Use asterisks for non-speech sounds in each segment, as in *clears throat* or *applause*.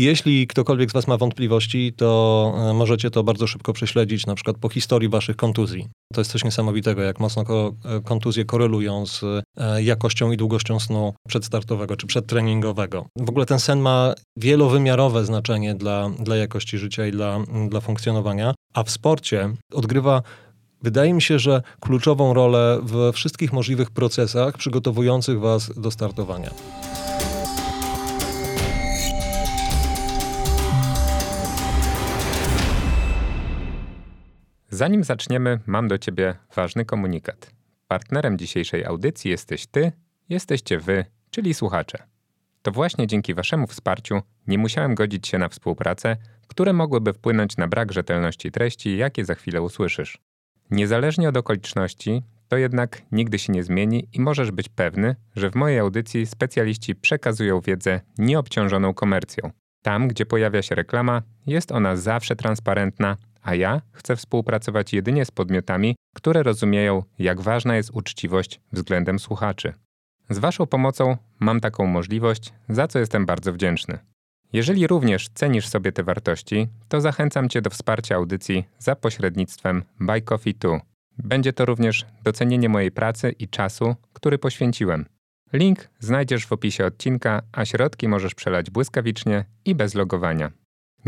Jeśli ktokolwiek z Was ma wątpliwości, to e, możecie to bardzo szybko prześledzić, na przykład po historii Waszych kontuzji. To jest coś niesamowitego, jak mocno ko e, kontuzje korelują z e, jakością i długością snu przedstartowego czy przedtreningowego. W ogóle ten sen ma wielowymiarowe znaczenie dla, dla jakości życia i dla, dla funkcjonowania, a w sporcie odgrywa Wydaje mi się, że kluczową rolę we wszystkich możliwych procesach przygotowujących Was do startowania. Zanim zaczniemy, mam do Ciebie ważny komunikat. Partnerem dzisiejszej audycji jesteś Ty, jesteście Wy, czyli słuchacze. To właśnie dzięki Waszemu wsparciu nie musiałem godzić się na współpracę, które mogłyby wpłynąć na brak rzetelności treści, jakie za chwilę usłyszysz. Niezależnie od okoliczności, to jednak nigdy się nie zmieni i możesz być pewny, że w mojej audycji specjaliści przekazują wiedzę nieobciążoną komercją. Tam, gdzie pojawia się reklama, jest ona zawsze transparentna, a ja chcę współpracować jedynie z podmiotami, które rozumieją, jak ważna jest uczciwość względem słuchaczy. Z Waszą pomocą mam taką możliwość, za co jestem bardzo wdzięczny. Jeżeli również cenisz sobie te wartości, to zachęcam Cię do wsparcia audycji za pośrednictwem Buy Coffee 2. Będzie to również docenienie mojej pracy i czasu, który poświęciłem. Link znajdziesz w opisie odcinka, a środki możesz przelać błyskawicznie i bez logowania.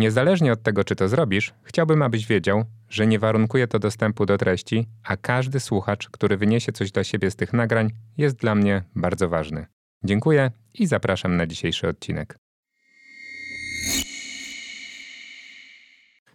Niezależnie od tego, czy to zrobisz, chciałbym, abyś wiedział, że nie warunkuje to dostępu do treści, a każdy słuchacz, który wyniesie coś dla siebie z tych nagrań, jest dla mnie bardzo ważny. Dziękuję i zapraszam na dzisiejszy odcinek.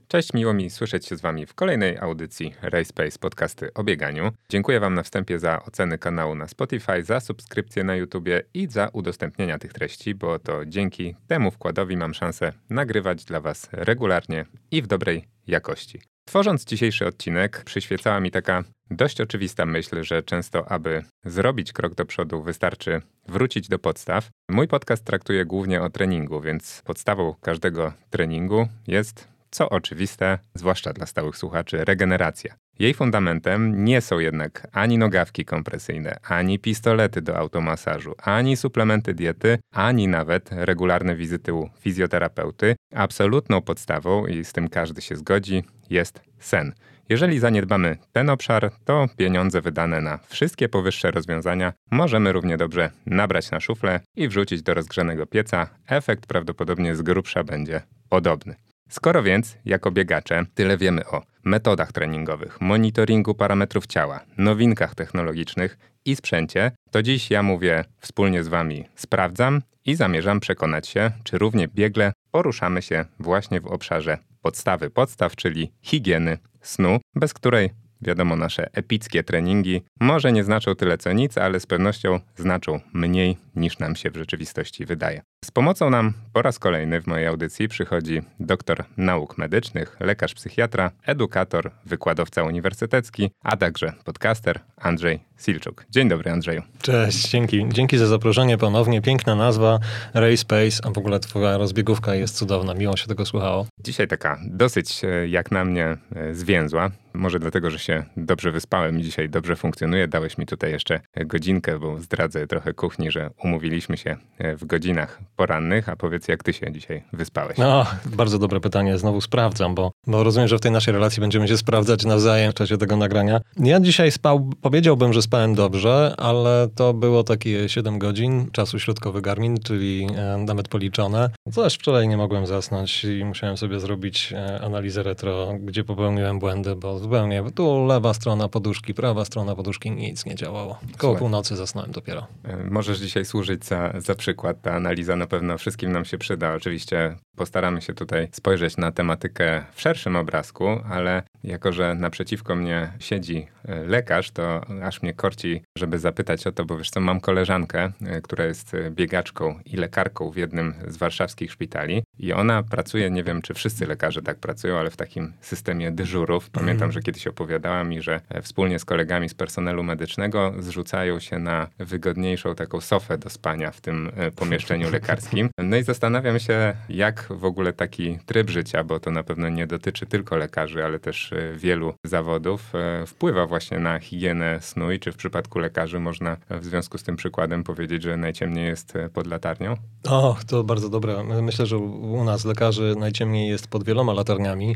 Cześć, miło mi słyszeć się z Wami w kolejnej audycji RaySpace podcasty o bieganiu. Dziękuję Wam na wstępie za oceny kanału na Spotify, za subskrypcję na YouTubie i za udostępnienia tych treści, bo to dzięki temu wkładowi mam szansę nagrywać dla Was regularnie i w dobrej jakości. Tworząc dzisiejszy odcinek, przyświecała mi taka dość oczywista myśl, że często, aby zrobić krok do przodu, wystarczy wrócić do podstaw. Mój podcast traktuje głównie o treningu, więc podstawą każdego treningu jest co oczywiste, zwłaszcza dla stałych słuchaczy, regeneracja. Jej fundamentem nie są jednak ani nogawki kompresyjne, ani pistolety do automasażu, ani suplementy diety, ani nawet regularne wizyty u fizjoterapeuty. Absolutną podstawą, i z tym każdy się zgodzi, jest sen. Jeżeli zaniedbamy ten obszar, to pieniądze wydane na wszystkie powyższe rozwiązania możemy równie dobrze nabrać na szuflę i wrzucić do rozgrzanego pieca. Efekt prawdopodobnie z grubsza będzie podobny. Skoro więc, jako biegacze, tyle wiemy o metodach treningowych, monitoringu parametrów ciała, nowinkach technologicznych i sprzęcie, to dziś ja mówię wspólnie z Wami sprawdzam i zamierzam przekonać się, czy równie biegle poruszamy się właśnie w obszarze podstawy podstaw, czyli higieny snu, bez której Wiadomo, nasze epickie treningi może nie znaczą tyle co nic, ale z pewnością znaczą mniej niż nam się w rzeczywistości wydaje. Z pomocą nam po raz kolejny w mojej audycji przychodzi doktor nauk medycznych, lekarz psychiatra, edukator, wykładowca uniwersytecki, a także podcaster Andrzej Silczuk. Dzień dobry Andrzeju. Cześć, dzięki. Dzięki za zaproszenie ponownie. Piękna nazwa, Ray Space, a w ogóle twoja rozbiegówka jest cudowna. Miło się tego słuchało. Dzisiaj taka dosyć, e, jak na mnie, e, zwięzła. Może dlatego, że się dobrze wyspałem i dzisiaj dobrze funkcjonuje. Dałeś mi tutaj jeszcze godzinkę, bo zdradzę trochę kuchni, że umówiliśmy się e, w godzinach porannych, a powiedz, jak ty się dzisiaj wyspałeś? No, bardzo dobre pytanie. Znowu sprawdzam, bo, bo rozumiem, że w tej naszej relacji będziemy się sprawdzać nawzajem w czasie tego nagrania. Ja dzisiaj spał, powiedziałbym, że spałem dobrze, ale to było takie 7 godzin czasu środkowy Garmin, czyli e, nawet policzone. Coś wczoraj nie mogłem zasnąć i musiałem sobie zrobić e, analizę retro, gdzie popełniłem błędy, bo zupełnie tu lewa strona poduszki, prawa strona poduszki, nic nie działało. Koło Słuchaj. północy zasnąłem dopiero. Możesz dzisiaj służyć za, za przykład. Ta analiza na pewno wszystkim nam się przyda. Oczywiście postaramy się tutaj spojrzeć na tematykę w szerszym obrazku, ale jako, że naprzeciwko mnie siedzi e, lekarz, to aż mnie korci, żeby zapytać o to, bo wiesz co, mam koleżankę, e, która jest biegaczką i lekarką w jednym z warszawskich szpitali i ona pracuje, nie wiem czy wszyscy lekarze tak pracują, ale w takim systemie dyżurów. Pamiętam, że kiedyś opowiadała mi, że wspólnie z kolegami z personelu medycznego zrzucają się na wygodniejszą taką sofę do spania w tym e, pomieszczeniu lekarskim. No i zastanawiam się, jak w ogóle taki tryb życia, bo to na pewno nie dotyczy tylko lekarzy, ale też e, wielu zawodów, wpływa właśnie na higienę snu i czy w przypadku lekarzy można w związku z tym przykładem powiedzieć, że najciemniej jest pod latarnią? O, to bardzo dobre. Myślę, że u nas lekarzy najciemniej jest pod wieloma latarniami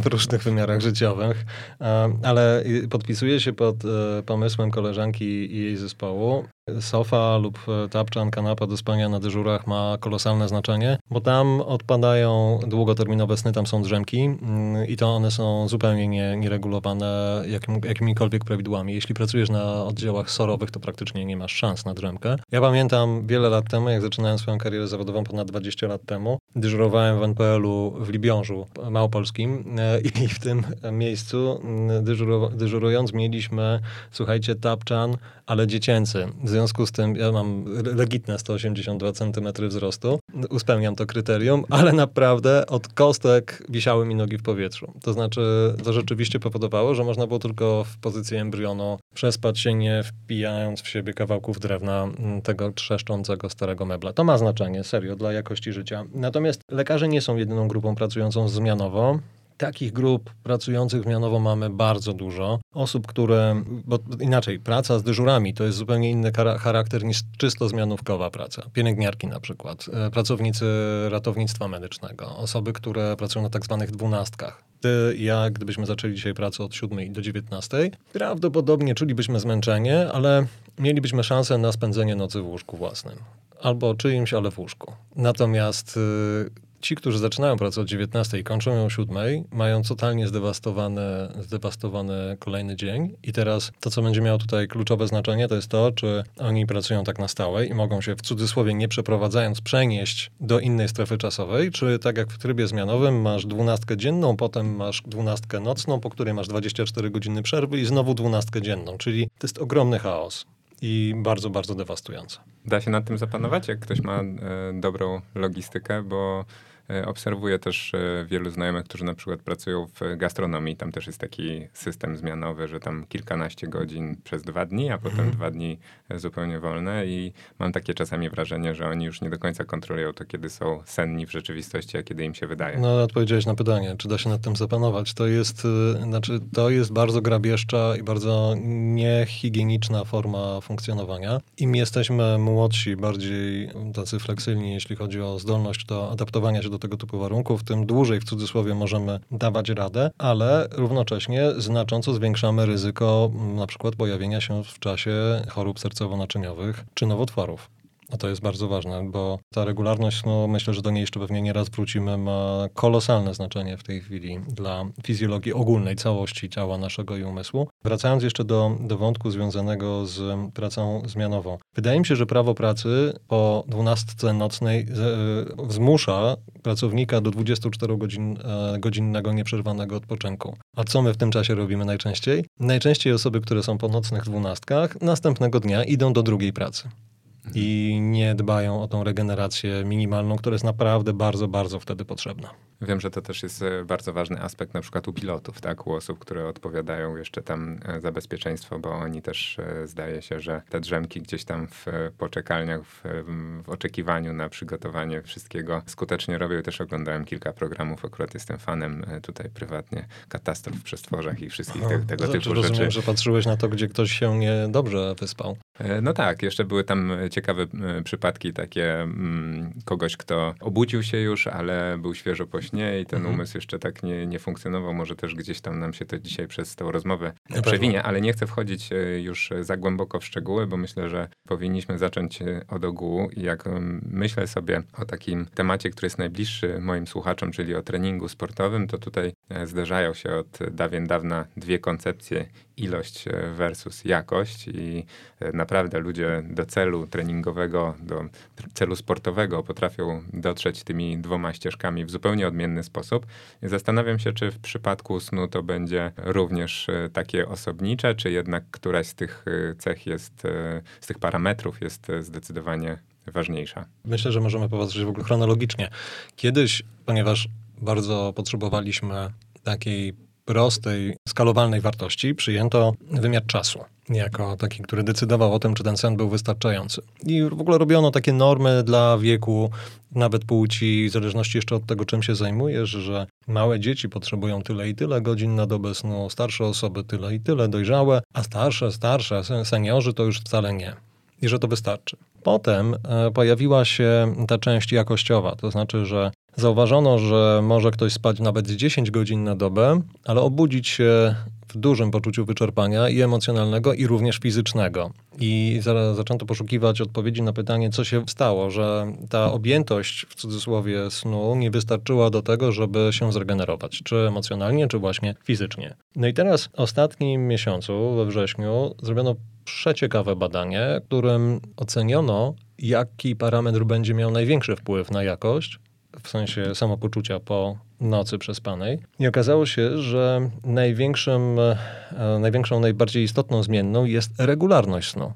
w różnych wymiarach życiowych, ale podpisuję się pod pomysłem koleżanki i jej zespołu. Sofa lub e, tapczan, kanapa do spania na dyżurach ma kolosalne znaczenie, bo tam odpadają długoterminowe sny, tam są drzemki mm, i to one są zupełnie nie, nieregulowane jakim, jakimikolwiek prawidłami. Jeśli pracujesz na oddziałach sorowych, to praktycznie nie masz szans na drzemkę. Ja pamiętam wiele lat temu, jak zaczynałem swoją karierę zawodową ponad 20 lat temu, dyżurowałem w NPL-u w Libiążu Małopolskim e, i w tym miejscu mm, dyżurując mieliśmy, słuchajcie, tapczan, ale dziecięcy związku z tym ja mam legitne 182 cm wzrostu, uspełniam to kryterium, ale naprawdę od kostek wisiały mi nogi w powietrzu. To znaczy, to rzeczywiście powodowało, że można było tylko w pozycji embrionu przespać się, nie wpijając w siebie kawałków drewna mm, tego trzeszczącego starego mebla. To ma znaczenie, serio, dla jakości życia. Natomiast lekarze nie są jedyną grupą pracującą zmianowo. Takich grup pracujących zmianowo mamy bardzo dużo. Osób, które, bo inaczej, praca z dyżurami to jest zupełnie inny charakter niż czysto zmianówkowa praca. Pielęgniarki na przykład, e, pracownicy ratownictwa medycznego, osoby, które pracują na tak zwanych dwunastkach. Ty ja, gdybyśmy zaczęli dzisiaj pracę od 7 do 19, prawdopodobnie czulibyśmy zmęczenie, ale mielibyśmy szansę na spędzenie nocy w łóżku własnym. Albo czyimś, ale w łóżku. Natomiast y, ci, którzy zaczynają pracę od 19 i kończą ją o 7, mają totalnie zdewastowany, zdewastowany kolejny dzień. I teraz to, co będzie miało tutaj kluczowe znaczenie, to jest to, czy oni pracują tak na stałe i mogą się w cudzysłowie nie przeprowadzając przenieść do innej strefy czasowej, czy tak jak w trybie zmianowym masz dwunastkę dzienną, potem masz dwunastkę nocną, po której masz 24 godziny przerwy i znowu dwunastkę dzienną, czyli to jest ogromny chaos i bardzo, bardzo dewastujące. Da się nad tym zapanować, jak ktoś ma e, dobrą logistykę, bo obserwuję też e, wielu znajomych, którzy na przykład pracują w gastronomii. Tam też jest taki system zmianowy, że tam kilkanaście godzin przez dwa dni, a potem mhm. dwa dni e, zupełnie wolne i mam takie czasami wrażenie, że oni już nie do końca kontrolują to, kiedy są senni w rzeczywistości, a kiedy im się wydaje. No, odpowiedziałeś na pytanie, czy da się nad tym zapanować. To jest, znaczy, to jest bardzo grabieżcza i bardzo niehigieniczna forma funkcjonowania. Im jesteśmy młodsi, bardziej tacy fleksyjni, jeśli chodzi o zdolność do adaptowania się do tego typu warunków, tym dłużej w cudzysłowie możemy dawać radę, ale równocześnie znacząco zwiększamy ryzyko na przykład pojawienia się w czasie chorób sercowo-naczyniowych czy nowotworów. A to jest bardzo ważne, bo ta regularność, no myślę, że do niej jeszcze pewnie nie raz wrócimy, ma kolosalne znaczenie w tej chwili dla fizjologii ogólnej, całości ciała naszego i umysłu. Wracając jeszcze do, do wątku związanego z pracą zmianową. Wydaje mi się, że prawo pracy po 12 nocnej z, zmusza pracownika do 24 godzin, e, godzinnego nieprzerwanego odpoczynku. A co my w tym czasie robimy najczęściej? Najczęściej osoby, które są po nocnych dwunastkach, następnego dnia idą do drugiej pracy i nie dbają o tą regenerację minimalną, która jest naprawdę bardzo, bardzo wtedy potrzebna. Wiem, że to też jest e, bardzo ważny aspekt na przykład u pilotów, tak? U osób, które odpowiadają jeszcze tam e, za bezpieczeństwo, bo oni też e, zdaje się, że te drzemki gdzieś tam w poczekalniach, w, w oczekiwaniu na przygotowanie wszystkiego skutecznie robią. Też oglądałem kilka programów, akurat jestem fanem tutaj prywatnie katastrof w przestworzach i wszystkich te, tego znaczy, typu rozumiem, rzeczy. że patrzyłeś na to, gdzie ktoś się nie dobrze wyspał. No tak, jeszcze były tam ciekawe przypadki takie mm, kogoś, kto obudził się już, ale był świeżo po śnie i ten mhm. umysł jeszcze tak nie, nie funkcjonował. Może też gdzieś tam nam się to dzisiaj przez tą rozmowę na przewinie, ale nie chcę wchodzić e, już za głęboko w szczegóły, bo myślę, że powinniśmy zacząć e, od ogółu. I jak myślę sobie o takim temacie, który jest najbliższy moim słuchaczom, czyli o treningu sportowym, to tutaj e, zderzają się od dawien dawna dwie koncepcje ilość versus jakość i naprawdę ludzie do celu treningowego, do celu sportowego potrafią dotrzeć tymi dwoma ścieżkami w zupełnie odmienny sposób. Zastanawiam się, czy w przypadku snu to będzie również e, takie osobnicze, czy jednak któraś z tych e, cech jest, e, z tych parametrów jest zdecydowanie ważniejsza. Myślę, że możemy popatrzeć w ogóle chronologicznie. Kiedyś, ponieważ bardzo potrzebowaliśmy takiej rost tej skalowalnej wartości przyjęto wymiar czasu jako taki, który decydował o tym, czy ten sen był wystarczający. I w ogóle robiono takie normy dla wieku, nawet płci, w zależności jeszcze od tego, czym się zajmujesz, że małe dzieci potrzebują tyle i tyle godzin na dobę snu, starsze osoby tyle i tyle, dojrzałe, a starsze, starsze, seniorzy to już wcale nie. I że to wystarczy. Potem e, pojawiła się ta część jakościowa, to znaczy, że zauważono, że może ktoś spać nawet 10 godzin na dobę, ale obudzić się w dużym poczuciu wyczerpania i emocjonalnego, i również fizycznego. I zaczęto poszukiwać odpowiedzi na pytanie, co się stało, że ta objętość w cudzysłowie snu nie wystarczyła do tego, żeby się zregenerować, czy emocjonalnie, czy właśnie fizycznie. No i teraz w ostatnim miesiącu, we wrześniu, zrobiono przeciekawe badanie, którym oceniono, jaki parametr będzie miał największy wpływ na jakość, w sensie samopoczucia po nocy przespanej. I okazało się, że największym, e, największą, najbardziej istotną zmienną jest regularność snu.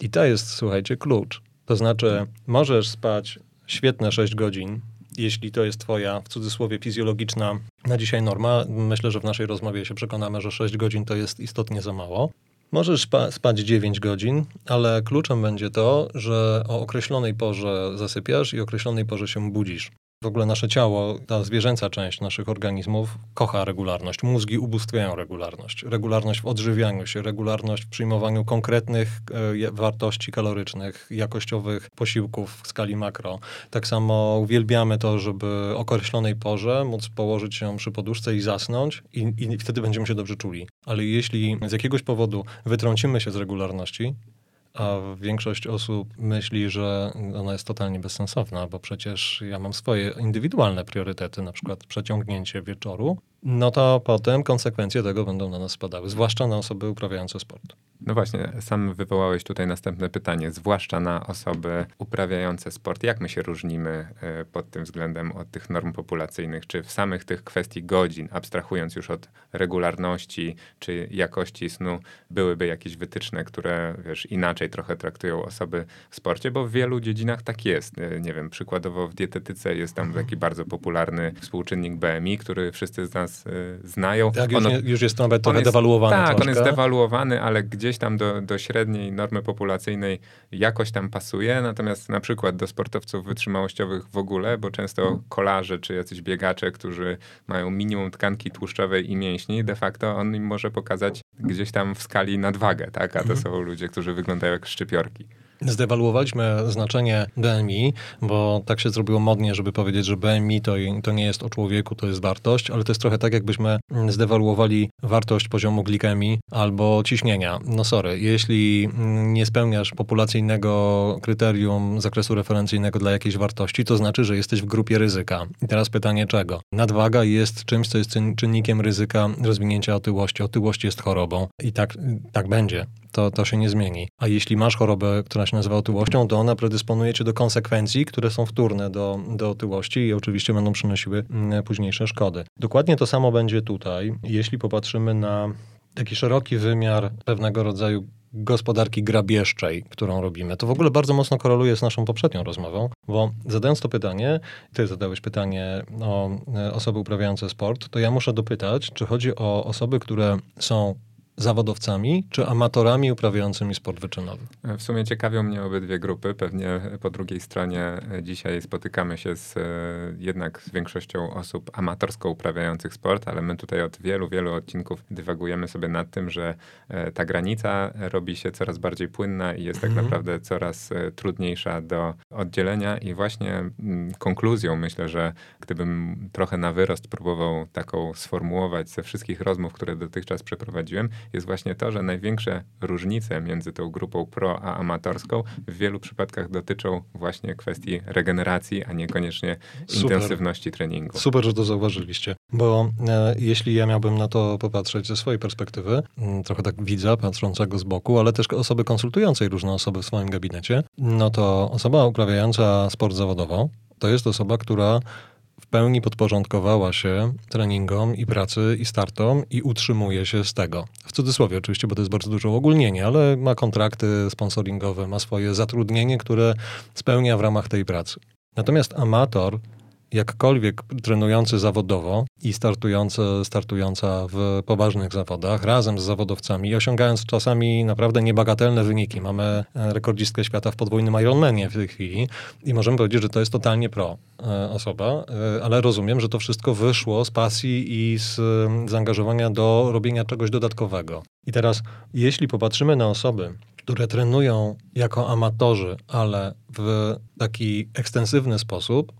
I to jest, słuchajcie, klucz. To znaczy, możesz spać świetne 6 godzin, jeśli to jest twoja, w cudzysłowie, fizjologiczna na dzisiaj norma. Myślę, że w naszej rozmowie się przekonamy, że 6 godzin to jest istotnie za mało. Możesz spa spać 9 godzin, ale kluczem będzie to, że o określonej porze zasypiasz i o określonej porze się budzisz. W ogóle nasze ciało, ta zwierzęca część naszych organizmów kocha regularność. Mózgi ubóstwiają regularność. Regularność w odżywianiu się, regularność w przyjmowaniu konkretnych e, wartości kalorycznych, jakościowych posiłków w skali makro. Tak samo uwielbiamy to, żeby o określonej porze móc położyć się przy poduszce i zasnąć i, i wtedy będziemy się dobrze czuli. Ale jeśli z jakiegoś powodu wytrącimy się z regularności, a większość osób myśli, że ona jest totalnie bezsensowna, bo przecież ja mam swoje indywidualne priorytety, na przykład przeciągnięcie wieczoru, no to potem konsekwencje tego będą na nas spadały, zwłaszcza na osoby uprawiające sport. No właśnie, sam wywołałeś tutaj następne pytanie, zwłaszcza na osoby uprawiające sport. Jak my się różnimy e, pod tym względem od tych norm populacyjnych? Czy w samych tych kwestii godzin, abstrahując już od regularności czy jakości snu, byłyby jakieś wytyczne, które wiesz, inaczej trochę traktują osoby w sporcie? Bo w wielu dziedzinach tak jest. E, nie wiem, przykładowo w dietetyce jest tam taki bardzo popularny współczynnik BMI, który wszyscy z nas y, znają. Tak, już, już jest nawet trochę dewaluowany. Tak, troszkę. on jest dewaluowany, ale gdzieś tam do, do średniej normy populacyjnej jakoś tam pasuje, natomiast na przykład do sportowców wytrzymałościowych w ogóle, bo często kolarze czy jacyś biegacze, którzy mają minimum tkanki tłuszczowej i mięśni, de facto on im może pokazać gdzieś tam w skali nadwagę, tak? A to mhm. są ludzie, którzy wyglądają jak szczypiorki. Zdewaluowaliśmy znaczenie BMI, bo tak się zrobiło modnie, żeby powiedzieć, że BMI to, to nie jest o człowieku, to jest wartość, ale to jest trochę tak, jakbyśmy zdewaluowali wartość poziomu glikemii albo ciśnienia. No sorry, jeśli nie spełniasz populacyjnego kryterium zakresu referencyjnego dla jakiejś wartości, to znaczy, że jesteś w grupie ryzyka. I teraz pytanie czego? Nadwaga jest czymś, co jest czynnikiem ryzyka rozwinięcia otyłości. Otyłość jest chorobą i tak, tak będzie to, to się nie zmieni. A jeśli masz chorobę, która się nazywa otyłością, to ona predysponuje cię do konsekwencji, które są wtórne do, do otyłości i oczywiście będą przynosiły mm, późniejsze szkody. Dokładnie to samo będzie tutaj, jeśli popatrzymy na taki szeroki wymiar pewnego rodzaju gospodarki grabieżczej, którą robimy. To w ogóle bardzo mocno koreluje z naszą poprzednią rozmową, bo zadając to pytanie, ty zadałeś pytanie o e, osoby uprawiające sport, to ja muszę dopytać, czy chodzi o osoby, które są zawodowcami czy amatorami uprawiającymi sport wyczynowy? W sumie ciekawią mnie obydwie grupy. Pewnie po drugiej stronie dzisiaj spotykamy się z, e, jednak z większością osób amatorsko uprawiających sport, ale my tutaj od wielu, wielu odcinków dywagujemy sobie nad tym, że e, ta granica robi się coraz bardziej płynna i jest tak mhm. naprawdę coraz e, trudniejsza do oddzielenia i właśnie mm, konkluzją myślę, że gdybym trochę na wyrost próbował taką sformułować ze wszystkich rozmów, które dotychczas przeprowadziłem, jest właśnie to, że największe różnice między tą grupą pro a amatorską w wielu przypadkach dotyczą właśnie kwestii regeneracji, a niekoniecznie Super. intensywności treningu. Super, że to zauważyliście, bo e, jeśli ja miałbym na to popatrzeć ze swojej perspektywy, mm, trochę tak widza patrzącego z boku, ale też osoby konsultującej różne osoby w swoim gabinecie, no to osoba uprawiająca sport zawodowo to jest osoba, która pełni podporządkowała się treningom i pracy i startom i utrzymuje się z tego. W cudzysłowie oczywiście, bo to jest bardzo duże ogólnienie, ale ma kontrakty sponsoringowe, ma swoje zatrudnienie, które spełnia w ramach tej pracy. Natomiast amator jakkolwiek trenujący zawodowo i startujący, startująca w poważnych zawodach, razem z zawodowcami, osiągając czasami naprawdę niebagatelne wyniki. Mamy e, rekordzistkę świata w podwójnym Ironmanie w tej chwili i możemy powiedzieć, że to jest totalnie pro e, osoba, e, ale rozumiem, że to wszystko wyszło z pasji i z zaangażowania do robienia czegoś dodatkowego. I teraz, jeśli popatrzymy na osoby, które trenują jako amatorzy, ale w taki ekstensywny sposób,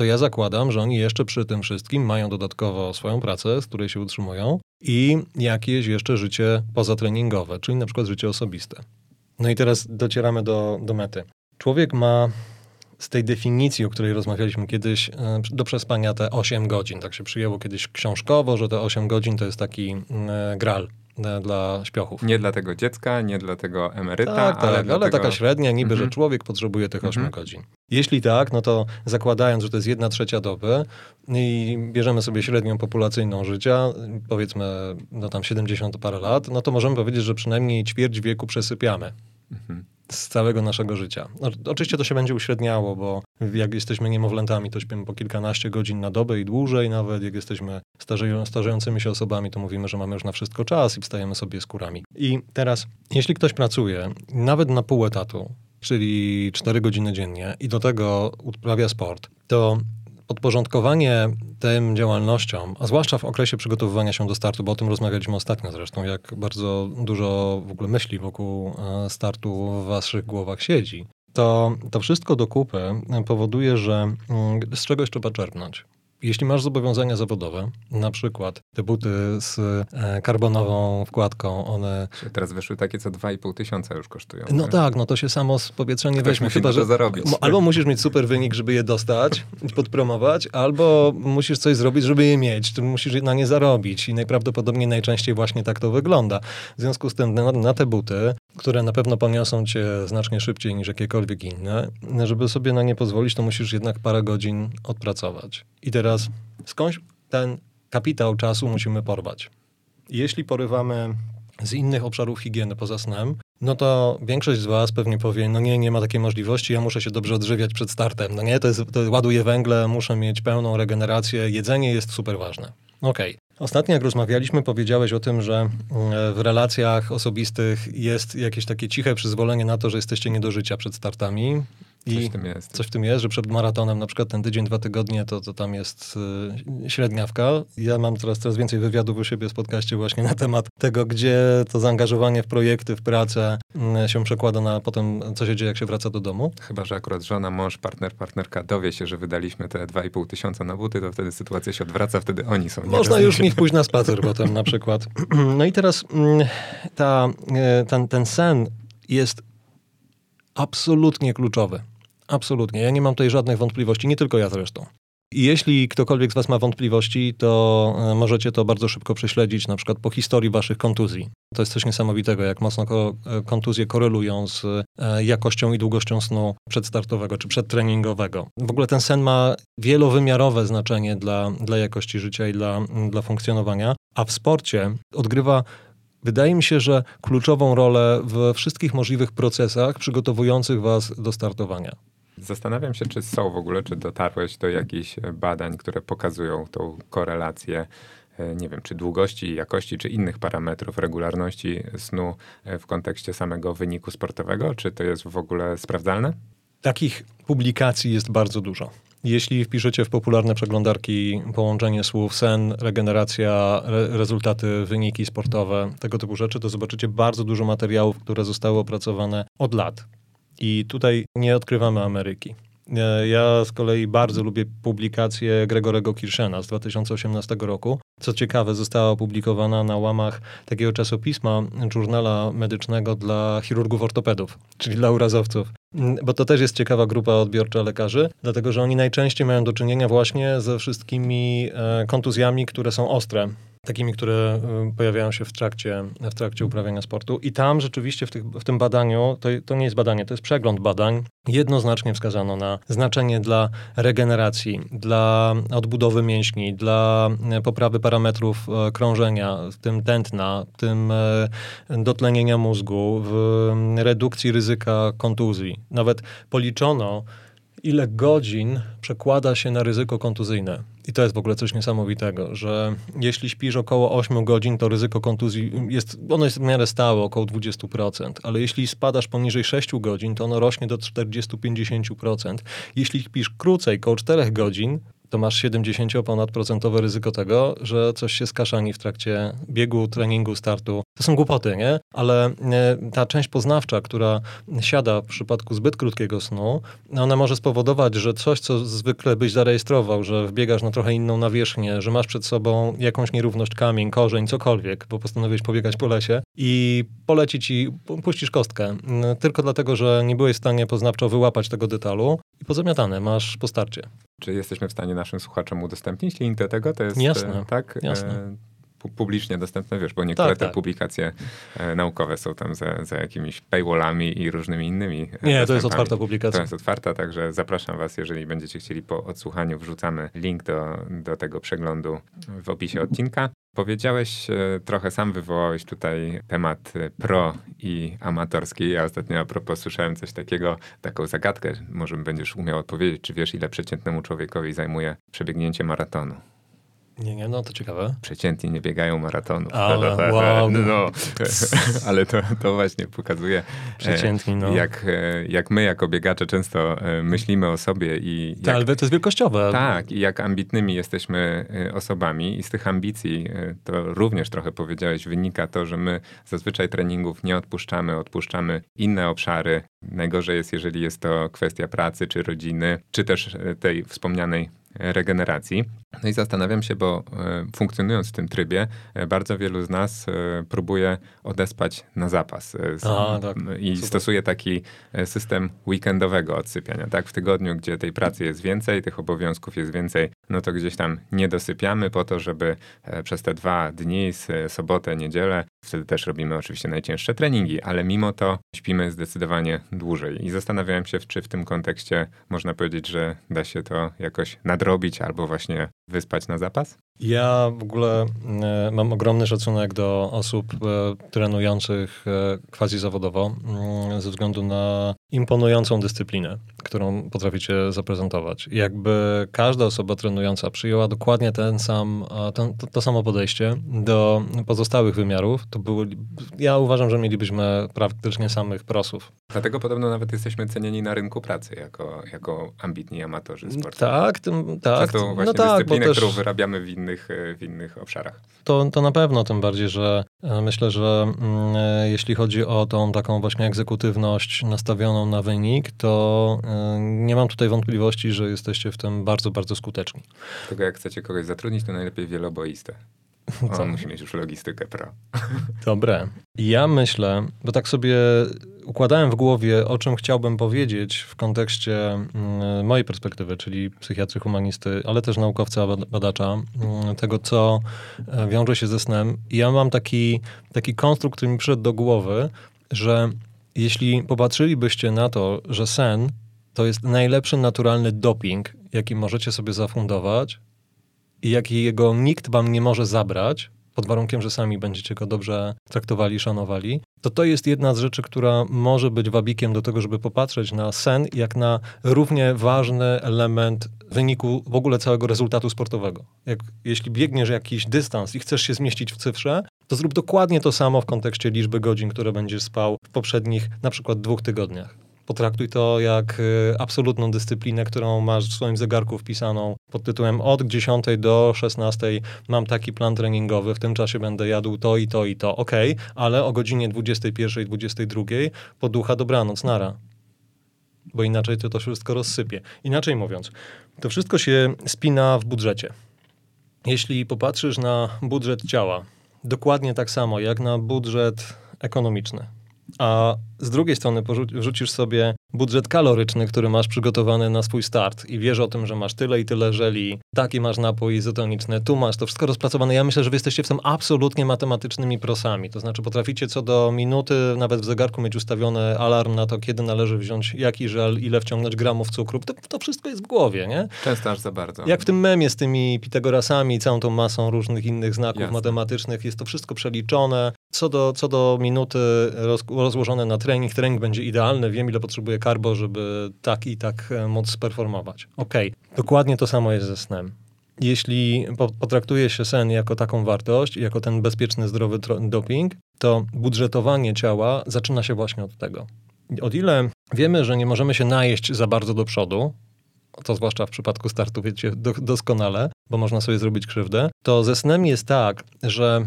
to ja zakładam, że oni jeszcze przy tym wszystkim mają dodatkowo swoją pracę, z której się utrzymują i jakieś jeszcze życie pozatreningowe, czyli na przykład życie osobiste. No i teraz docieramy do, do mety. Człowiek ma z tej definicji, o której rozmawialiśmy kiedyś, e, do przespania te 8 godzin. Tak się przyjęło kiedyś książkowo, że te 8 godzin to jest taki e, gral dla śpiochów. Nie dla tego dziecka, nie dla tego emeryta, tak, tak, ale, ale taka średnia niby, mhm. że człowiek potrzebuje tych 8 mhm. godzin. Jeśli tak, no to zakładając, że to jest jedna trzecia doby i bierzemy sobie średnią populacyjną życia, powiedzmy no tam 70 parę lat, no to możemy powiedzieć, że przynajmniej ćwierć wieku przesypiamy. Mhm z całego naszego życia. No, oczywiście to się będzie uśredniało, bo jak jesteśmy niemowlętami, to śpimy po kilkanaście godzin na dobę i dłużej nawet. Jak jesteśmy starzeją, starzejącymi się osobami, to mówimy, że mamy już na wszystko czas i wstajemy sobie skórami. I teraz, jeśli ktoś pracuje nawet na pół etatu, czyli 4 godziny dziennie i do tego uprawia sport, to podporządkowanie tym działalnościom, a zwłaszcza w okresie przygotowywania się do startu, bo o tym rozmawialiśmy ostatnio zresztą, jak bardzo dużo w ogóle myśli wokół e, startu w waszych głowach siedzi, to to wszystko do kupy powoduje, że mm, z czegoś trzeba czerpnąć. Jeśli masz zobowiązania zawodowe, na przykład te buty z e, karbonową wkładką, one... Teraz wyszły takie, co 2,5 tysiąca już kosztują. No nie? tak, no to się samo z powietrza nie weźmie. Chyba, że zarobić. Albo musisz mieć super wynik, żeby je dostać i *laughs* podpromować, albo musisz coś zrobić, żeby je mieć. Ty musisz na nie zarobić i najprawdopodobniej najczęściej właśnie tak to wygląda. W związku z tym na, na te buty które na pewno poniosą cię znacznie szybciej niż jakiekolwiek inne. Żeby sobie na nie pozwolić, to musisz jednak parę godzin odpracować. I teraz skądś ten kapitał czasu musimy porwać. Jeśli porywamy z innych obszarów higieny poza snem, no to większość z was pewnie powie, no nie, nie ma takiej możliwości, ja muszę się dobrze odżywiać przed startem. No nie, to jest, to ładuję węgle, muszę mieć pełną regenerację, jedzenie jest super ważne. Okej, okay. Ostatnio, jak rozmawialiśmy, powiedziałeś o tym, że mm, w relacjach osobistych jest jakieś takie ciche przyzwolenie na to, że jesteście nie do życia przed startami. I coś w tym jest. Coś w tym jest, że przed maratonem na przykład ten tydzień, dwa tygodnie, to, to tam jest y, średniawka. Ja mam teraz coraz więcej wywiadów u siebie z podcaście właśnie na temat tego, gdzie to zaangażowanie w projekty, w pracę y, się przekłada na potem, co się dzieje, jak się wraca do domu. Chyba, że akurat żona, mąż, partner, partnerka dowie się, że wydaliśmy te 2,5 tysiąca na buty, to wtedy sytuacja się odwraca, wtedy oni są. Można już nich pójść na spacer *laughs* potem na przykład. *clears throat* No i teraz mm, ta, y, ten, ten sen jest absolutnie kluczowy. Absolutnie. Ja nie mam tutaj żadnych wątpliwości, nie tylko ja zresztą. Jeśli ktokolwiek z Was ma wątpliwości, to e, możecie to bardzo szybko prześledzić, na przykład po historii Waszych kontuzji. To jest coś niesamowitego, jak mocno e, kontuzje korelują z e, jakością i długością snu przedstartowego czy przedtreningowego. W ogóle ten sen ma wielowymiarowe znaczenie dla, dla jakości życia i dla, dla funkcjonowania, a w sporcie odgrywa Wydaje mi się, że kluczową rolę we wszystkich możliwych procesach przygotowujących Was do startowania. Zastanawiam się, czy są w ogóle, czy dotarłeś do jakichś badań, które pokazują tą korelację, e, nie wiem, czy długości, jakości, czy innych parametrów regularności snu e, w kontekście samego wyniku sportowego? Czy to jest w ogóle sprawdzalne? Takich publikacji jest bardzo dużo. Jeśli wpiszecie w popularne przeglądarki połączenie słów sen, regeneracja, re rezultaty, wyniki sportowe, tego typu rzeczy, to zobaczycie bardzo dużo materiałów, które zostały opracowane od lat. I tutaj nie odkrywamy Ameryki. E, ja z kolei bardzo lubię publikację Gregorego Kirschena z 2018 roku. Co ciekawe, została opublikowana na łamach takiego czasopisma, żurnala medycznego dla chirurgów ortopedów, czyli dla urazowców. Mm, bo to też jest ciekawa grupa odbiorcza lekarzy, dlatego że oni najczęściej mają do czynienia właśnie ze wszystkimi e, kontuzjami, które są ostre takimi, które y, pojawiają się w trakcie, w trakcie uprawiania sportu. I tam rzeczywiście w, tych, w tym badaniu, to, to nie jest badanie, to jest przegląd badań, jednoznacznie wskazano na znaczenie dla regeneracji, dla odbudowy mięśni, dla e, poprawy parametrów e, krążenia, w tym tętna, w tym dotlenienia mózgu, w redukcji ryzyka kontuzji. Nawet policzono, ile godzin przekłada się na ryzyko kontuzyjne. I to jest w ogóle coś niesamowitego, że jeśli śpisz około 8 godzin, to ryzyko kontuzji jest, ono jest w miarę stałe, około 20%, ale jeśli spadasz poniżej 6 godzin, to ono rośnie do 40-50%. Jeśli śpisz krócej, około 4 godzin, to masz 70 procentowe ryzyko tego, że coś się skaszani w trakcie biegu, treningu, startu. To są głupoty, nie? Ale e, ta część poznawcza, która siada w przypadku zbyt krótkiego snu, ona może spowodować, że coś, co zwykle byś zarejestrował, że wbiegasz na trochę inną nawierzchnię, że masz przed sobą jakąś nierówność, kamień, korzeń, cokolwiek, bo postanowiłeś pobiegać po lesie i poleci ci, puścisz kostkę, tylko dlatego, że nie byłeś w stanie poznawczo wyłapać tego detalu i pozamiatane masz po starcie. Czy jesteśmy w stanie naszym słuchaczom udostępnić link do tego? To jest, Jasne. E, tak? Jasne. Publicznie dostępne, wiesz, bo niektóre Tak, te tak. publikacje e, naukowe są tam za, za jakimiś paywallami i różnymi innymi. e, Nie, to jest dostępami. otwarta To publikacja. jest otwarta, także zapraszam Was, jeżeli będziecie chcieli po odsłuchaniu, wrzucamy link do, do tego przeglądu w opisie odcinka. Powiedziałeś, e, trochę sam wywołałeś tutaj temat e, pro i amatorski. Ja ostatnio a propos słyszałem coś takiego, taką zagadkę, może będziesz umiał odpowiedzieć, czy wiesz, ile przeciętnemu człowiekowi zajmuje przebiegnięcie maratonu? Nie, nie, no to ciekawe. Przeciętni nie biegają maratonów. Ale, *laughs* wow. *laughs* No, *laughs* ale to, to właśnie pokazuje, e, Przeciętni, no. jak, e, jak my jako biegacze często e, myślimy o sobie i Tak, jak, ale to jest wielkościowe. tak, i jak ambitnymi jesteśmy osobami i z tych ambicji, to również trochę powiedziałeś, wynika to, że my zazwyczaj treningów nie odpuszczamy, odpuszczamy inne obszary. Najgorzej jest, jeżeli jest to kwestia pracy, czy rodziny, czy też tej wspomnianej regeneracji. No i zastanawiam się, bo e, funkcjonując w tym trybie, e, bardzo wielu z nas e, próbuje odespać na zapas. A, tak. I Super. stosuje taki system weekendowego odsypiania. Tak, w tygodniu, gdzie tej pracy jest więcej, tych obowiązków jest więcej, no to gdzieś tam nie dosypiamy po to, żeby przez te dwa dni, sobotę, niedzielę, wtedy też robimy oczywiście najcięższe treningi, ale mimo to śpimy zdecydowanie dłużej. I zastanawiałem się, czy w tym kontekście można powiedzieć, że da się to jakoś nadrobić albo właśnie wyspać na zapas? Ja w ogóle e, mam ogromny szacunek do osób e, trenujących e, quasi zawodowo mm, ze względu na imponującą dyscyplinę, którą potraficie zaprezentować. Jakby każda osoba trenująca przyjęła dokładnie ten sam, ten, to, to samo podejście do pozostałych wymiarów, to były, ja uważam, że mielibyśmy praktycznie samych prosów. Dlatego podobno nawet jesteśmy cenieni na rynku pracy jako, jako ambitni amatorzy sportu. Tak, tym, tak. Przez tą właśnie no tak, dyscyplinę, też... którą wyrabiamy w innych, e, w innych obszarach. To, to na pewno, tym bardziej, że e, myślę, że mm, e, jeśli chodzi o tą taką właśnie egzekutywność nastawioną na wynik, to nie mam tutaj wątpliwości, że jesteście w tym bardzo, bardzo skuteczni. Tego jak chcecie kogoś zatrudnić, to najlepiej wieloboistę. *laughs* Co? On musi mieć już logistykę pro. *laughs* Dobre. Ja myślę, bo tak sobie układałem w głowie, o czym chciałbym powiedzieć w kontekście mm, mojej perspektywy, czyli psychiatry, humanisty, ale też naukowca, bad- badacza, mm, tego, co e, wiąże się ze snem. I ja mam taki, taki konstrukt, który mi przyszedł do głowy, że jeśli popatrzylibyście na to, że sen to jest najlepszy naturalny doping, jaki możecie sobie zafundować jakiego nikt wam nie może zabrać, pod warunkiem, że sami będziecie go dobrze traktowali, szanowali, to to jest jedna z rzeczy, która może być wabikiem do tego, żeby popatrzeć na sen jak na równie ważny element wyniku w ogóle całego rezultatu sportowego. Jak, jeśli biegniesz jakiś dystans i chcesz się zmieścić w cyfrze, to zrób dokładnie to samo w kontekście liczby godzin, które będziesz spał w poprzednich na przykład dwóch tygodniach. Potraktuj to jak y, absolutną dyscyplinę, którą masz w swoim zegarku wpisaną pod tytułem od 10 do 16 mam taki plan treningowy, w tym czasie będę jadł to i to i to. Okej, ale o godzinie 21, 22 poducha dobranoc, nara. Bo inaczej to to wszystko rozsypie. Inaczej mówiąc, to wszystko się spina w budżecie. Jeśli popatrzysz na budżet ciała, dokładnie tak samo jak na budżet ekonomiczny, a z drugiej strony wrzucisz sobie budżet kaloryczny, który masz przygotowany na swój start i wiesz o tym, że masz tyle i tyle żeli, taki masz napój izotoniczny, tu masz to wszystko rozpracowane. Ja myślę, że wy jesteście w tym absolutnie matematycznymi prosami. To znaczy potraficie co do minuty nawet w zegarku mieć ustawiony alarm na to, kiedy należy wziąć jaki żel, ile wciągnąć gramów cukru. To, to wszystko jest w głowie, nie? Często aż za bardzo. Jak w tym memie z tymi Pitagorasami, całą tą masą różnych innych znaków Jasne. matematycznych, jest to wszystko przeliczone. Co do, co do minuty roz, rozłożone na trening, trening będzie idealny, wiem ile potrzebuję karbo, żeby tak i tak e, móc sperformować. Okej, okay. dokładnie to samo jest ze snem. Jeśli potraktuje się sen jako taką wartość, jako ten bezpieczny, zdrowy doping, to budżetowanie ciała zaczyna się właśnie od tego. Od ile wiemy, że nie możemy się najeść za bardzo do przodu, to zwłaszcza w przypadku startu wiecie doskonale, bo można sobie zrobić krzywdę, to ze snem jest tak, że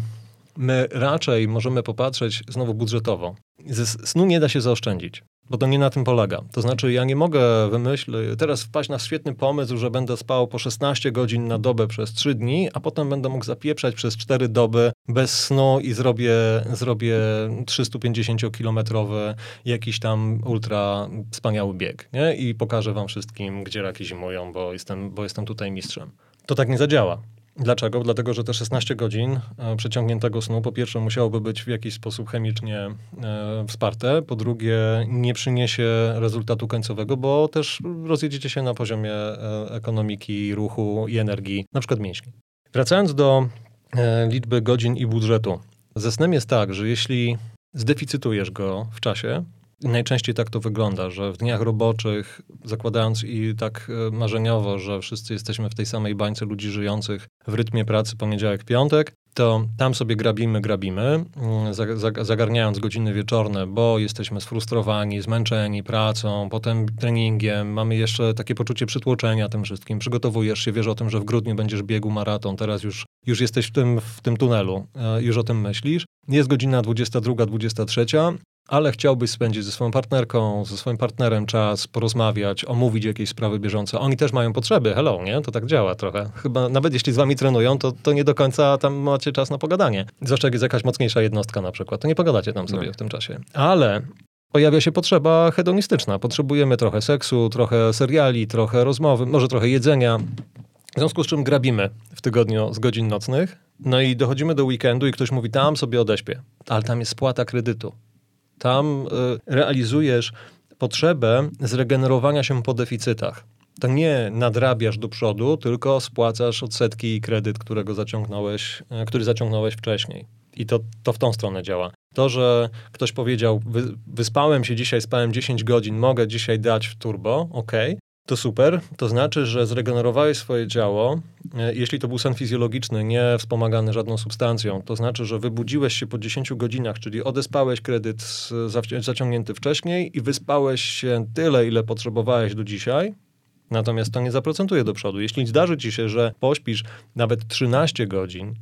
my raczej możemy popatrzeć znowu budżetowo. Ze snu nie da się zaoszczędzić. Bo to nie na tym polega. To znaczy, ja nie mogę wymyślić, teraz wpaść na świetny pomysł, że będę spał po 16 godzin na dobę przez 3 dni, a potem będę mógł zapieprzać przez 4 doby bez snu i zrobię, zrobię 350-kilometrowy jakiś tam ultra wspaniały bieg. Nie? I pokażę wam wszystkim, gdzie raki zimują, bo jestem, bo jestem tutaj mistrzem. To tak nie zadziała. Dlaczego? Dlatego, że te 16 godzin e, przeciągniętego snu, po pierwsze, musiałoby być w jakiś sposób chemicznie e, wsparte, po drugie, nie przyniesie rezultatu końcowego, bo też rozjedziecie się na poziomie e, ekonomiki, ruchu i energii, na przykład mięśni. Wracając do liczby godzin i budżetu. Ze snem jest tak, że jeśli zdeficytujesz go w czasie, Najczęściej tak to wygląda, że w dniach roboczych, zakładając i tak e, marzeniowo, że wszyscy jesteśmy w tej samej bańce ludzi żyjących w rytmie pracy poniedziałek, piątek, to tam sobie grabimy, grabimy, mm, zagarniając godziny wieczorne, bo jesteśmy sfrustrowani, zmęczeni pracą, potem treningiem, mamy jeszcze takie poczucie przytłoczenia tym wszystkim, przygotowujesz się, wiesz o tym, że w grudniu będziesz biegł maraton, teraz już, już jesteś w tym, w tym tunelu, e, już o tym myślisz. Jest godzina 22, 23, ale chciałbyś spędzić ze swoją partnerką, ze swoim partnerem czas, porozmawiać, omówić jakieś sprawy bieżące. Oni też mają potrzeby, hello, nie? To tak działa trochę. Chyba nawet jeśli z wami trenują, to, to nie do końca tam macie czas na pogadanie. Zwłaszcza jak jest jakaś mocniejsza jednostka na przykład, to nie pogadacie tam sobie no. w tym czasie. Ale pojawia się potrzeba hedonistyczna. Potrzebujemy trochę seksu, trochę seriali, trochę rozmowy, może trochę jedzenia. W związku z czym grabimy w tygodniu z godzin nocnych, no i dochodzimy do weekendu i ktoś mówi, tam sobie odeśpię, ale tam jest spłata kredytu. Tam y, realizujesz potrzebę zregenerowania się po deficytach. To nie nadrabiasz do przodu, tylko spłacasz odsetki i kredyt, którego zaciągnąłeś, y, który zaciągnąłeś wcześniej. I to, to w tą stronę działa. To, że ktoś powiedział, wy, wyspałem się dzisiaj, spałem 10 godzin, mogę dzisiaj dać w turbo, ok, to super. To znaczy, że zregenerowałeś swoje ciało, e, jeśli to był sen fizjologiczny, nie wspomagany żadną substancją. To znaczy, że wybudziłeś się po 10 godzinach, czyli odespałeś kredyt zaciągnięty wcześniej i wyspałeś się tyle, ile potrzebowałeś do dzisiaj. Natomiast to nie zaprocentuje do przodu. Jeśli zdarzy ci się, że pośpisz nawet 13 godzin,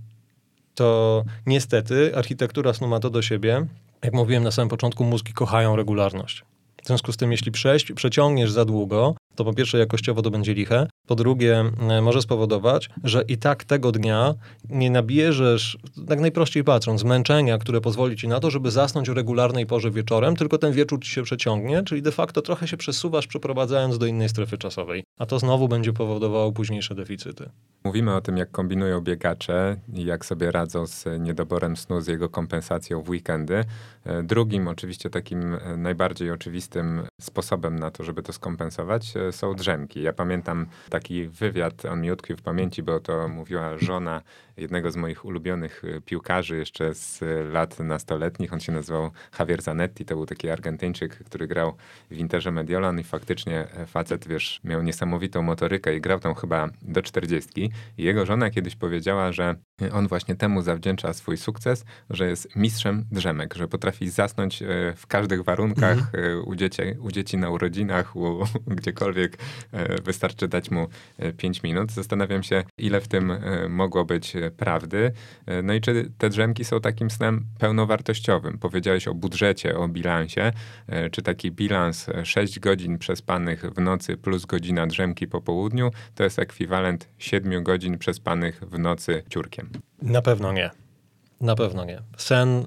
to niestety architektura snu ma to do siebie. Jak mówiłem na samym początku, mózgi kochają regularność. W związku z tym, jeśli przeciągniesz za długo, to po pierwsze jakościowo to będzie liche, po drugie e, może spowodować, że i tak tego dnia nie nabierzesz, tak najprościej patrząc, zmęczenia, które pozwoli ci na to, żeby zasnąć o regularnej porze wieczorem, tylko ten wieczór ci się przeciągnie, czyli de facto trochę się przesuwasz, przeprowadzając do innej strefy czasowej, a to znowu będzie powodowało późniejsze deficyty. Mówimy o tym, jak kombinują biegacze i jak sobie radzą z niedoborem snu, z jego kompensacją w weekendy. E, drugim, oczywiście takim e, najbardziej oczywistym sposobem na to, żeby to skompensować, są drzemki. Ja pamiętam taki wywiad, on mi utkwił w pamięci, bo to mówiła żona jednego z moich ulubionych y, piłkarzy jeszcze z lat nastoletnich. On się nazywał Javier Zanetti, to był taki Argentyńczyk, który grał w Interze Mediolan i faktycznie e, facet, wiesz, miał niesamowitą motorykę i grał tam chyba do czterdziestki. I jego żona kiedyś powiedziała, że on właśnie temu zawdzięcza swój sukces, że jest mistrzem drzemek, że potrafi zasnąć e, w każdych warunkach, mhm. u, dzieci, u dzieci na urodzinach, u, *laughs* gdziekolwiek wystarczy dać mu 5 minut. Zastanawiam się, ile w tym mogło być prawdy. E, no i czy te drzemki są takim snem pełnowartościowym? Powiedziałeś o budżecie, o bilansie. E, czy taki bilans 6 godzin przespanych w nocy plus godzina drzemki po południu to jest ekwiwalent 7 godzin przespanych w nocy ciurkiem? Na pewno nie. Na pewno nie. Sen y,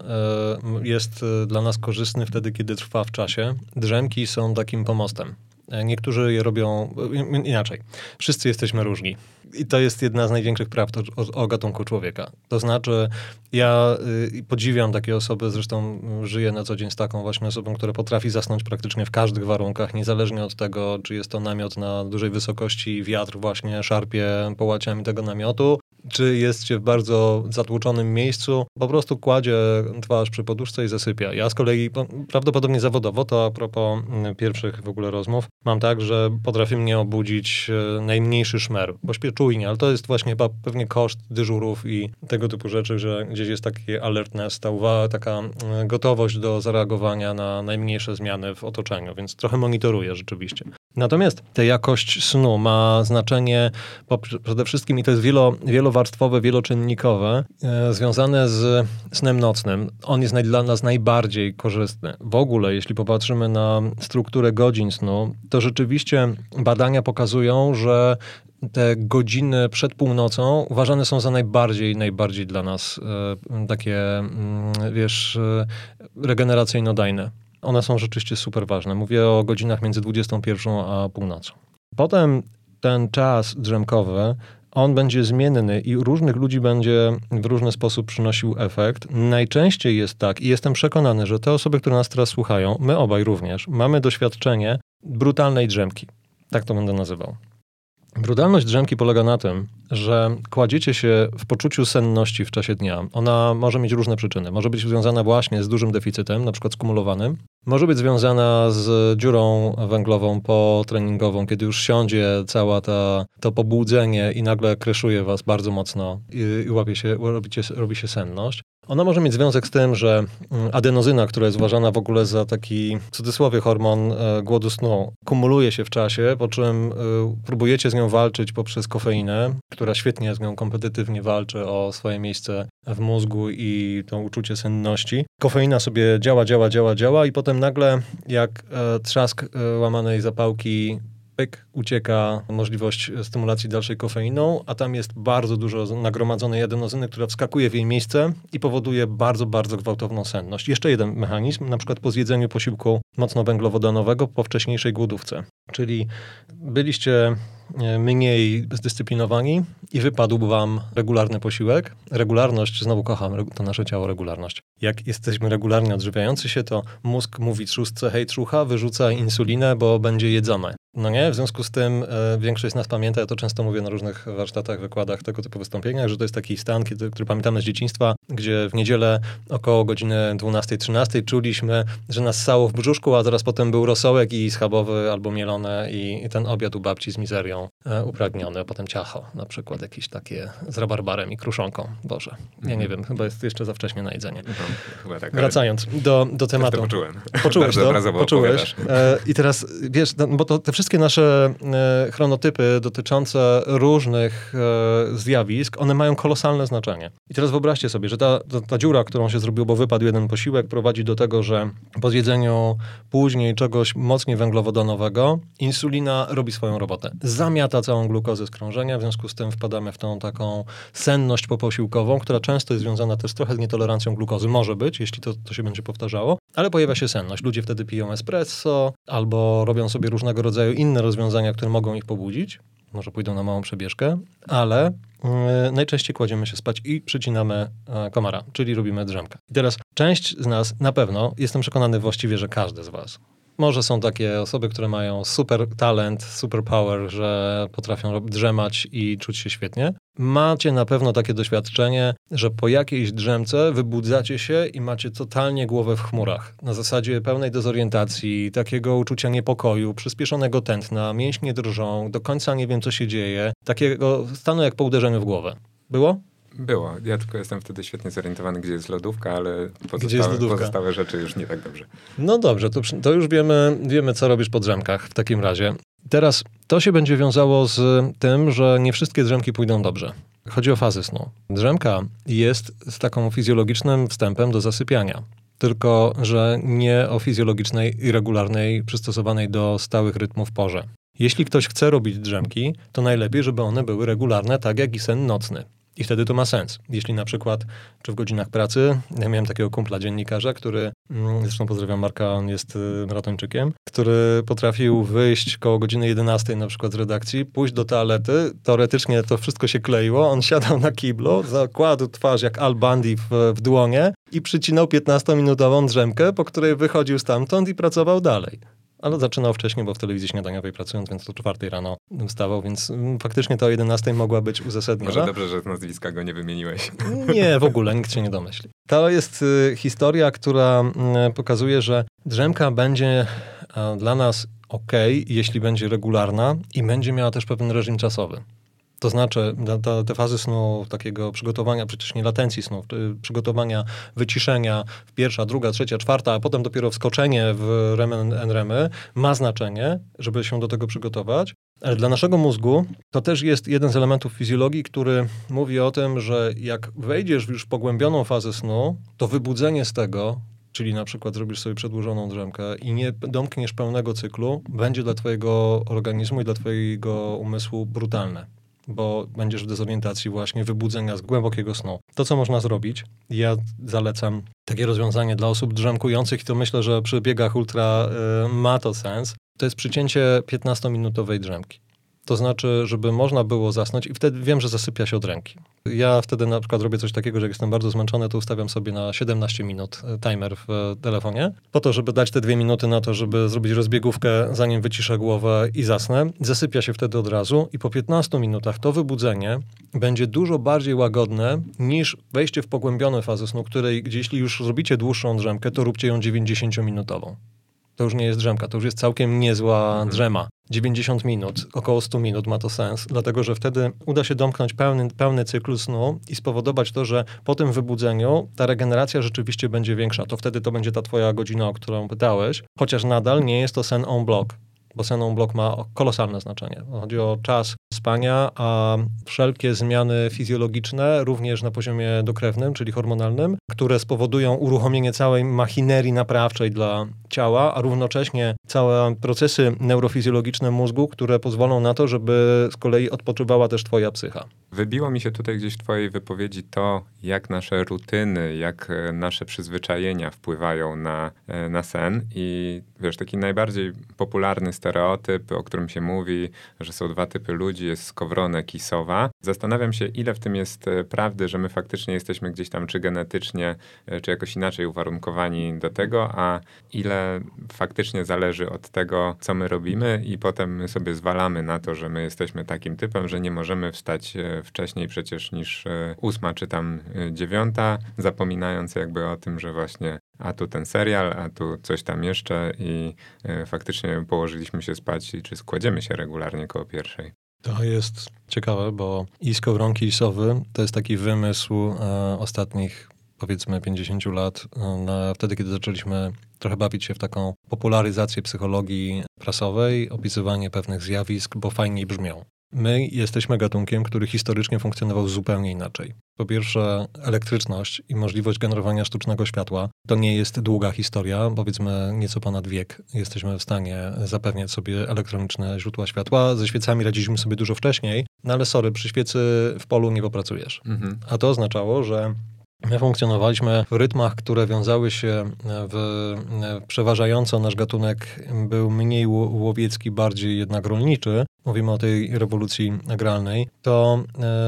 jest dla nas korzystny wtedy, kiedy trwa w czasie. Drzemki są takim pomostem. Niektórzy je robią inaczej. Wszyscy jesteśmy różni. I to jest jedna z największych prawd o, o gatunku człowieka. To znaczy, ja y, podziwiam takie osoby, zresztą żyję na co dzień z taką właśnie osobą, która potrafi zasnąć praktycznie w każdych warunkach, niezależnie od tego, czy jest to namiot na dużej wysokości, wiatr właśnie szarpie połaciami tego namiotu, czy jest się w bardzo zatłoczonym miejscu, po prostu kładzie twarz przy poduszce i zasypia. Ja z kolei prawdopodobnie zawodowo, to a propos mm, pierwszych w ogóle rozmów, mam tak, że potrafi mnie obudzić e, najmniejszy szmer, bo śpię czujnie, ale to jest właśnie chyba pewnie koszt dyżurów i tego typu rzeczy, że gdzieś jest taki alertness, ta uwaga, taka mm, gotowość do zareagowania na najmniejsze zmiany w otoczeniu, więc trochę monitoruję rzeczywiście. Natomiast ta jakość snu ma znaczenie przede wszystkim i to jest wielo, wielowarstwowe, wieloczynnikowe, e, związane z snem nocnym. On jest dla nas najbardziej korzystny. W ogóle, jeśli popatrzymy na strukturę godzin snu, to rzeczywiście badania pokazują, że te godziny przed północą uważane są za najbardziej, najbardziej dla nas e, takie, mm, wiesz, e, regeneracyjno-dajne. One są rzeczywiście super ważne. Mówię o godzinach między 21 a północą. Potem ten czas drzemkowy, on będzie zmienny i różnych ludzi będzie w różny sposób przynosił efekt. Najczęściej jest tak, i jestem przekonany, że te osoby, które nas teraz słuchają, my obaj również, mamy doświadczenie brutalnej drzemki. Tak to będę nazywał. Brutalność drzemki polega na tym, że kładziecie się w poczuciu senności w czasie dnia. Ona może mieć różne przyczyny. Może być związana właśnie z dużym deficytem, na przykład skumulowanym. Może być związana z dziurą węglową potreningową, kiedy już siądzie cała ta, to pobudzenie i nagle kreszuje was bardzo mocno i, i łapie się, robicie, robi się senność. Ona może mieć związek z tym, że mm, adenozyna, która jest uważana w ogóle za taki, w cudzysłowie, hormon e, głodu snu, kumuluje się w czasie, po czym e, próbujecie z nią walczyć poprzez kofeinę, która świetnie z nią kompetytywnie walczy o swoje miejsce w mózgu i to uczucie senności. Kofeina sobie działa, działa, działa, działa i potem nagle jak e, trzask łamanej zapałki pyk, ucieka możliwość stymulacji dalszej kofeiną, a tam jest bardzo dużo nagromadzonej adenozyny, która wskakuje w jej miejsce i powoduje bardzo, bardzo gwałtowną senność. Jeszcze jeden mechanizm, na przykład po zjedzeniu posiłku mocno węglowodanowego po wcześniejszej głodówce. Czyli byliście e, mniej zdyscyplinowani i wypadł wam regularny posiłek. Regularność, znowu kocham to nasze ciało, regularność. Jak jesteśmy regularnie odżywiający się, to mózg mówi trzustce, hej trucha, wyrzuca insulinę, bo będzie jedzone. No nie, w związku z tym e, większość z nas pamięta, ja to często mówię na różnych warsztatach, wykładach, tego typu wystąpieniach, że to jest taki stan, kiedy, który pamiętamy z dzieciństwa, gdzie w niedzielę około godziny 12-13 czuliśmy, że nas sało w brzuszku, a zaraz potem był rosołek i schabowy albo mielone i, i ten obiad u babci z mizerią e, upragniony, a potem ciacho, na przykład jakieś takie z rabarbarem i kruszonką. Boże, ja nie mhm. wiem, chyba jest jeszcze za wcześnie na jedzenie. No, tak, Wracając do, do tematu. To poczułem. Poczułeś to? Poczułeś. I teraz, wiesz, no, bo to te wszystkie wszystkie nasze e, chronotypy dotyczące różnych e, zjawisk, one mają kolosalne znaczenie. I teraz wyobraźcie sobie, że ta, ta, ta dziura, którą się zrobiło, bo wypadł jeden posiłek, prowadzi do tego, że po zjedzeniu później czegoś mocniej węglowodanowego, insulina robi swoją robotę. Zamiata całą glukozę z krążenia, w związku z tym wpadamy w tą taką senność poposiłkową, która często jest związana też trochę z nietolerancją glukozy. Może być, jeśli to, to się będzie powtarzało, ale pojawia się senność. Ludzie wtedy piją espresso albo robią sobie różnego rodzaju inne rozwiązania, które mogą ich pobudzić. Może pójdą na małą przebieżkę, ale yy, najczęściej kładziemy się spać i przycinamy yy, komara, czyli robimy drzemkę. I teraz część z nas, na pewno, jestem przekonany właściwie, że każdy z was, może są takie osoby, które mają super talent, super power, że potrafią drzemać i czuć się świetnie. Macie na pewno takie doświadczenie, że po jakiejś drzemce wybudzacie się i macie totalnie głowę w chmurach. Na zasadzie pełnej dezorientacji, takiego uczucia niepokoju, przyspieszonego tętna, mięśnie drżą, do końca nie wiem, co się dzieje. Takiego stanu jak po uderzeniu w głowę. Było? Było. Ja tylko jestem wtedy świetnie zorientowany, gdzie jest lodówka, ale pozostałe, lodówka? pozostałe rzeczy już nie tak dobrze. No dobrze, to, to już wiemy, wiemy, co robisz po drzemkach w takim razie. Teraz to się będzie wiązało z tym, że nie wszystkie drzemki pójdą dobrze. Chodzi o fazy snu. Drzemka jest z taką fizjologicznym wstępem do zasypiania. Tylko, że nie o fizjologicznej i regularnej, przystosowanej do stałych rytmów porze. Jeśli ktoś chce robić drzemki, to najlepiej, żeby one były regularne, tak jak i sen nocny. I wtedy to ma sens. Jeśli na przykład, czy w godzinach pracy, ja miałem takiego kumpla dziennikarza, który, mm, zresztą pozdrawiam Marka, on jest y, maratończykiem, który potrafił wyjść koło godziny 11 na przykład z redakcji, pójść do toalety, teoretycznie to wszystko się kleiło, on *laughs* siadał na kiblu, zakładł twarz jak Al Bundy w, w dłonie i przycinał 15-minutową drzemkę, po której wychodził stamtąd i pracował dalej. Ale zaczynał wcześniej, bo w telewizji śniadaniowej pracując, więc do czwartej rano wstawał, więc mm, faktycznie to o 11 mogła być uzasadniona. Może dobrze, że z nazwiska go nie wymieniłeś. *laughs* Nie, w ogóle, nikt się nie domyśli. To jest y, historia, która y, pokazuje, że drzemka będzie dla nas ok, jeśli będzie regularna i będzie miała też pewien reżim czasowy. To znaczy, te, fazy snu, takiego przygotowania, przecież nie latencji snu, przygotowania, wyciszenia pierwsza, druga, trzecia, czwarta, a potem dopiero wskoczenie w remen remy ma znaczenie, żeby się do tego przygotować. Ale dla naszego mózgu to też jest jeden z elementów fizjologii, który mówi o tym, że jak wejdziesz już w pogłębioną fazę snu, to wybudzenie z tego, czyli na przykład zrobisz sobie przedłużoną drzemkę i nie domkniesz pełnego cyklu, będzie dla twojego organizmu i dla twojego umysłu brutalne bo będziesz w dezorientacji właśnie wybudzenia z głębokiego snu. To, co można zrobić, ja zalecam takie rozwiązanie dla osób drzemkujących i to myślę, że przy biegach ultra y, ma to sens. To jest przycięcie 15-minutowej drzemki. To znaczy, żeby można było zasnąć i wtedy wiem, że zasypia się od ręki. Ja wtedy na przykład robię coś takiego, że jak jestem bardzo zmęczony, to ustawiam sobie na 17 minut e, timer w e, telefonie, po to, żeby dać te dwie minuty na to, żeby zrobić rozbiegówkę, zanim wyciszę głowę i zasnę. Zasypia się wtedy od razu i po 15 minutach to wybudzenie będzie dużo bardziej łagodne niż wejście w pogłębione fazy snu, której gdzie jeśli już zrobicie dłuższą drzemkę, to róbcie ją 90-minutową to już nie jest drzemka, to już jest całkiem niezła mhm. drzema. 90 minut, około 100 minut ma to sens, dlatego że wtedy uda się domknąć pełny, pełny cykl snu i spowodować to, że po tym wybudzeniu ta regeneracja rzeczywiście będzie większa. To wtedy to będzie ta twoja godzina, o którą pytałeś, chociaż nadal nie jest to sen on block bo senon blok ma kolosalne znaczenie. Chodzi o czas spania, a wszelkie zmiany fizjologiczne, również na poziomie dokrewnym, czyli hormonalnym, które spowodują uruchomienie całej machinerii naprawczej dla ciała, a równocześnie całe procesy neurofizjologiczne mózgu, które pozwolą na to, żeby z kolei odpoczywała też twoja psycha. Wybiło mi się tutaj gdzieś w twojej wypowiedzi to, jak nasze rutyny, jak e, nasze przyzwyczajenia wpływają na, e, na sen i wiesz, taki najbardziej popularny stereotyp, o którym się mówi, że są dwa typy ludzi, jest skowronek i sowa. Zastanawiam się, ile w tym jest e, prawdy, że my faktycznie jesteśmy gdzieś tam czy genetycznie, czy jakoś inaczej uwarunkowani do tego, a ile faktycznie zależy od tego, co my robimy i potem my sobie zwalamy na to, że my jesteśmy takim typem, że nie możemy wstać wcześniej przecież niż e, ósma czy tam e, dziewiąta, zapominając jakby o tym, że właśnie a tu ten serial, a tu coś tam jeszcze i e, faktycznie położyliśmy się spać i czy składziemy się regularnie koło pierwszej. To jest ciekawe, bo i skowronki i sowy to jest taki wymysł e, ostatnich powiedzmy 50 lat, na, wtedy kiedy zaczęliśmy trochę bawić się w taką popularyzację psychologii prasowej, opisywanie pewnych zjawisk, bo fajniej brzmią. My jesteśmy gatunkiem, który historycznie funkcjonował zupełnie inaczej. Po pierwsze, elektryczność i możliwość generowania sztucznego światła to nie jest długa historia, powiedzmy nieco ponad wiek. Jesteśmy w stanie zapewniać sobie elektroniczne źródła światła. Ze świecami radziliśmy sobie dużo wcześniej, no ale sorry, przy świecy w polu nie popracujesz. Mhm. A to oznaczało, że My funkcjonowaliśmy w rytmach, które wiązały się w, przeważająco nasz gatunek był mniej łowiecki, bardziej jednak rolniczy. Mówimy o tej rewolucji agralnej. To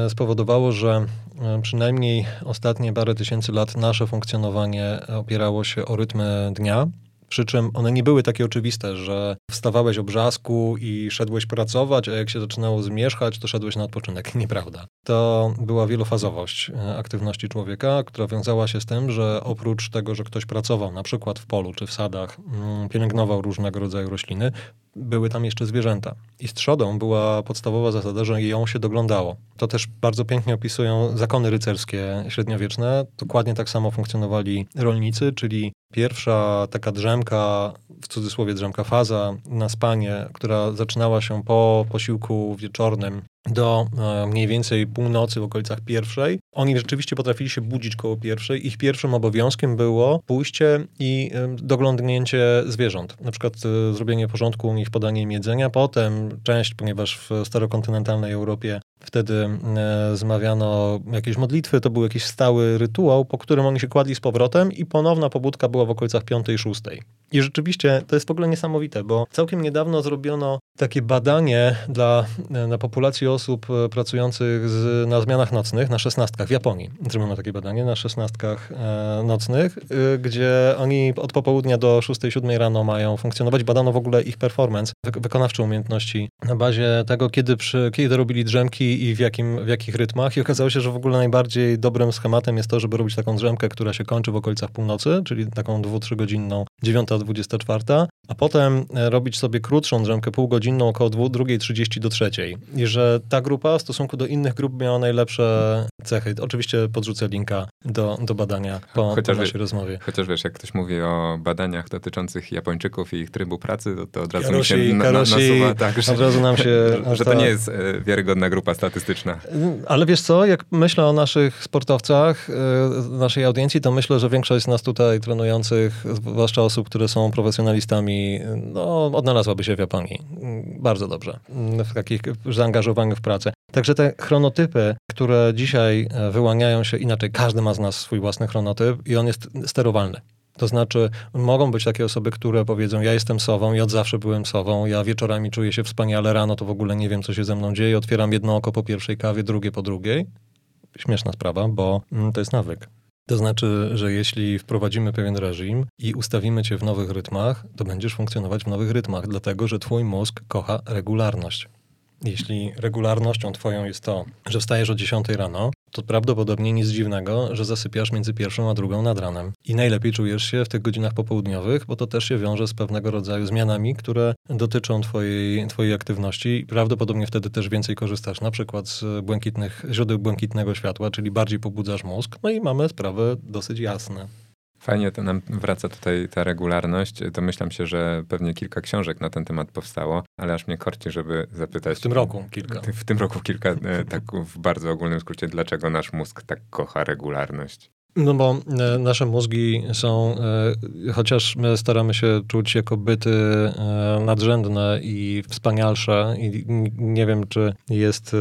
e, spowodowało, że e, przynajmniej ostatnie parę tysięcy lat nasze funkcjonowanie opierało się o rytmy dnia, przy czym one nie były takie oczywiste, że wstawałeś o brzasku i szedłeś pracować, a jak się zaczynało zmierzchać, to szedłeś na odpoczynek. *laughs* Nieprawda. To była wielofazowość e, aktywności człowieka, która wiązała się z tym, że oprócz tego, że ktoś pracował na przykład w polu czy w sadach, mm, pielęgnował różnego rodzaju rośliny, były tam jeszcze zwierzęta. I z trzodą była podstawowa zasada, że ją się doglądało. To też bardzo pięknie opisują zakony rycerskie średniowieczne. Dokładnie tak samo funkcjonowali rolnicy, czyli pierwsza taka drzemka, w cudzysłowie drzemka faza na spanie, która zaczynała się po posiłku wieczornym do e, mniej więcej północy w okolicach pierwszej. Oni rzeczywiście potrafili się budzić koło pierwszej. Ich pierwszym obowiązkiem było pójście i doglądnięcie zwierząt. Na przykład e, zrobienie porządku u nich, podanie im jedzenia. Potem część, ponieważ w starokontynentalnej Europie Wtedy e, zmawiano jakieś modlitwy, to był jakiś stały rytuał, po którym oni się kładli z powrotem i ponowna pobudka była w okolicach 5-6. I rzeczywiście to jest w ogóle niesamowite, bo całkiem niedawno zrobiono takie badanie dla, e, na populacji osób e, pracujących z, na zmianach nocnych, na szesnastkach w Japonii. Zrobiono takie badanie na szesnastkach e, nocnych, y, gdzie oni od popołudnia do 6-7 rano mają funkcjonować. Badano w ogóle ich performance, wy, wykonawcze umiejętności na bazie tego, kiedy, przy, kiedy robili drzemki i w, jakim, w jakich rytmach. I okazało się, że w ogóle najbardziej dobrym schematem jest to, żeby robić taką drzemkę, która się kończy w okolicach północy, czyli taką 2-3 godzinną, 9-24, a potem e, robić sobie krótszą drzemkę półgodzinną około 2.30 do 3. I że ta grupa w stosunku do innych grup miała najlepsze cechy. Oczywiście podrzucę linka do, do badania po, chociaż po naszej wie, rozmowie. Chociaż wiesz, jak ktoś mówi o badaniach dotyczących Japończyków i ich trybu pracy, to, to od razu Karosi, mi się na, Karosi, nasuwa tak, że, od razu nam się... *laughs* że to nie jest e, wiarygodna grupa statystyczna. Ale wiesz co, jak myślę o naszych sportowcach, e, naszej audiencji, to myślę, że większość z nas tutaj trenujących, zwłaszcza osób, które są profesjonalistami, no, odnalazłaby się w Japonii. Bardzo dobrze. W takich zaangażowaniu w pracę. Także te chronotypy, które dzisiaj e, wyłaniają się inaczej, każdy ma z nas swój własny chronotyp i on jest sterowalny. To znaczy, mogą być takie osoby, które powiedzą: Ja jestem sową i od zawsze byłem sową, ja wieczorami czuję się wspaniale, rano to w ogóle nie wiem, co się ze mną dzieje, otwieram jedno oko po pierwszej kawie, drugie po drugiej. Śmieszna sprawa, bo mm, to jest nawyk. To znaczy, że jeśli wprowadzimy pewien reżim i ustawimy cię w nowych rytmach, to będziesz funkcjonować w nowych rytmach, dlatego że twój mózg kocha regularność. Jeśli regularnością twoją jest to, że wstajesz o 10 rano, to prawdopodobnie nic dziwnego, że zasypiasz między pierwszą a drugą nad ranem. I najlepiej czujesz się w tych godzinach popołudniowych, bo to też się wiąże z pewnego rodzaju zmianami, które dotyczą twojej, twojej aktywności prawdopodobnie wtedy też więcej korzystasz na przykład z błękitnych, źródeł błękitnego światła, czyli bardziej pobudzasz mózg. No i mamy sprawę dosyć jasne. Fajnie to nam wraca tutaj ta regularność. Domyślam się, że pewnie kilka książek na ten temat powstało, ale aż mnie korci, żeby zapytać. W tym roku kilka. W tym roku kilka, e, tak w bardzo ogólnym skrócie, dlaczego nasz mózg tak kocha regularność? No bo e, nasze mózgi są, e, chociaż my staramy się czuć jako byty e, nadrzędne i wspanialsze i nie wiem, czy jest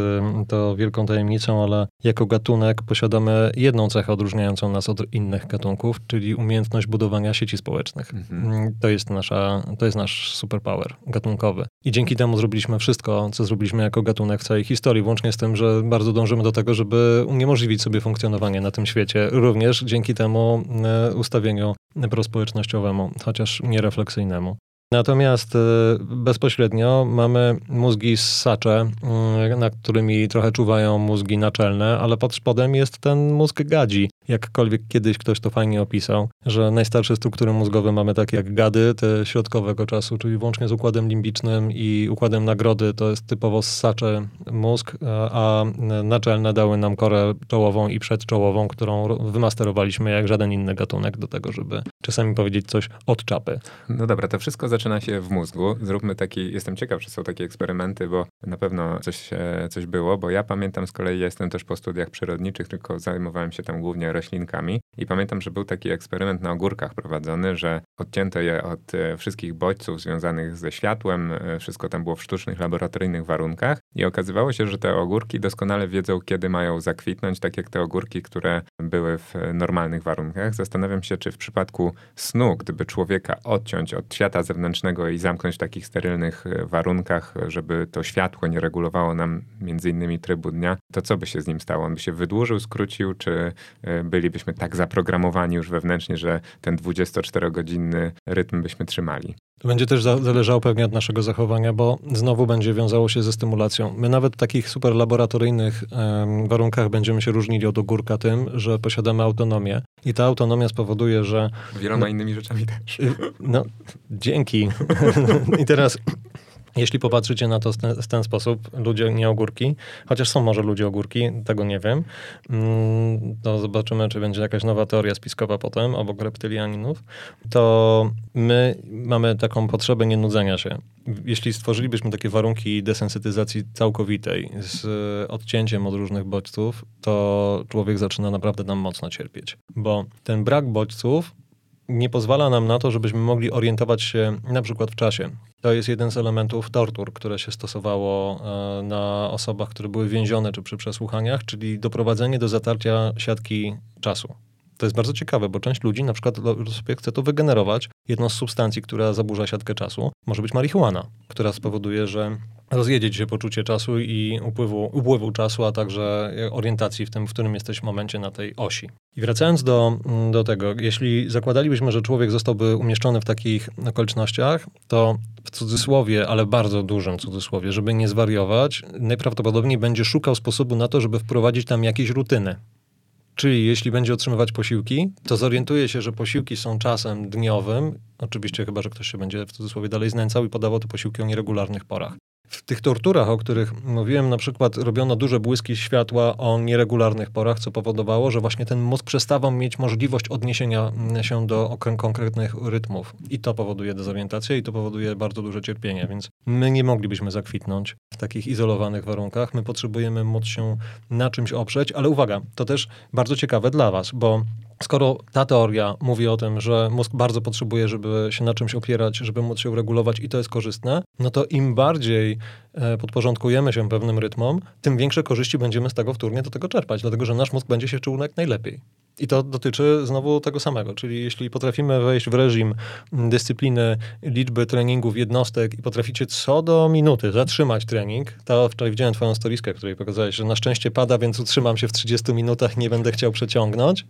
to wielką tajemnicą, ale jako gatunek posiadamy jedną cechę odróżniającą nas od innych gatunków, czyli umiejętność budowania sieci społecznych. Mhm. Mm, to jest nasza, to jest nasz superpower gatunkowy. I dzięki temu zrobiliśmy wszystko, co zrobiliśmy jako gatunek w całej historii, włącznie z tym, że bardzo dążymy do tego, żeby uniemożliwić sobie funkcjonowanie na tym świecie, również dzięki temu e, ustawieniu prospołecznościowemu, chociaż nierefleksyjnemu. Natomiast e, bezpośrednio mamy mózgi ssacze, mm, na którymi trochę czuwają mózgi naczelne, ale pod spodem jest ten mózg gadzi. Jakkolwiek kiedyś ktoś to fajnie opisał, że najstarsze struktury mózgowe mamy takie jak gady, te środkowego czasu, czyli włącznie z układem limbicznym i układem nagrody, to jest typowo ssacze mózg, a naczelne dały nam korę czołową i przedczołową, którą wymasterowaliśmy jak żaden inny gatunek do tego, żeby czasami powiedzieć coś od czapy. No dobra, to wszystko zaczyna się w mózgu. Zróbmy taki, jestem ciekaw, czy są takie eksperymenty, bo na pewno coś, coś było, bo ja pamiętam z kolei, ja jestem też po studiach przyrodniczych, tylko zajmowałem się tam głównie roślinkami i pamiętam, że był taki eksperyment na ogórkach prowadzony, że odcięto je od e, wszystkich bodźców związanych ze światłem, e, wszystko tam było w sztucznych, laboratoryjnych warunkach i okazywało się, że te ogórki doskonale wiedzą, kiedy mają zakwitnąć, tak jak te ogórki, które były w normalnych warunkach. Zastanawiam się, czy w przypadku snu, gdyby człowieka odciąć od świata zewnętrznego, i zamknąć w takich sterylnych e, warunkach, żeby to światło nie regulowało nam między innymi trybu dnia, to co by się z nim stało? On by się wydłużył, skrócił, czy bylibyśmy tak zaprogramowani już wewnętrznie, że ten 24-godzinny rytm byśmy trzymali? To będzie też zależało pewnie od naszego zachowania, bo znowu będzie wiązało się ze stymulacją. My nawet w takich super laboratoryjnych um, warunkach będziemy się różnili od ogórka tym, że posiadamy autonomię. I ta autonomia spowoduje, że... Wieloma no, innymi rzeczami też. Y, no, dzięki. *laughs* I teraz jeśli popatrzycie na to w ten, w ten, sposób, ludzie nie ogórki, chociaż są może ludzie ogórki, tego nie wiem, mm, to zobaczymy, czy będzie jakaś nowa teoria spiskowa potem obok reptylianinów, to my mamy taką potrzebę nienudzenia się. Jeśli stworzylibyśmy takie warunki desensytyzacji całkowitej z odcięciem od różnych bodźców, to człowiek zaczyna naprawdę nam mocno cierpieć, bo ten brak bodźców nie pozwala nam na to, żebyśmy mogli orientować się na przykład w czasie. To jest jeden z elementów tortur, które się stosowało e, na osobach, które były więzione czy przy przesłuchaniach, czyli doprowadzenie do zatarcia siatki czasu. To jest bardzo ciekawe, bo część ludzi na przykład sobie chce to wygenerować. Jedną z substancji, która zaburza siatkę czasu, może być marihuana, która spowoduje, że rozjedzie się poczucie czasu i upływu, upływu czasu, a także orientacji w tym, w którym jesteś w momencie na tej osi. I wracając do, do tego, jeśli zakładalibyśmy, że człowiek zostałby umieszczony w takich okolicznościach, to w cudzysłowie, ale bardzo dużym cudzysłowie, żeby nie zwariować, najprawdopodobniej będzie szukał sposobu na to, żeby wprowadzić tam jakieś rutyny. Czyli jeśli będzie otrzymywać posiłki, to zorientuje się, że posiłki są czasem dniowym, oczywiście chyba, że ktoś się będzie w cudzysłowie dalej znęcał i podawał te posiłki o nieregularnych porach. W tych torturach, o których mówiłem, na przykład robiono duże błyski światła o nieregularnych porach, co powodowało, że właśnie ten mózg przestawał mieć możliwość odniesienia się do konkretnych rytmów. I to powoduje dezorientację i to powoduje bardzo duże cierpienie, więc my nie moglibyśmy zakwitnąć w takich izolowanych warunkach. My potrzebujemy móc się na czymś oprzeć, ale uwaga, to też bardzo ciekawe dla Was, bo Skoro ta teoria mówi o tym, że mózg bardzo potrzebuje, żeby się na czymś opierać, żeby móc się regulować i to jest korzystne, no to im bardziej e, podporządkujemy się pewnym rytmom, tym większe korzyści będziemy z tego wtórnie do tego czerpać, dlatego że nasz mózg będzie się czuł jak najlepiej. I to dotyczy znowu tego samego, czyli jeśli potrafimy wejść w reżim dyscypliny, liczby treningów, jednostek i potraficie co do minuty zatrzymać trening, to wczoraj widziałem twoją storiskę, której pokazałeś, że na szczęście pada, więc utrzymam się w 30 minutach, nie będę chciał przeciągnąć,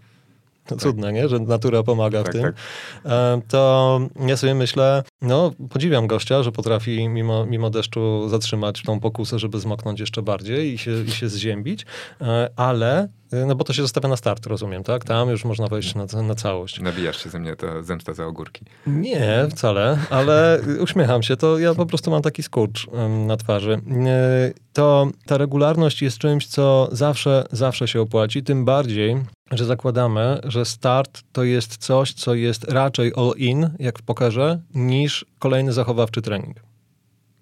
tak. cudne, nie? że natura pomaga tak, w tym. Tak. E, to ja sobie myślę, no podziwiam gościa, że potrafi mimo, mimo deszczu zatrzymać tą pokusę, żeby zmoknąć jeszcze bardziej i się, i się zziębić, e, ale e, no bo to się zostawia na start, rozumiem, tak? Tam już można wejść na, na całość. Nabijasz się ze mnie, to zemsta za ogórki. Nie, wcale, ale uśmiecham się, to ja po prostu mam taki skurcz na twarzy. To ta regularność jest czymś, co zawsze, zawsze się opłaci, tym bardziej, że zakładamy, że start to jest coś, co jest raczej all-in, jak w pokerze, niż kolejny zachowawczy trening.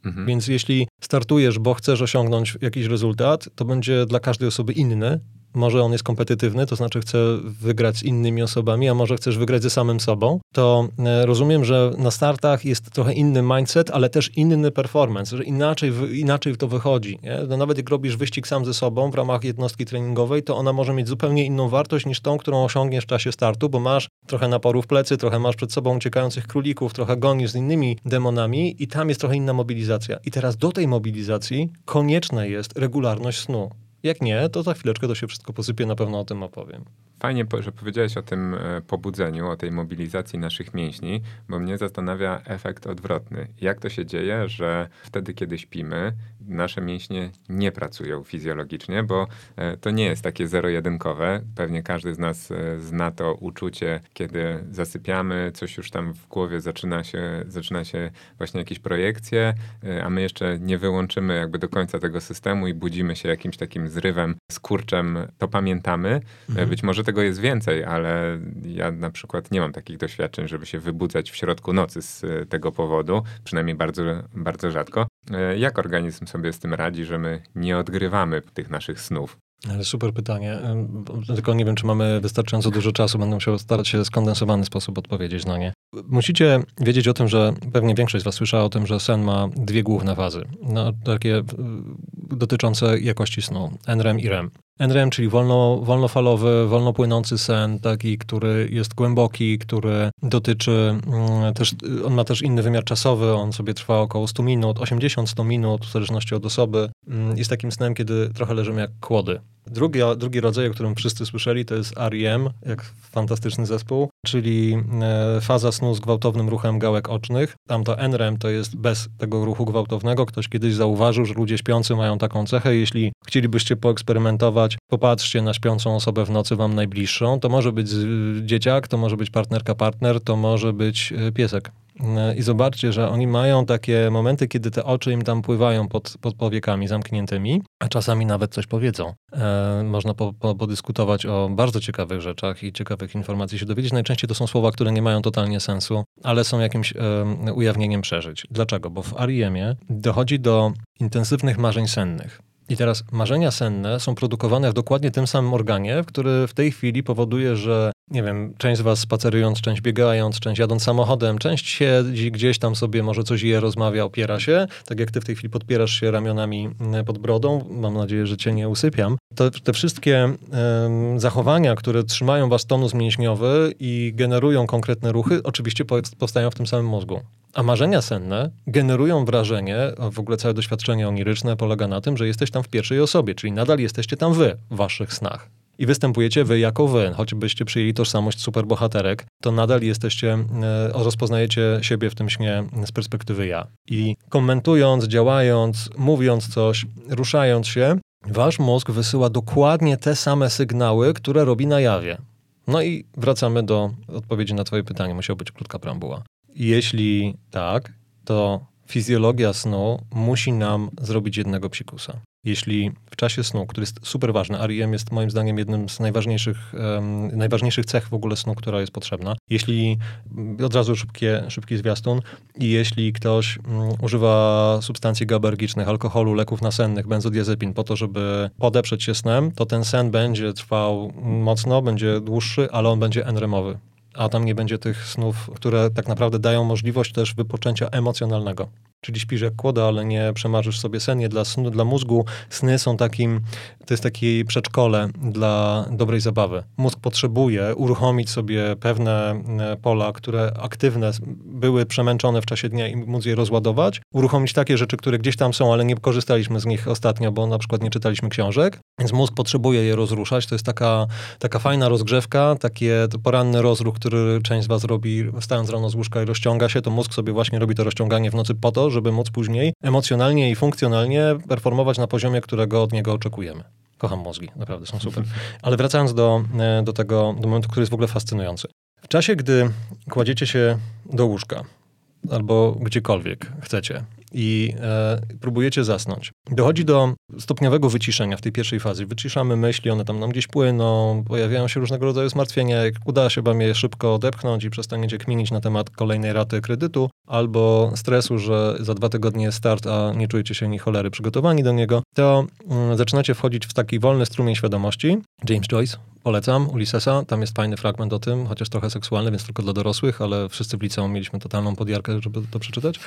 Mhm. Więc jeśli startujesz, bo chcesz osiągnąć jakiś rezultat, to będzie dla każdej osoby inny może on jest kompetytywny, to znaczy chce wygrać z innymi osobami, a może chcesz wygrać ze samym sobą, to e, rozumiem, że na startach jest trochę inny mindset, ale też inny performance, że inaczej, inaczej to wychodzi. No nawet jak robisz wyścig sam ze sobą w ramach jednostki treningowej, to ona może mieć zupełnie inną wartość niż tą, którą osiągniesz w czasie startu, bo masz trochę naporu w plecy, trochę masz przed sobą uciekających królików, trochę gonisz z innymi demonami i tam jest trochę inna mobilizacja. I teraz do tej mobilizacji konieczna jest regularność snu. Jak nie, to za chwileczkę to się wszystko posypie, na pewno o tym opowiem. Fajnie, że powiedziałeś o tym e, pobudzeniu, o tej mobilizacji naszych mięśni, bo mnie zastanawia efekt odwrotny. Jak to się dzieje, że wtedy, kiedy śpimy, nasze mięśnie nie pracują fizjologicznie, bo e, to nie jest takie zero-jedynkowe. Pewnie każdy z nas e, zna to uczucie, kiedy zasypiamy, coś już tam w głowie zaczyna się, zaczyna się właśnie jakieś projekcje, a my jeszcze nie wyłączymy jakby do końca tego systemu i budzimy się jakimś takim zrywem, skurczem, to pamiętamy. Mhm. Być może tego jest więcej, ale ja na przykład nie mam takich doświadczeń, żeby się wybudzać w środku nocy z e, tego powodu, przynajmniej bardzo, bardzo rzadko. E, jak organizm sobie z tym radzi, że my nie odgrywamy tych naszych snów? Ale super pytanie. Tylko nie wiem, czy mamy wystarczająco dużo czasu. Będę musiał starać się w skondensowany sposób odpowiedzieć na nie. Musicie wiedzieć o tym, że pewnie większość z Was słyszała o tym, że sen ma dwie główne fazy. No, takie dotyczące jakości snu. NREM i REM. NREM, czyli wolno, wolnofalowy, wolno płynący sen, taki, który jest głęboki, który dotyczy mm, też, on ma też inny wymiar czasowy, on sobie trwa około 100 minut, 80-100 minut, w zależności od osoby. Mm, jest takim snem, kiedy trochę leżymy jak kłody. Drugi, drugi rodzaj, o którym wszyscy słyszeli, to jest REM, jak fantastyczny zespół, czyli e, faza snu z gwałtownym ruchem gałek ocznych. Tam to NREM to jest bez tego ruchu gwałtownego. Ktoś kiedyś zauważył, że ludzie śpiący mają taką cechę. Jeśli chcielibyście poeksperymentować, popatrzcie na śpiącą osobę w nocy wam najbliższą. To może być dzieciak, to może być partnerka, partner, to może być e, piesek. I zobaczcie, że oni mają takie momenty, kiedy te oczy im tam pływają pod, pod powiekami zamkniętymi, a czasami nawet coś powiedzą. E, można po, po, podyskutować o bardzo ciekawych rzeczach i ciekawych informacji się dowiedzieć. Najczęściej to są słowa, które nie mają totalnie sensu, ale są jakimś e, ujawnieniem przeżyć. Dlaczego? Bo w REM-ie dochodzi do intensywnych marzeń sennych. I teraz marzenia senne są produkowane w dokładnie tym samym organie, który w tej chwili powoduje, że nie wiem, część z was spacerując, część biegając, część jadąc samochodem, część siedzi gdzieś tam sobie, może coś je, rozmawia, opiera się, tak jak ty w tej chwili podpierasz się ramionami mm, pod brodą, mam nadzieję, że cię nie usypiam. To, te wszystkie um, zachowania, które trzymają was tonus mięśniowy i generują konkretne ruchy, oczywiście powstają w tym samym mózgu. A marzenia senne generują wrażenie, w ogóle całe doświadczenie oniryczne polega na tym, że jesteś tam w pierwszej osobie, czyli nadal jesteście tam wy w waszych snach. I występujecie wy jako wy, choćbyście przyjęli tożsamość superbohaterek, to nadal jesteście, e, rozpoznajecie siebie w tym śnie z perspektywy ja. I komentując, działając, mówiąc coś, ruszając się, wasz mózg wysyła dokładnie te same sygnały, które robi na jawie. No i wracamy do odpowiedzi na twoje pytanie. Musiała być krótka preambuła. Jeśli tak, to fizjologia snu musi nam zrobić jednego psikusa. Jeśli w czasie snu, który jest super ważny, REM jest moim zdaniem jednym z najważniejszych, um, najważniejszych cech w ogóle snu, która jest potrzebna. Jeśli, od razu szybkie, szybki zwiastun, i jeśli ktoś um, używa substancji gabergicznych, alkoholu, leków nasennych, benzodiazepin po to, żeby podeprzeć się snem, to ten sen będzie trwał mocno, będzie dłuższy, ale on będzie enremowy a tam nie będzie tych snów, które tak naprawdę dają możliwość też wypoczęcia emocjonalnego. Czyli śpisz jak kłoda, ale nie przemarzysz sobie sen, dla snu, dla mózgu. Sny są takim, to jest takie przedszkole dla dobrej zabawy. Mózg potrzebuje uruchomić sobie pewne e, pola, które aktywne były przemęczone w czasie dnia i móc je rozładować. Uruchomić takie rzeczy, które gdzieś tam są, ale nie korzystaliśmy z nich ostatnio, bo na przykład nie czytaliśmy książek. Więc mózg potrzebuje je rozruszać. To jest taka, taka fajna rozgrzewka, takie poranny rozruch, który część z was robi wstając rano z łóżka i rozciąga się. To mózg sobie właśnie robi to rozciąganie w nocy po to, żeby móc później emocjonalnie i funkcjonalnie performować na poziomie, którego od niego oczekujemy. Kocham mózgi, naprawdę są super. Ale wracając do, e, do tego do momentu, który jest w ogóle fascynujący. W czasie, gdy kładziecie się do łóżka albo gdziekolwiek chcecie i e, próbujecie zasnąć. Dochodzi do stopniowego wyciszenia w tej pierwszej fazie. Wyciszamy myśli, one tam nam gdzieś płyną, pojawiają się różnego rodzaju zmartwienia. Jak uda się wam je szybko odepchnąć i przestaniecie kminić na temat kolejnej raty kredytu albo stresu, że za dwa tygodnie start, a nie czujecie się ni cholery przygotowani do niego, to mm, zaczynacie wchodzić w taki wolny strumień świadomości. James Joyce Polecam Ulyssesa, tam jest fajny fragment o tym, chociaż trochę seksualny, więc tylko dla dorosłych, ale wszyscy w liceum mieliśmy totalną podjarkę, żeby to przeczytać.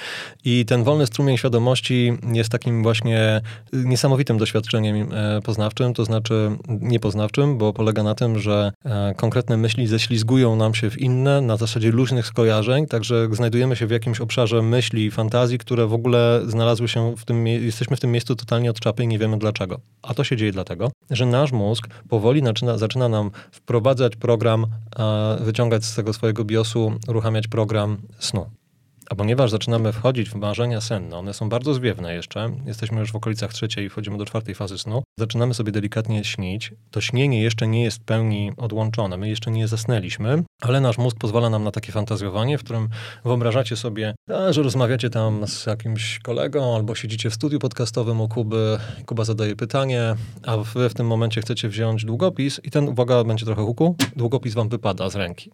I ten wolny strumień świadomości jest takim właśnie niesamowitym doświadczeniem e, poznawczym, to znaczy niepoznawczym, bo polega na tym, że e, konkretne myśli ześlizgują nam się w inne na zasadzie luźnych skojarzeń, także znajdujemy się w jakimś obszarze myśli i fantazji, które w ogóle znalazły się w tym, jesteśmy w tym miejscu totalnie od czapy i nie wiemy dlaczego. A to się dzieje dlatego, że nasz mózg powoli zaczyna, zaczyna nam wprowadzać program, wyciągać z tego swojego biosu, uruchamiać program snu. A ponieważ zaczynamy wchodzić w marzenia senne, one są bardzo zwiewne jeszcze, jesteśmy już w okolicach trzeciej i wchodzimy do czwartej fazy snu, zaczynamy sobie delikatnie śnić. To śnienie jeszcze nie jest w pełni odłączone, my jeszcze nie zasnęliśmy, ale nasz mózg pozwala nam na takie fantazjowanie, w którym wyobrażacie sobie, że rozmawiacie tam z jakimś kolegą albo siedzicie w studiu podcastowym u Kuby, Kuba zadaje pytanie, a wy w tym momencie chcecie wziąć długopis i ten, uwaga, będzie trochę huku, długopis wam wypada z ręki.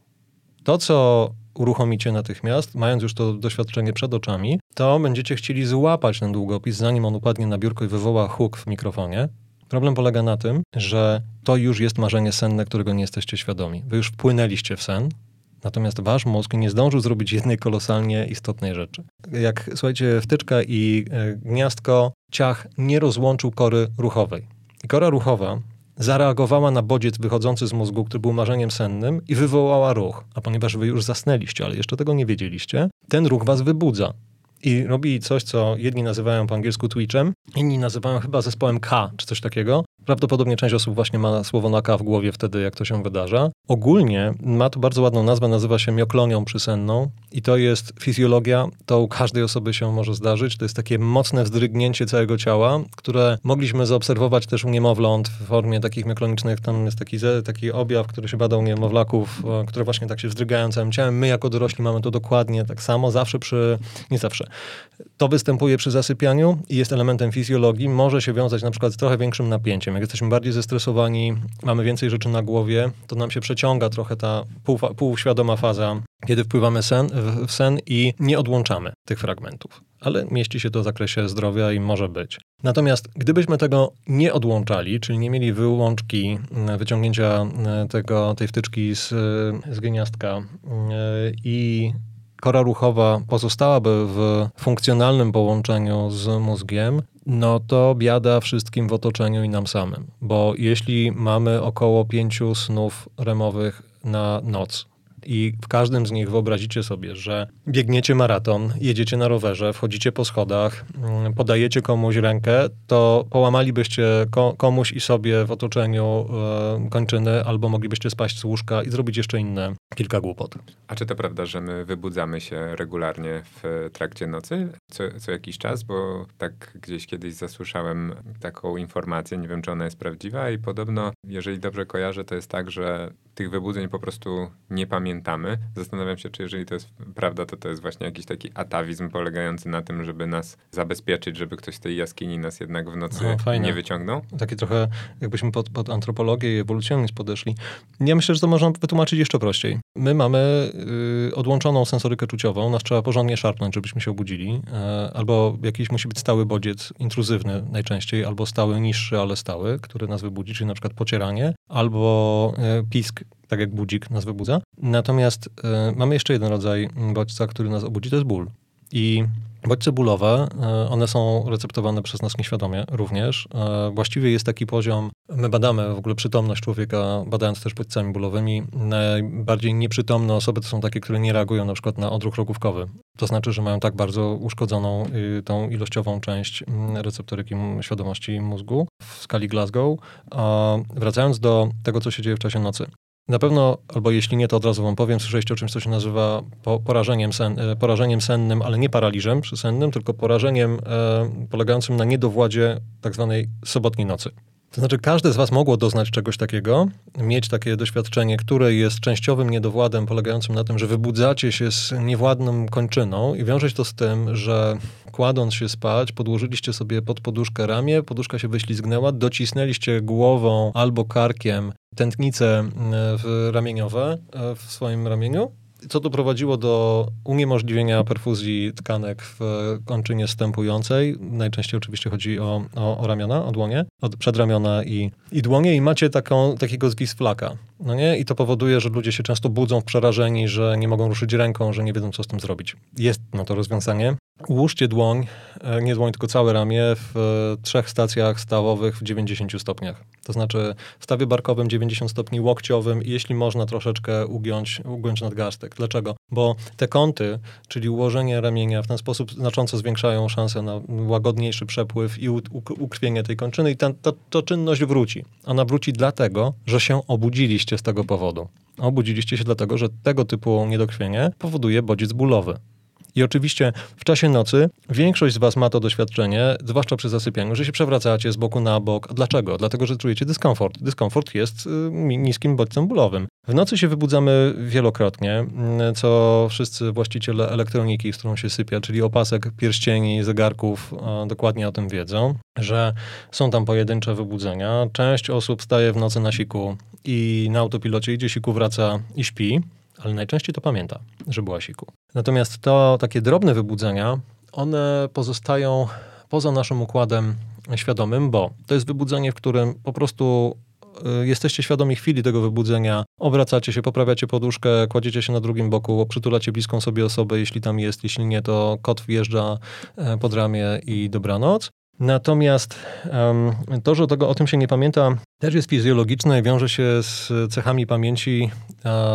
To, co uruchomicie natychmiast, mając już to doświadczenie przed oczami, to będziecie chcieli złapać ten długopis, zanim on upadnie na biurko i wywoła huk w mikrofonie. Problem polega na tym, że to już jest marzenie senne, którego nie jesteście świadomi. Wy już wpłynęliście w sen, natomiast wasz mózg nie zdążył zrobić jednej kolosalnie istotnej rzeczy. Jak, słuchajcie, wtyczka i e, gniazdko, ciach nie rozłączył kory ruchowej. I kora ruchowa zareagowała na bodziec wychodzący z mózgu, który był marzeniem sennym i wywołała ruch. A ponieważ wy już zasnęliście, ale jeszcze tego nie wiedzieliście, ten ruch was wybudza. I robi coś, co jedni nazywają po angielsku twitchem, inni nazywają chyba zespołem K, czy coś takiego. Prawdopodobnie część osób właśnie ma słowo na w głowie wtedy, jak to się wydarza. Ogólnie ma to bardzo ładną nazwę, nazywa się mioklonią przysenną i to jest fizjologia, to u każdej osoby się może zdarzyć. To jest takie mocne wzdrygnięcie całego ciała, które mogliśmy zaobserwować też u niemowląt w formie takich mioklonicznych. Tam jest taki, taki objaw, który się badał u niemowlaków, e, które właśnie tak się wzdrygają całym ciałem. My jako dorośli mamy to dokładnie tak samo, zawsze przy, nie zawsze. To występuje przy zasypianiu i jest elementem fizjologii. Może się wiązać na przykład z trochę większym napięciem Jak jesteśmy bardziej zestresowani, mamy więcej rzeczy na głowie, to nam się przeciąga trochę ta pół, półświadoma faza, kiedy wpływamy sen, w, w sen i nie odłączamy tych fragmentów. Ale mieści się to w zakresie zdrowia i może być. Natomiast gdybyśmy tego nie odłączali, czyli nie mieli wyłączki mm, wyciągnięcia mm, tego, tej wtyczki z, z gniazdka i kora ruchowa pozostałaby w funkcjonalnym połączeniu z mózgiem, no to biada wszystkim w otoczeniu i nam samym. Bo jeśli mamy około pięciu snów remowych na noc, i w każdym z nich wyobrazicie sobie, że biegniecie maraton, jedziecie na rowerze, wchodzicie po schodach, mm, podajecie komuś rękę, to połamalibyście komuś i sobie w otoczeniu e, kończyny, albo moglibyście spaść z łóżka i zrobić jeszcze inne kilka głupot. A czy to prawda, że my wybudzamy się regularnie w trakcie nocy, co, co jakiś czas? Bo tak gdzieś kiedyś zasłyszałem taką informację, nie wiem czy ona jest prawdziwa i podobno, jeżeli dobrze kojarzę, to jest tak, że tych wybudzeń po prostu nie pamiętamy. Zastanawiam się, czy jeżeli to jest prawda, to to jest właśnie jakiś taki atawizm polegający na tym, żeby nas zabezpieczyć, żeby ktoś z tej jaskini nas jednak w nocy no, nie wyciągnął. Taki trochę, jakbyśmy pod, pod antropologię i ewolucjonizm podeszli. Ja myślę, że to można wytłumaczyć jeszcze prościej. My mamy y, odłączoną sensorykę czuciową, nas trzeba porządnie szarpnąć, żebyśmy się obudzili, y, albo jakiś musi być stały bodziec, intruzywny najczęściej, albo stały niższy, ale stały, który nas wybudzi, czyli na przykład pocieranie, albo y, pisk tak jak budzik nas wybudza. Natomiast y, mamy jeszcze jeden rodzaj bodźca, który nas obudzi, to jest ból. I bodźce bólowe, y, one są receptowane przez nas nieświadomie również. Y, właściwie jest taki poziom, my badamy w ogóle przytomność człowieka, badając też bodźcami bólowymi. Najbardziej nieprzytomne osoby to są takie, które nie reagują na przykład na odruch rogówkowy. To znaczy, że mają tak bardzo uszkodzoną tą ilościową część mm, receptoryki świadomości mózgu w skali Glasgow. Wracając do tego, co się dzieje w czasie nocy. Na pewno, albo jeśli nie, to od razu wam powiem, słyszeliście o czymś, co się nazywa porażeniem, sen, e, porażeniem sennym, ale nie paraliżem przysennym, tylko porażeniem e, polegającym na niedowładzie tak zwanej sobotniej nocy. To znaczy, każdy z Was mogło doznać czegoś takiego, mieć takie doświadczenie, które jest częściowym niedowładem polegającym na tym, że wybudzacie się z niewładną kończyną i wiąże się to z tym, że kładąc się spać, podłożyliście sobie pod poduszkę ramię, poduszka się wyślizgnęła, docisnęliście głową albo karkiem tętnice e, ramieniowe e, w swoim ramieniu co doprowadziło do uniemożliwienia perfuzji tkanek w kończynie stępującej. Najczęściej oczywiście chodzi o, o, o ramiona, o dłonie, przedramiona i, i dłonie i macie taką, takiego zwisflaka. No nie? I to powoduje, że ludzie się często budzą przerażeni, że nie mogą ruszyć ręką, że nie wiedzą, co z tym zrobić. Jest na to rozwiązanie. Ułóżcie dłoń, e, nie dłoń, tylko całe ramię w e, trzech stacjach stawowych w 90 stopniach. To znaczy w stawie barkowym 90 stopni, łokciowym i jeśli można troszeczkę ugiąć, ugiąć nadgarstek. Dlaczego? Bo te kąty, czyli ułożenie ramienia w ten sposób znacząco zwiększają szanse na łagodniejszy przepływ i ukrwienie tej kończyny i ta, ta, ta czynność wróci. Ona wróci dlatego, że się obudziliście z tego powodu. Obudziliście się dlatego, że tego typu niedokrwienie powoduje bodziec bólowy. I oczywiście w czasie nocy większość z Was ma to doświadczenie, zwłaszcza przy zasypianiu, że się przewracacie z boku na bok. Dlaczego? Dlatego, że czujecie dyskomfort. Dyskomfort jest y, niskim bodźcem bólowym. W nocy się wybudzamy wielokrotnie, mm, co wszyscy właściciele elektroniki, z którą się sypia, czyli opasek, pierścieni, zegarków, dokładnie o tym wiedzą, że są tam pojedyncze wybudzenia. Część osób staje w nocy na siku i na autopilocie idzie siku, wraca i śpi ale najczęściej to pamięta, że była siku. Natomiast to takie drobne wybudzenia, one pozostają poza naszym układem świadomym, bo to jest wybudzenie, w którym po prostu y, jesteście świadomi chwili tego wybudzenia, obracacie się, poprawiacie poduszkę, kładziecie się na drugim boku, przytulacie bliską sobie osobę, jeśli tam jest, jeśli nie, to kot wjeżdża e, pod ramię i dobranoc. Natomiast to, że tego, o tym się nie pamięta, też jest fizjologiczne i wiąże się z cechami pamięci.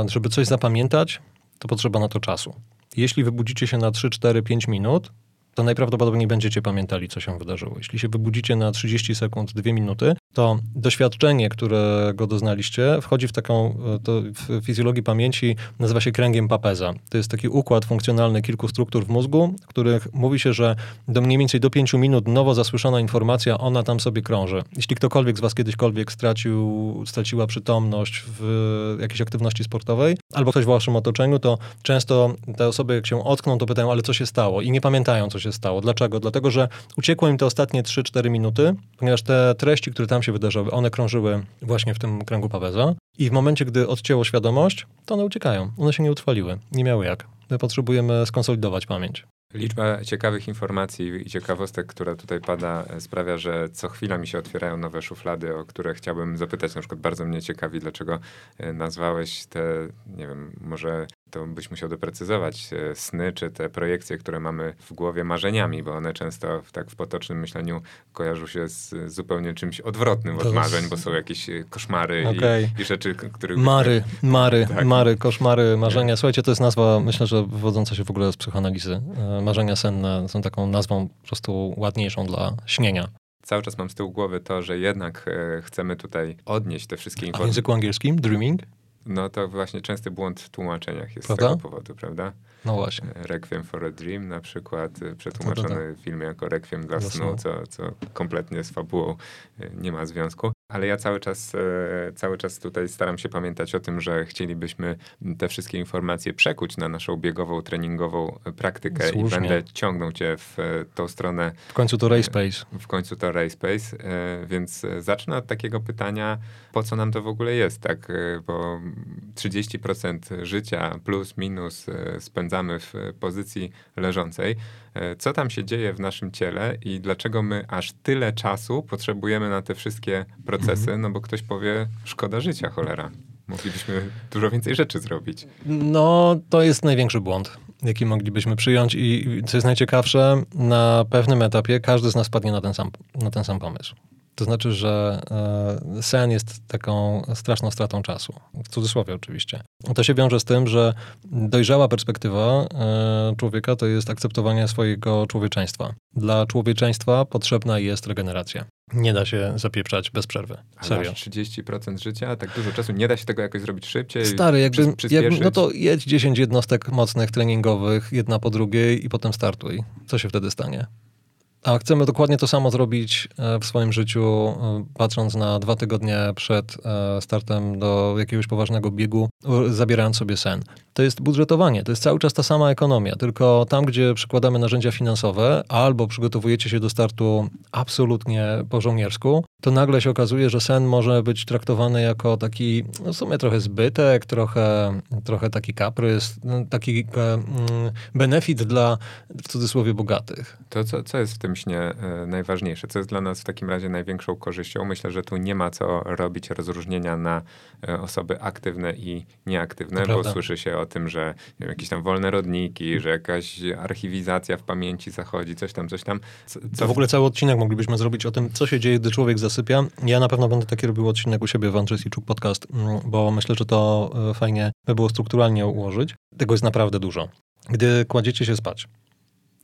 Żeby coś zapamiętać, to potrzeba na to czasu. Jeśli wybudzicie się na 3, 4, 5 minut, to najprawdopodobniej będziecie pamiętali, co się wydarzyło. Jeśli się wybudzicie na 30 sekund, 2 minuty, to doświadczenie, którego doznaliście, wchodzi w taką, to w fizjologii pamięci nazywa się kręgiem Papeza. To jest taki układ funkcjonalny kilku struktur w mózgu, których mówi się, że do mniej więcej do 5 minut nowo zasłyszana informacja, ona tam sobie krąży. Jeśli ktokolwiek z was kiedyśkolwiek stracił, straciła przytomność w jakiejś aktywności sportowej, albo ktoś w waszym otoczeniu, to często te osoby, jak się otkną, to pytają, ale co się stało? I nie pamiętają, co się stało. Dlaczego? Dlatego, że uciekło im te ostatnie 3-4 minuty, ponieważ te treści, które tam nam się wydarzały, one krążyły właśnie w tym kręgu Paweza i w momencie, gdy odcięło świadomość, to one uciekają. One się nie utrwaliły. Nie miały jak. My potrzebujemy skonsolidować pamięć. Liczba ciekawych informacji i ciekawostek, która tutaj pada, sprawia, że co chwila mi się otwierają nowe szuflady, o które chciałbym zapytać. Na przykład bardzo mnie ciekawi, dlaczego e, nazwałeś te, nie wiem, może to byś musiał doprecyzować e, sny, czy te projekcje, które mamy w głowie marzeniami, bo one często w, tak w potocznym myśleniu kojarzą się z zupełnie czymś odwrotnym od marzeń, bo są jakieś koszmary okay. i, i, rzeczy, których... Mary, mary, tak. mary, koszmary, marzenia. Słuchajcie, to jest nazwa, myślę, że wywodząca się w ogóle z psychoanalizy marzenia senne są taką nazwą po prostu ładniejszą dla śnienia. Cały czas mam z tyłu głowy to, że jednak e, chcemy tutaj odnieść te wszystkie informacje. A w języku angielskim? Dreaming? No to właśnie częsty błąd w tłumaczeniach jest prawda? z tego powodu, prawda? No właśnie. E, Requiem for a Dream na przykład, e, przetłumaczony w filmie jako Requiem dla snu, co, co kompletnie z fabułą e, nie ma związku. Ale ja cały czas, cały czas tutaj staram się pamiętać o tym, że chcielibyśmy te wszystkie informacje przekuć na naszą biegową, treningową praktykę Słusznie. i będę ciągnął cię w tą stronę. W końcu to Rayspace. W końcu to Rayspace, więc zacznę od takiego pytania, po co nam to w ogóle jest, tak? Bo 30% życia plus minus spędzamy w pozycji leżącej. E, co tam się dzieje w naszym ciele i dlaczego my aż tyle czasu potrzebujemy na te wszystkie procesy? Mhm. No bo ktoś powie, szkoda życia, cholera. Moglibyśmy dużo więcej rzeczy zrobić. No, to jest największy błąd, jaki moglibyśmy przyjąć i co jest najciekawsze, na pewnym etapie każdy z nas padnie na ten sam, na ten sam pomysł. To znaczy, że e, sen jest taką straszną stratą czasu. W cudzysłowie oczywiście. To się wiąże z tym, że dojrzała perspektywa e, człowieka to jest akceptowanie swojego człowieczeństwa. Dla człowieczeństwa potrzebna jest regeneracja. Nie da się zapieprzać bez przerwy. Serio. 30% życia, tak dużo czasu, nie da się tego jakoś zrobić szybciej? Stary, jakby, jakby, no to jedź 10 jednostek mocnych, treningowych, jedna po drugiej i potem startuj. Co się wtedy stanie? A chcemy dokładnie to samo zrobić e, w swoim życiu, e, patrząc na dwa tygodnie przed e, startem do jakiegoś poważnego biegu, zabierając sobie sen. To jest budżetowanie, to jest cały czas ta sama ekonomia, tylko tam, gdzie przykładamy narzędzia finansowe albo przygotowujecie się do startu absolutnie po żołniersku, to nagle się okazuje, że sen może być traktowany jako taki no w sumie trochę zbytek, trochę, trochę taki kaprys, no, taki mm, benefit dla w cudzysłowie bogatych. To co, co jest w tym śnie e, najważniejsze? Co jest dla nas w takim razie największą korzyścią? Myślę, że tu nie ma co robić rozróżnienia na e, osoby aktywne i nieaktywne, bo słyszy się o tym, że wiem, jakieś tam wolne rodniki, że jakaś archiwizacja w pamięci zachodzi, coś tam, coś tam. Co, co... W ogóle cały odcinek moglibyśmy zrobić o tym, co się dzieje, gdy człowiek zasypia. Ja na pewno będę taki robił odcinek u siebie w Andrzej Siczuk podcast, mm, bo myślę, że to e, fajnie by było strukturalnie ułożyć. Tego jest naprawdę dużo. Gdy kładziecie się spać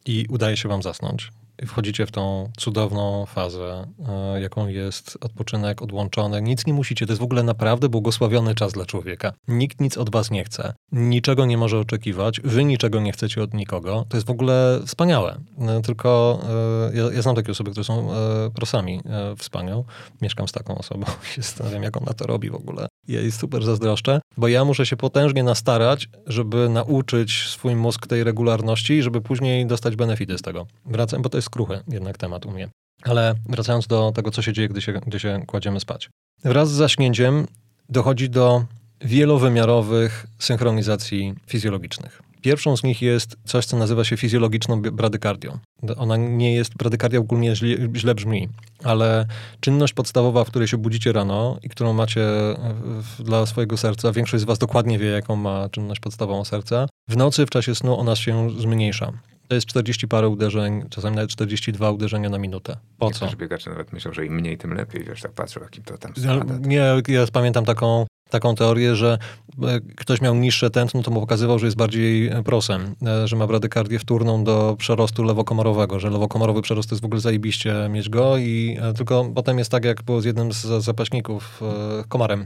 i udaje się wam zasnąć, wchodzicie w tą cudowną fazę, e, jaką jest odpoczynek odłączony. Nic nie musicie, to jest w ogóle naprawdę błogosławiony czas dla człowieka. Nikt nic od was nie chce, niczego nie może oczekiwać, wy niczego nie chcecie od nikogo. To jest w ogóle wspaniałe. E, tylko e, ja, ja znam takie osoby, które są prosami w spaniu. Mieszkam z taką osobą *laughs* i zastanawiam, jak ona to robi w ogóle. Ja jej super zazdroszczę, bo ja muszę się potężnie nastarać, żeby nauczyć swój mózg tej regularności, żeby później dostać benefity z tego. Wracam, bo to jest jest kruchy jednak temat u mnie. Ale wracając do tego, co się dzieje, gdy się, gdy się kładziemy spać. Wraz z zaśnięciem dochodzi do wielowymiarowych synchronizacji fizjologicznych. Pierwszą z nich jest coś, co nazywa się fizjologiczną bradykardią. Ona nie jest, bradykardia ogólnie źle, źle brzmi, ale czynność podstawowa, w której się budzicie rano i którą macie w, dla swojego serca, większość z was dokładnie wie, jaką ma czynność podstawową serca, w nocy w czasie snu ona się zmniejsza. To jest 40 parę uderzeń, czasami nawet 42 uderzenia na minutę. Po Niektórzy co? biegacze nawet myślą, że im mniej, tym lepiej. Wiesz, tak patrzą, jakim to tam spada. Nie, ja pamiętam taką taką teorię, że e, ktoś miał niższe tętno, to mu pokazywał, że jest bardziej e, prosem, e, że ma bradykardię wtórną do przerostu lewokomorowego, że lewokomorowy przerost to jest w ogóle zajebiście mieć go i tylko potem jest tak, jak było z jednym z zapaśników, komarem,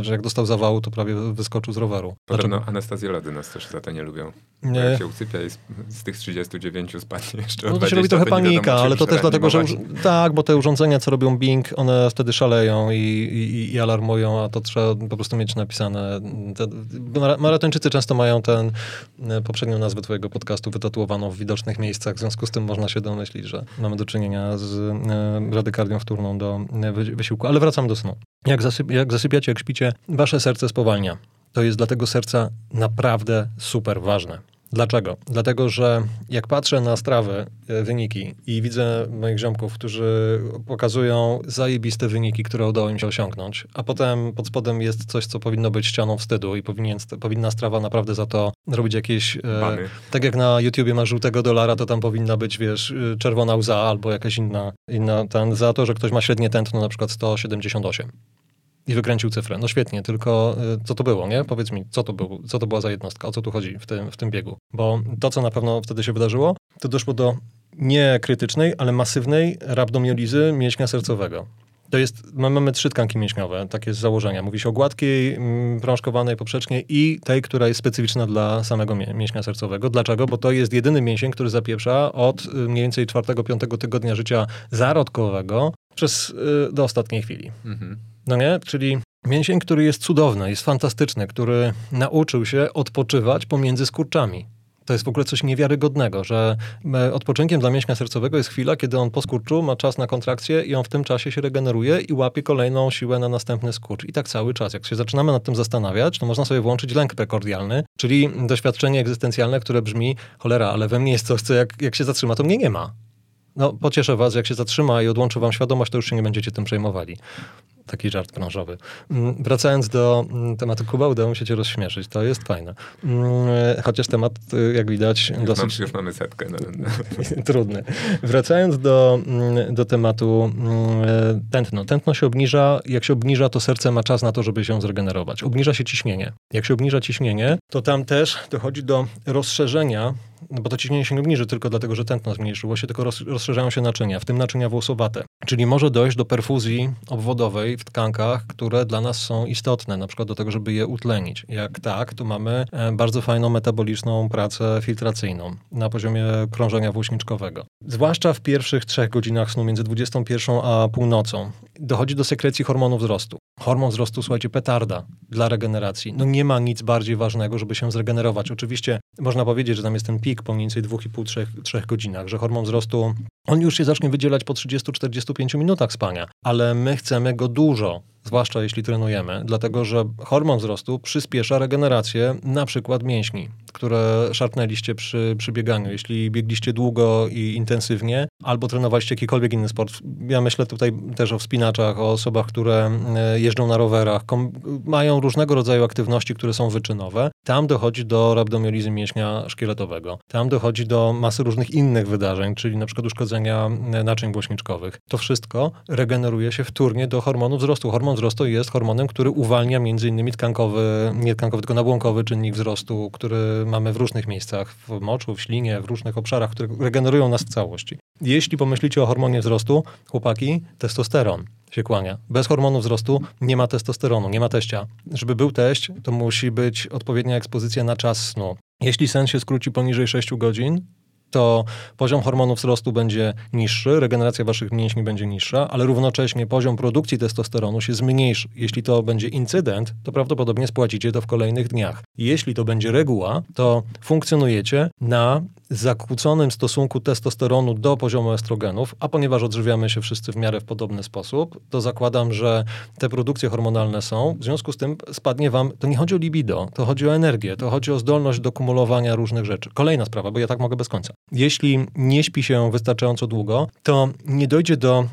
że jak dostał zawału, to prawie wyskoczył z roweru. Podobno znaczy... anestazjolody nas też za to nie lubią. Nie. Jak się usypia i z, z tych 39 spadnie jeszcze No to się robi trochę panika, ale to też dlatego, że tak, bo te urządzenia, co robią Bing, one wtedy szaleją i, i, i alarmują, a to trzeba po prostu mieć napisane. Te, maratończycy często mają ten e, poprzednią nazwę twojego podcastu wytatuowaną w widocznych miejscach, w związku z tym można się domyślić, że mamy do czynienia z e, radykardią wtórną do e, wysiłku. Ale wracam do snu. Jak, zasyp, jak zasypiacie, jak śpicie, wasze serce spowalnia. To jest dla tego serca naprawdę super ważne. Dlaczego? Dlatego, że jak patrzę na strawę, e, wyniki i widzę moich ziomków, którzy pokazują zajebiste wyniki, które udało im się osiągnąć, a potem pod spodem jest coś, co powinno być ścianą wstydu i powinien, powinna strawa naprawdę za to robić jakieś... E, tak jak na YouTubie ma żółtego dolara, to tam powinna być, wiesz, e, czerwona łza albo jakaś inna, inna ten, za to, że ktoś ma średnie tętno, na przykład 178 i wykręcił cyfrę. No świetnie, tylko y, co to było, nie? Powiedz mi, co to, był, co to była za jednostka, o co tu chodzi w tym, w tym biegu? Bo to, co na pewno wtedy się wydarzyło, to doszło do nie krytycznej, ale masywnej rabdomiolizy mięśnia sercowego. To jest, mamy trzy tkanki mięśniowe, takie z założenia. Mówi się o gładkiej, mm, prążkowanej poprzecznie i tej, która jest specyficzna dla samego mięśnia sercowego. Dlaczego? Bo to jest jedyny mięsień, który zapieprza od y, mniej więcej czwartego, piątego tygodnia życia zarodkowego przez, y, do ostatniej chwili. Mhm. No nie? Czyli mięsień, który jest cudowny, jest fantastyczny, który nauczył się odpoczywać pomiędzy skurczami. To jest w ogóle coś niewiarygodnego, że e, odpoczynkiem dla mięśnia sercowego jest chwila, kiedy on po skurczu ma czas na kontrakcję i on w tym czasie się regeneruje i łapie kolejną siłę na następny skurcz. I tak cały czas. Jak się zaczynamy nad tym zastanawiać, to można sobie włączyć lęk prekordialny, czyli doświadczenie egzystencjalne, które brzmi, cholera, ale we mnie jest coś, co jak, jak się zatrzyma, to mnie nie ma. No, pocieszę was, jak się zatrzyma i odłączy wam świadomość, to już się nie będziecie tym przejmowali. Taki żart branżowy. Mm, wracając do mm, tematu Kuba, udało mi się cię rozśmieszyć. To jest fajne. Mm, chociaż temat, y, jak widać, już dosyć... Mam, już mamy setkę. No, no. *laughs* Trudny. Wracając do, do tematu tętno. Tętno się obniża. Jak się obniża, to serce ma czas na to, żeby się zregenerować. Obniża się ciśnienie. Jak się obniża ciśnienie, to tam też dochodzi do rozszerzenia no bo to ciśnienie się nie obniży tylko dlatego, że tętno zmniejszyło się, tylko rozszerzają się naczynia, w tym naczynia włosowate. Czyli może dojść do perfuzji obwodowej w tkankach, które dla nas są istotne, na przykład do tego, żeby je utlenić. Jak tak, to mamy e, bardzo fajną metaboliczną pracę filtracyjną na poziomie krążenia włóśniczkowego. Zwłaszcza w pierwszych trzech godzinach snu między 21 a północą dochodzi do sekrecji hormonu wzrostu. Hormon wzrostu, słuchajcie, petarda dla regeneracji. No nie ma nic bardziej ważnego, żeby się zregenerować. Oczywiście można powiedzieć, że tam jest ten pik po mniej więcej 2,5-3 godzinach, że hormon wzrostu, on już się zacznie wydzielać po 30-45 minutach spania, ale my chcemy go dużo zwłaszcza jeśli trenujemy, dlatego że hormon wzrostu przyspiesza regenerację na przykład mięśni, które szarpnęliście przy, przy bieganiu. Jeśli biegliście długo i intensywnie, albo trenowaliście jakikolwiek inny sport. Ja myślę tutaj też o wspinaczach, o osobach, które e, jeżdżą na rowerach, mają różnego rodzaju aktywności, które są wyczynowe. Tam dochodzi do rabdomiolizy mięśnia szkieletowego. Tam dochodzi do masy różnych innych wydarzeń, czyli na przykład uszkodzenia naczyń głośniczkowych. To wszystko regeneruje się wtórnie do hormonu wzrostu. Hormon hormon wzrostu jest hormonem, który uwalnia między innymi tkankowy, nie tkankowy, tylko nabłonkowy czynnik wzrostu, który mamy w różnych miejscach, w moczu, w ślinie, w różnych obszarach, które regenerują nas w całości. Jeśli pomyślicie o hormonie wzrostu, chłopaki, testosteron się kłania. Bez hormonu wzrostu nie ma testosteronu, nie ma teścia. Żeby był teść, to musi być odpowiednia ekspozycja na czas snu. Jeśli sen się skróci poniżej 6 godzin, to poziom hormonów wzrostu będzie niższy, regeneracja waszych mięśni będzie niższa, ale równocześnie poziom produkcji testosteronu się zmniejszy. Jeśli to będzie incydent, to prawdopodobnie spłacicie to w kolejnych dniach. Jeśli to będzie reguła, to funkcjonujecie na zakłóconym stosunku testosteronu do poziomu estrogenów, a ponieważ odżywiamy się wszyscy w miarę w podobny sposób, to zakładam, że te produkcje hormonalne są, w związku z tym spadnie wam, to nie chodzi o libido, to chodzi o energię, to chodzi o zdolność do kumulowania różnych rzeczy. Kolejna sprawa, bo ja tak mogę bez końca. Jeśli nie śpi się wystarczająco długo, to nie dojdzie do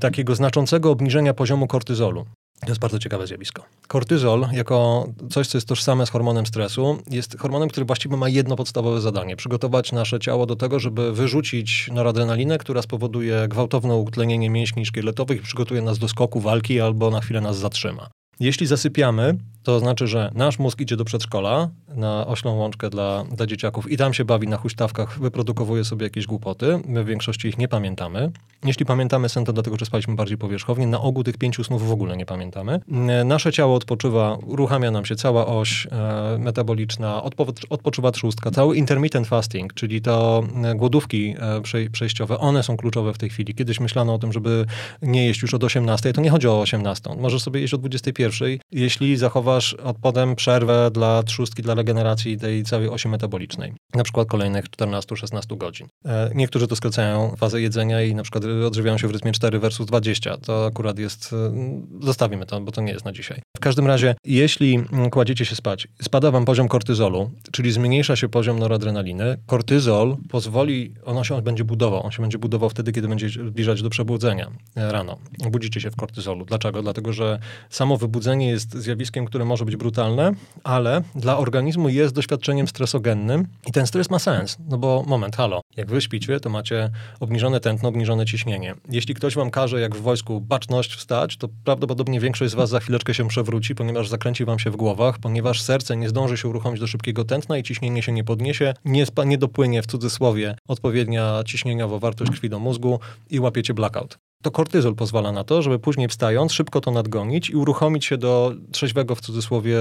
takiego znaczącego obniżenia poziomu kortyzolu. To jest bardzo ciekawe zjawisko. Kortyzol, jako coś, co jest tożsame z hormonem stresu, jest hormonem, który właściwie ma jedno podstawowe zadanie: przygotować nasze ciało do tego, żeby wyrzucić noradrenalinę, która spowoduje gwałtowne utlenienie mięśni szkieletowych i przygotuje nas do skoku walki albo na chwilę nas zatrzyma. Jeśli zasypiamy, to znaczy, że nasz mózg idzie do przedszkola na oślą łączkę dla, dla dzieciaków i tam się bawi na huśtawkach, wyprodukowuje sobie jakieś głupoty. My w większości ich nie pamiętamy. Jeśli pamiętamy sen, to dlatego, że spaliśmy bardziej powierzchownie. Na ogół tych pięciu snów w ogóle nie pamiętamy. Nasze ciało odpoczywa, uruchamia nam się cała oś e, metaboliczna, odpo, odpoczywa trzustka, cały intermittent fasting, czyli to e, głodówki e, przejściowe, one są kluczowe w tej chwili. Kiedyś myślano o tym, żeby nie jeść już od 18, to nie chodzi o 18. Możesz sobie jeść o 21, jeśli zachowa odczuwasz od przerwę dla trzustki, dla regeneracji tej całej osi metabolicznej. Na przykład kolejnych 14-16 godzin. E, niektórzy to skracają fazę jedzenia i na przykład odżywiają się w rytmie 4 versus 20. To akurat jest, e, zostawimy to, bo to nie jest na dzisiaj. W każdym razie, jeśli mm, kładziecie się spać, spada wam poziom kortyzolu, czyli zmniejsza się poziom noradrenaliny, kortyzol pozwoli, on się on będzie budował, on się będzie budował wtedy, kiedy będzie zbliżać do przebudzenia e, rano. Budzicie się w kortyzolu. Dlaczego? Dlatego, że samo wybudzenie jest zjawiskiem, które może być brutalne, ale dla organizmu jest doświadczeniem stresogennym i ten stres ma sens, no bo moment, halo, jak wy śpicie, to macie obniżone tętno, obniżone ciśnienie. Jeśli ktoś wam każe, jak w wojsku, baczność wstać, to prawdopodobnie większość z was za chwileczkę się przewróci, ponieważ zakręci wam się w głowach, ponieważ serce nie zdąży się uruchomić do szybkiego tętna i ciśnienie się nie podniesie, nie, nie dopłynie w cudzysłowie odpowiednia ciśnieniowo wartość krwi do mózgu i łapiecie blackout to kortyzol pozwala na to, żeby później wstając szybko to nadgonić i uruchomić się do trzeźwego, w cudzysłowie,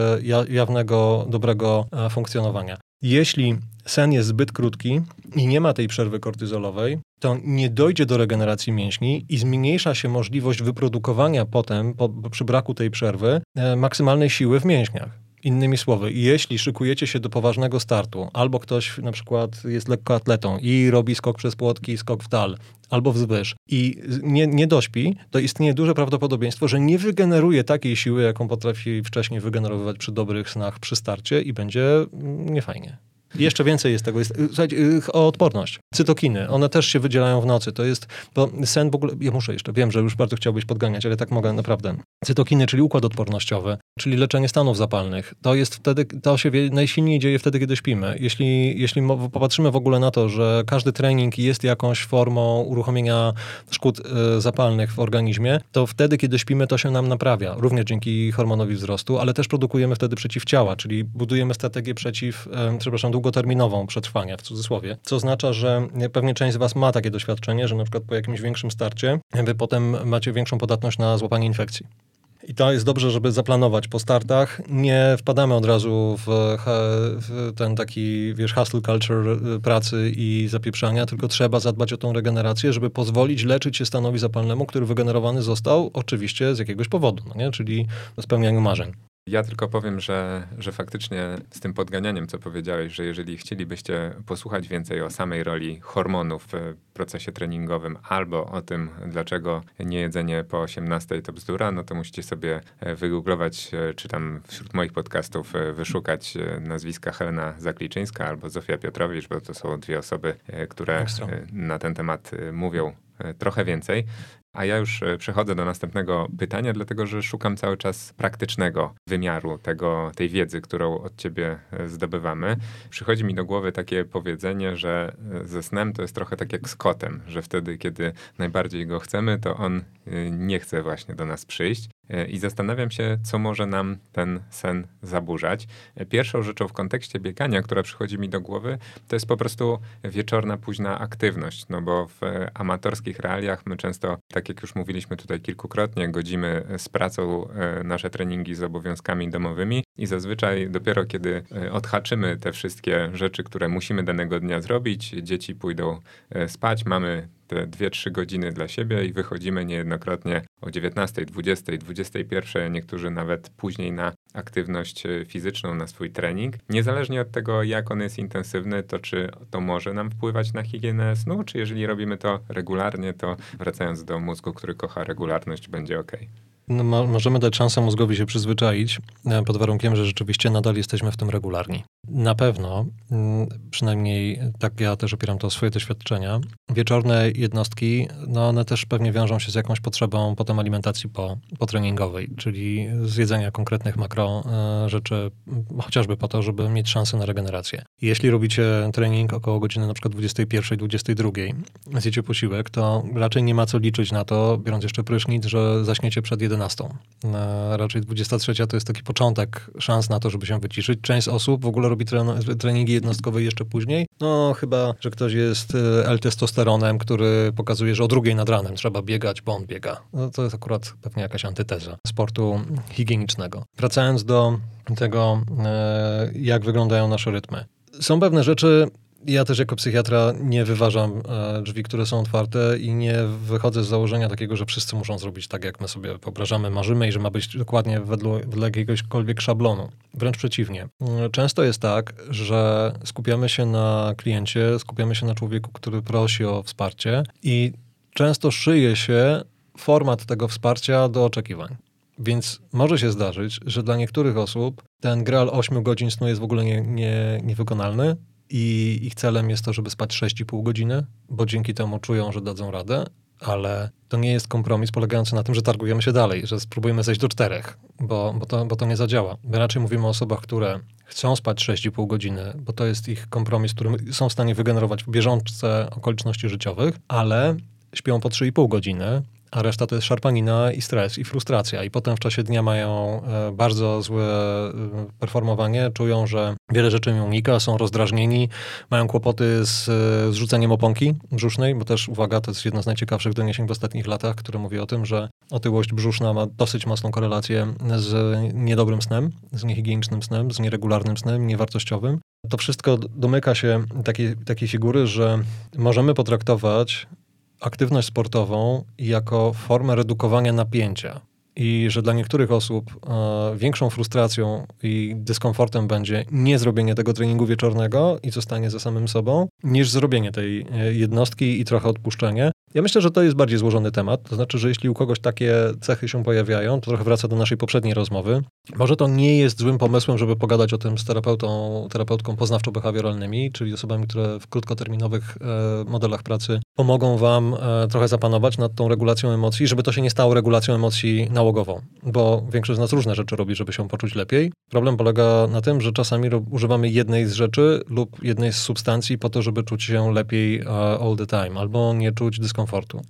jawnego, dobrego e, funkcjonowania. Jeśli sen jest zbyt krótki i nie ma tej przerwy kortyzolowej, to nie dojdzie do regeneracji mięśni i zmniejsza się możliwość wyprodukowania potem, po, przy braku tej przerwy, e, maksymalnej siły w mięśniach. Innymi słowy, jeśli szykujecie się do poważnego startu, albo ktoś na przykład jest lekkoatletą i robi skok przez płotki, skok w dal, albo wzwyż i nie, nie dośpi, to istnieje duże prawdopodobieństwo, że nie wygeneruje takiej siły, jaką potrafi wcześniej wygenerowywać przy dobrych snach przy starcie i będzie mm, niefajnie. Jeszcze więcej jest tego. Jest, słuchajcie, y, o odporność. Cytokiny, one też się wydzielają w nocy. To jest, bo sen w ogóle, ja muszę jeszcze, wiem, że już bardzo chciałbyś podganiać, ale tak mogę naprawdę. Cytokiny, czyli układ odpornościowy, czyli leczenie stanów zapalnych, to jest wtedy, to się najsilniej dzieje wtedy, kiedy śpimy. Jeśli, jeśli popatrzymy w ogóle na to, że każdy trening jest jakąś formą uruchomienia szkód y, zapalnych w organizmie, to wtedy, kiedy śpimy, to się nam naprawia. Również dzięki hormonowi wzrostu, ale też produkujemy wtedy przeciwciała, czyli budujemy strategię przeciw, y, przepraszam, długoterminową przetrwania, w cudzysłowie. Co oznacza, że pewnie część z Was ma takie doświadczenie, że na przykład po jakimś większym starcie Wy potem macie większą podatność na złapanie infekcji. I to jest dobrze, żeby zaplanować po startach. Nie wpadamy od razu w, w, ten taki, wiesz, hustle culture y, pracy i zapieprzania, tylko trzeba zadbać o tą regenerację, żeby pozwolić leczyć się stanowi zapalnemu, który wygenerowany został oczywiście z jakiegoś powodu, no nie? czyli spełnianiu marzeń. Ja tylko powiem, że, że faktycznie z tym podganianiem, co powiedziałeś, że jeżeli chcielibyście posłuchać więcej o samej roli hormonów w procesie treningowym albo o tym, dlaczego niejedzenie po 18 to bzdura, no to musicie sobie e, wygooglować, e, czy tam wśród moich podcastów e, wyszukać nazwiska Helena Zakliczyńska albo Zofia Piotrowicz, bo to są dwie osoby, które na ten temat mówią trochę więcej. A ja już e, przechodzę do następnego pytania, dlatego że szukam cały czas praktycznego wymiaru tego, tej wiedzy, którą od ciebie e, zdobywamy. Przychodzi mi do głowy takie powiedzenie, że e, ze snem to jest trochę tak jak z kotem, że wtedy, kiedy najbardziej go chcemy, to on nie chce właśnie do nas przyjść. I zastanawiam się, co może nam ten sen zaburzać. Pierwszą rzeczą w kontekście biegania, która przychodzi mi do głowy, to jest po prostu wieczorna, późna aktywność. No bo w amatorskich realiach my często, tak jak już mówiliśmy tutaj kilkukrotnie, godzimy z pracą e, nasze treningi z obowiązkami domowymi i zazwyczaj dopiero kiedy e, odhaczymy te wszystkie rzeczy, które musimy danego dnia zrobić, dzieci pójdą e, spać, mamy te 2-3 godziny dla siebie i wychodzimy niejednokrotnie o 19, 20, 21, niektórzy nawet później na aktywność e, fizyczną, na swój trening. Niezależnie od tego, jak on jest intensywny, to czy to może nam wpływać na higienę snu, czy jeżeli robimy to regularnie, to wracając do mózgu, który kocha regularność, będzie ok. No, możemy dać szansę mózgowi się przyzwyczaić, e, pod warunkiem, że rzeczywiście nadal jesteśmy w tym regularni. Na pewno, mm, przynajmniej tak ja też opieram to o swoje doświadczenia, wieczorne jednostki, no one też pewnie wiążą się z jakąś potrzebą potem alimentacji po, potreningowej, czyli zjedzenia konkretnych makro e, rzeczy, chociażby po to, żeby mieć szansę na regenerację. Jeśli robicie trening około godziny na przykład 21, 22, zjecie posiłek, to raczej nie ma co liczyć na to, biorąc jeszcze prysznic, że zaśniecie przed 11. E, raczej 23 to jest taki początek szans na to, żeby się wyciszyć. Część osób w ogóle robi treningi jednostkowe jeszcze później. No chyba, że ktoś jest e, L-testosteronem, który pokazuje, że o drugiej nad ranem trzeba biegać, bo on biega. No, to jest akurat pewnie jakaś antyteza sportu higienicznego. Wracając do tego, e, jak wyglądają nasze rytmy. Są pewne rzeczy, ja też jako psychiatra nie wyważam e, drzwi, które są otwarte i nie wychodzę z założenia takiego, że wszyscy muszą zrobić tak, jak my sobie wyobrażamy, marzymy i że ma być dokładnie wedle, wedle jakiegośkolwiek szablonu. Wręcz przeciwnie. Mm, często jest tak, że skupiamy się na kliencie, skupiamy się na człowieku, który prosi o wsparcie i często szyje się format tego wsparcia do oczekiwań. Więc może się zdarzyć, że dla niektórych osób ten graal 8 godzin snu jest w ogóle nie, nie, niewykonalny i ich celem jest to, żeby spać 6,5 godziny, bo dzięki temu czują, że dadzą radę, ale to nie jest kompromis polegający na tym, że targujemy się dalej, że spróbujemy zejść do czterech, bo, bo, to, bo to nie zadziała. My raczej mówimy o osobach, które chcą spać 6,5 godziny, bo to jest ich kompromis, który są w stanie wygenerować w bieżące okoliczności życiowych, ale śpią po 3,5 godziny, a reszta to jest szarpanina i stres i frustracja. I potem w czasie dnia mają e, bardzo złe e, performowanie, czują, że wiele rzeczy im unika, są rozdrażnieni, mają kłopoty z zrzuceniem oponki brzusznej, bo też, uwaga, to jest jedno z najciekawszych doniesień w ostatnich latach, które mówi o tym, że otyłość brzuszna ma dosyć mocną korelację z niedobrym snem, z niehigienicznym snem, z nieregularnym snem, niewartościowym. To wszystko domyka się takiej, takiej figury, że możemy potraktować aktywność sportową jako formę redukowania napięcia. I że dla niektórych osób e, większą frustracją i dyskomfortem będzie nie zrobienie tego treningu wieczornego i zostanie ze samym sobą, niż zrobienie tej e, jednostki i trochę odpuszczenie. Ja myślę, że to jest bardziej złożony temat. To znaczy, że jeśli u kogoś takie cechy się pojawiają, to trochę wraca do naszej poprzedniej rozmowy. Może to nie jest złym pomysłem, żeby pogadać o tym z terapeutą, terapeutką poznawczo-behawioralnymi, czyli osobami, które w krótkoterminowych e, modelach pracy pomogą wam e, trochę zapanować nad tą regulacją emocji, żeby to się nie stało regulacją emocji nałogową, bo większość z nas różne rzeczy robi, żeby się poczuć lepiej. Problem polega na tym, że czasami używamy jednej z rzeczy lub jednej z substancji po to, żeby czuć się lepiej e, all the time, albo nie czuć dyskomfortu.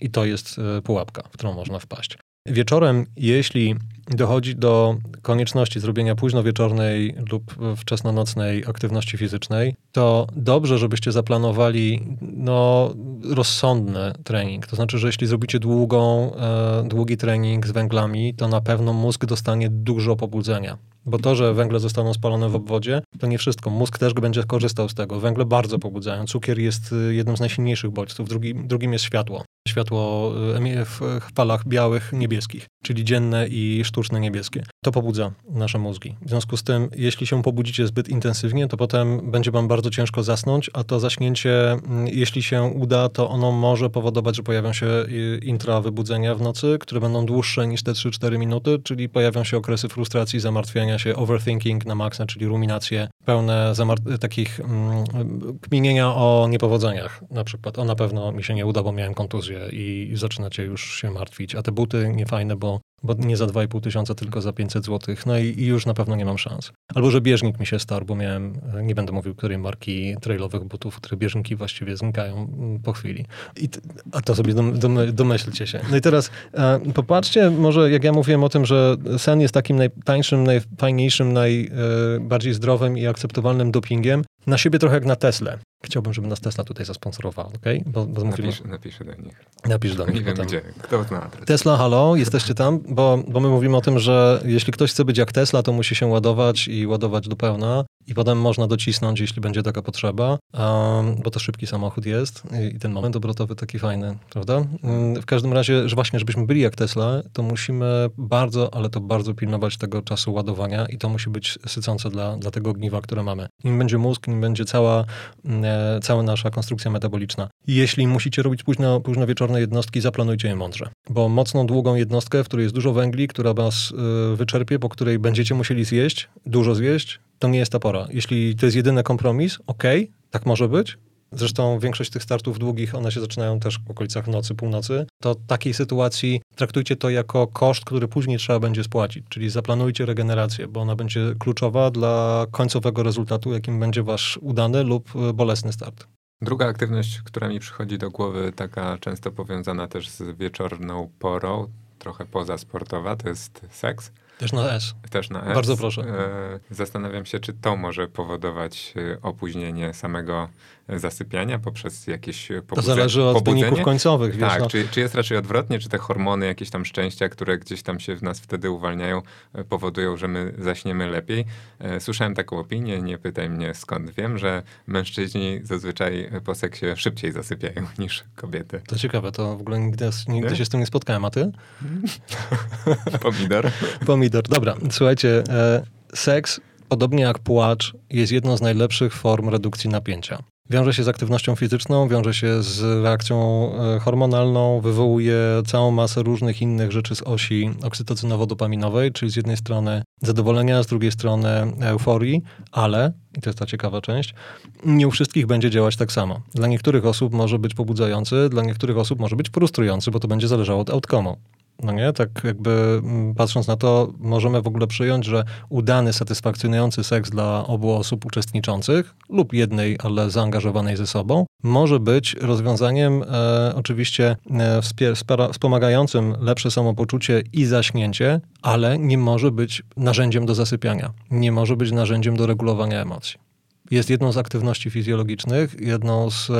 I to jest e, pułapka, w którą można wpaść. Wieczorem, jeśli dochodzi do konieczności zrobienia późno wieczornej lub wczesnonocnej aktywności fizycznej, to dobrze, żebyście zaplanowali no, rozsądny trening. To znaczy, że jeśli zrobicie długą, e, długi trening z węglami, to na pewno mózg dostanie dużo pobudzenia. Bo to, że węgle zostaną spalone w obwodzie, to nie wszystko. Mózg też będzie korzystał z tego. Węgle bardzo pobudzają. Cukier jest y, jednym z najsilniejszych bodźców. Drugim, drugim jest światło. Światło y, w falach białych, niebieskich, czyli dzienne i sztuczne niebieskie. To pobudza nasze mózgi. W związku z tym, jeśli się pobudzicie zbyt intensywnie, to potem będzie wam bardzo ciężko zasnąć, a to zaśnięcie, mm, jeśli się uda, to ono może powodować, że pojawią się y, intrawybudzenia w nocy, które będą dłuższe niż te 3-4 minuty, czyli pojawią się okresy frustracji, zamartwiania się, overthinking na maksa, czyli ruminacje pełne takich mm, kminienia o niepowodzeniach. Na przykład, o na pewno mi się nie uda, bo miałem kontuzję i zaczynacie już się martwić. A te buty niefajne, bo bo nie za 2,5 tysiąca, tylko za 500 zł. No i, i, już na pewno nie mam szans. Albo, że bieżnik mi się starł, bo miałem, nie będę mówił, której marki trailowych butów, które bieżniki właściwie znikają mm, po chwili. I, a to sobie dom, dom, domyślcie się. No i teraz e, popatrzcie, może jak ja mówiłem o tym, że sen jest takim najtańszym, najfajniejszym, najbardziej e, zdrowym i akceptowalnym dopingiem, na siebie trochę jak na Tesla. Chciałbym, żeby nas Tesla tutaj zasponsorowała, ok? Bo, bo Napisz, napiszę do nich. Napisz do nich. Nie wiem gdzie, kto zna adres. Tesla, halo, jesteście tam? Bo, bo my mówimy o tym, że jeśli ktoś chce być jak Tesla, to musi się ładować i ładować do pełna i potem można docisnąć, jeśli będzie taka potrzeba, bo to szybki samochód jest i, ten moment obrotowy taki fajny, prawda? Um, w każdym razie, że właśnie, żebyśmy byli jak Tesla, to musimy bardzo, ale to bardzo pilnować tego czasu ładowania i to musi być sycące dla, dla tego ogniwa, które mamy. Nim będzie mózg, nim będzie cała, e, cała nasza konstrukcja metaboliczna. Jeśli musicie robić późno, późno wieczorne jednostki, zaplanujcie je mądrze, bo mocną, długą jednostkę, w której jest dużo węgli, która was y, wyczerpie, po której będziecie musieli zjeść, dużo zjeść, to nie jest ta pora. Jeśli to jest jedyny kompromis, ok, tak może być. Zresztą większość tych startów długich, one się zaczynają też w okolicach nocy, północy. To takiej sytuacji traktujcie to jako koszt, który później trzeba będzie spłacić. Czyli zaplanujcie regenerację, bo ona będzie kluczowa dla końcowego rezultatu, jakim będzie wasz udany lub bolesny start. Druga aktywność, która mi przychodzi do głowy, taka często powiązana też z wieczorną porą, trochę pozasportowa, to jest seks. Też na S. Też na S. Bardzo proszę. E, zastanawiam się, czy to może powodować e, opóźnienie samego zasypiania poprzez jakieś pobudzenie. To zależy od pobudzenie? wyników końcowych. Wiesz, tak, no. czy, czy jest raczej odwrotnie, czy te hormony, jakieś tam szczęścia, które gdzieś tam się w nas wtedy uwalniają, e, powodują, że my zaśniemy lepiej. Słyszałem taką opinię, nie pytaj mnie skąd wiem, że mężczyźni zazwyczaj po seksie szybciej zasypiają *laughs* niż kobiety. To ciekawe, to w ogóle nigdy, nigdy się z tym nie spotkałem, a ty? *laughs* Pomidor. *laughs* Pomidor. Dobra, słuchajcie, e, seks, podobnie jak płacz, jest jedną z najlepszych form redukcji napięcia. Wiąże się z aktywnością fizyczną, wiąże się z reakcją e, hormonalną, wywołuje całą masę różnych innych rzeczy z osi oksytocynowo-dopaminowej, czyli z jednej strony zadowolenia, z drugiej strony euforii, ale, i to jest ta ciekawa część, nie u wszystkich będzie działać tak samo. Dla niektórych osób może być pobudzający, dla niektórych osób może być frustrujący, bo to będzie zależało od outcome'u. No nie, tak jakby mm, patrząc na to, możemy w ogóle przyjąć, że udany, satysfakcjonujący seks dla obu osób uczestniczących lub jednej, ale zaangażowanej ze sobą, może być rozwiązaniem e, oczywiście e, wspier- wspomagającym lepsze samopoczucie i zaśnięcie, ale nie może być narzędziem do zasypiania, nie może być narzędziem do regulowania emocji jest jedną z aktywności fizjologicznych, jedną z,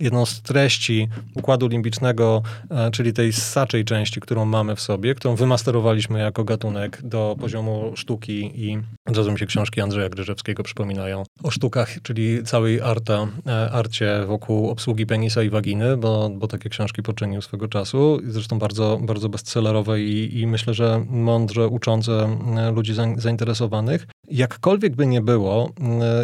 jedną z treści układu limbicznego, e, czyli tej ssaczej części, którą mamy w sobie, którą wymasterowaliśmy jako gatunek do poziomu sztuki i od razu mi się książki Andrzeja Gryżewskiego przypominają o sztukach, czyli całej arta, e, arcie wokół obsługi penisa i waginy, bo, bo takie książki poczynił swego czasu, zresztą bardzo, bardzo bestsellerowe i, i myślę, że mądrze uczące e, ludzi zainteresowanych. Jakkolwiek by nie było,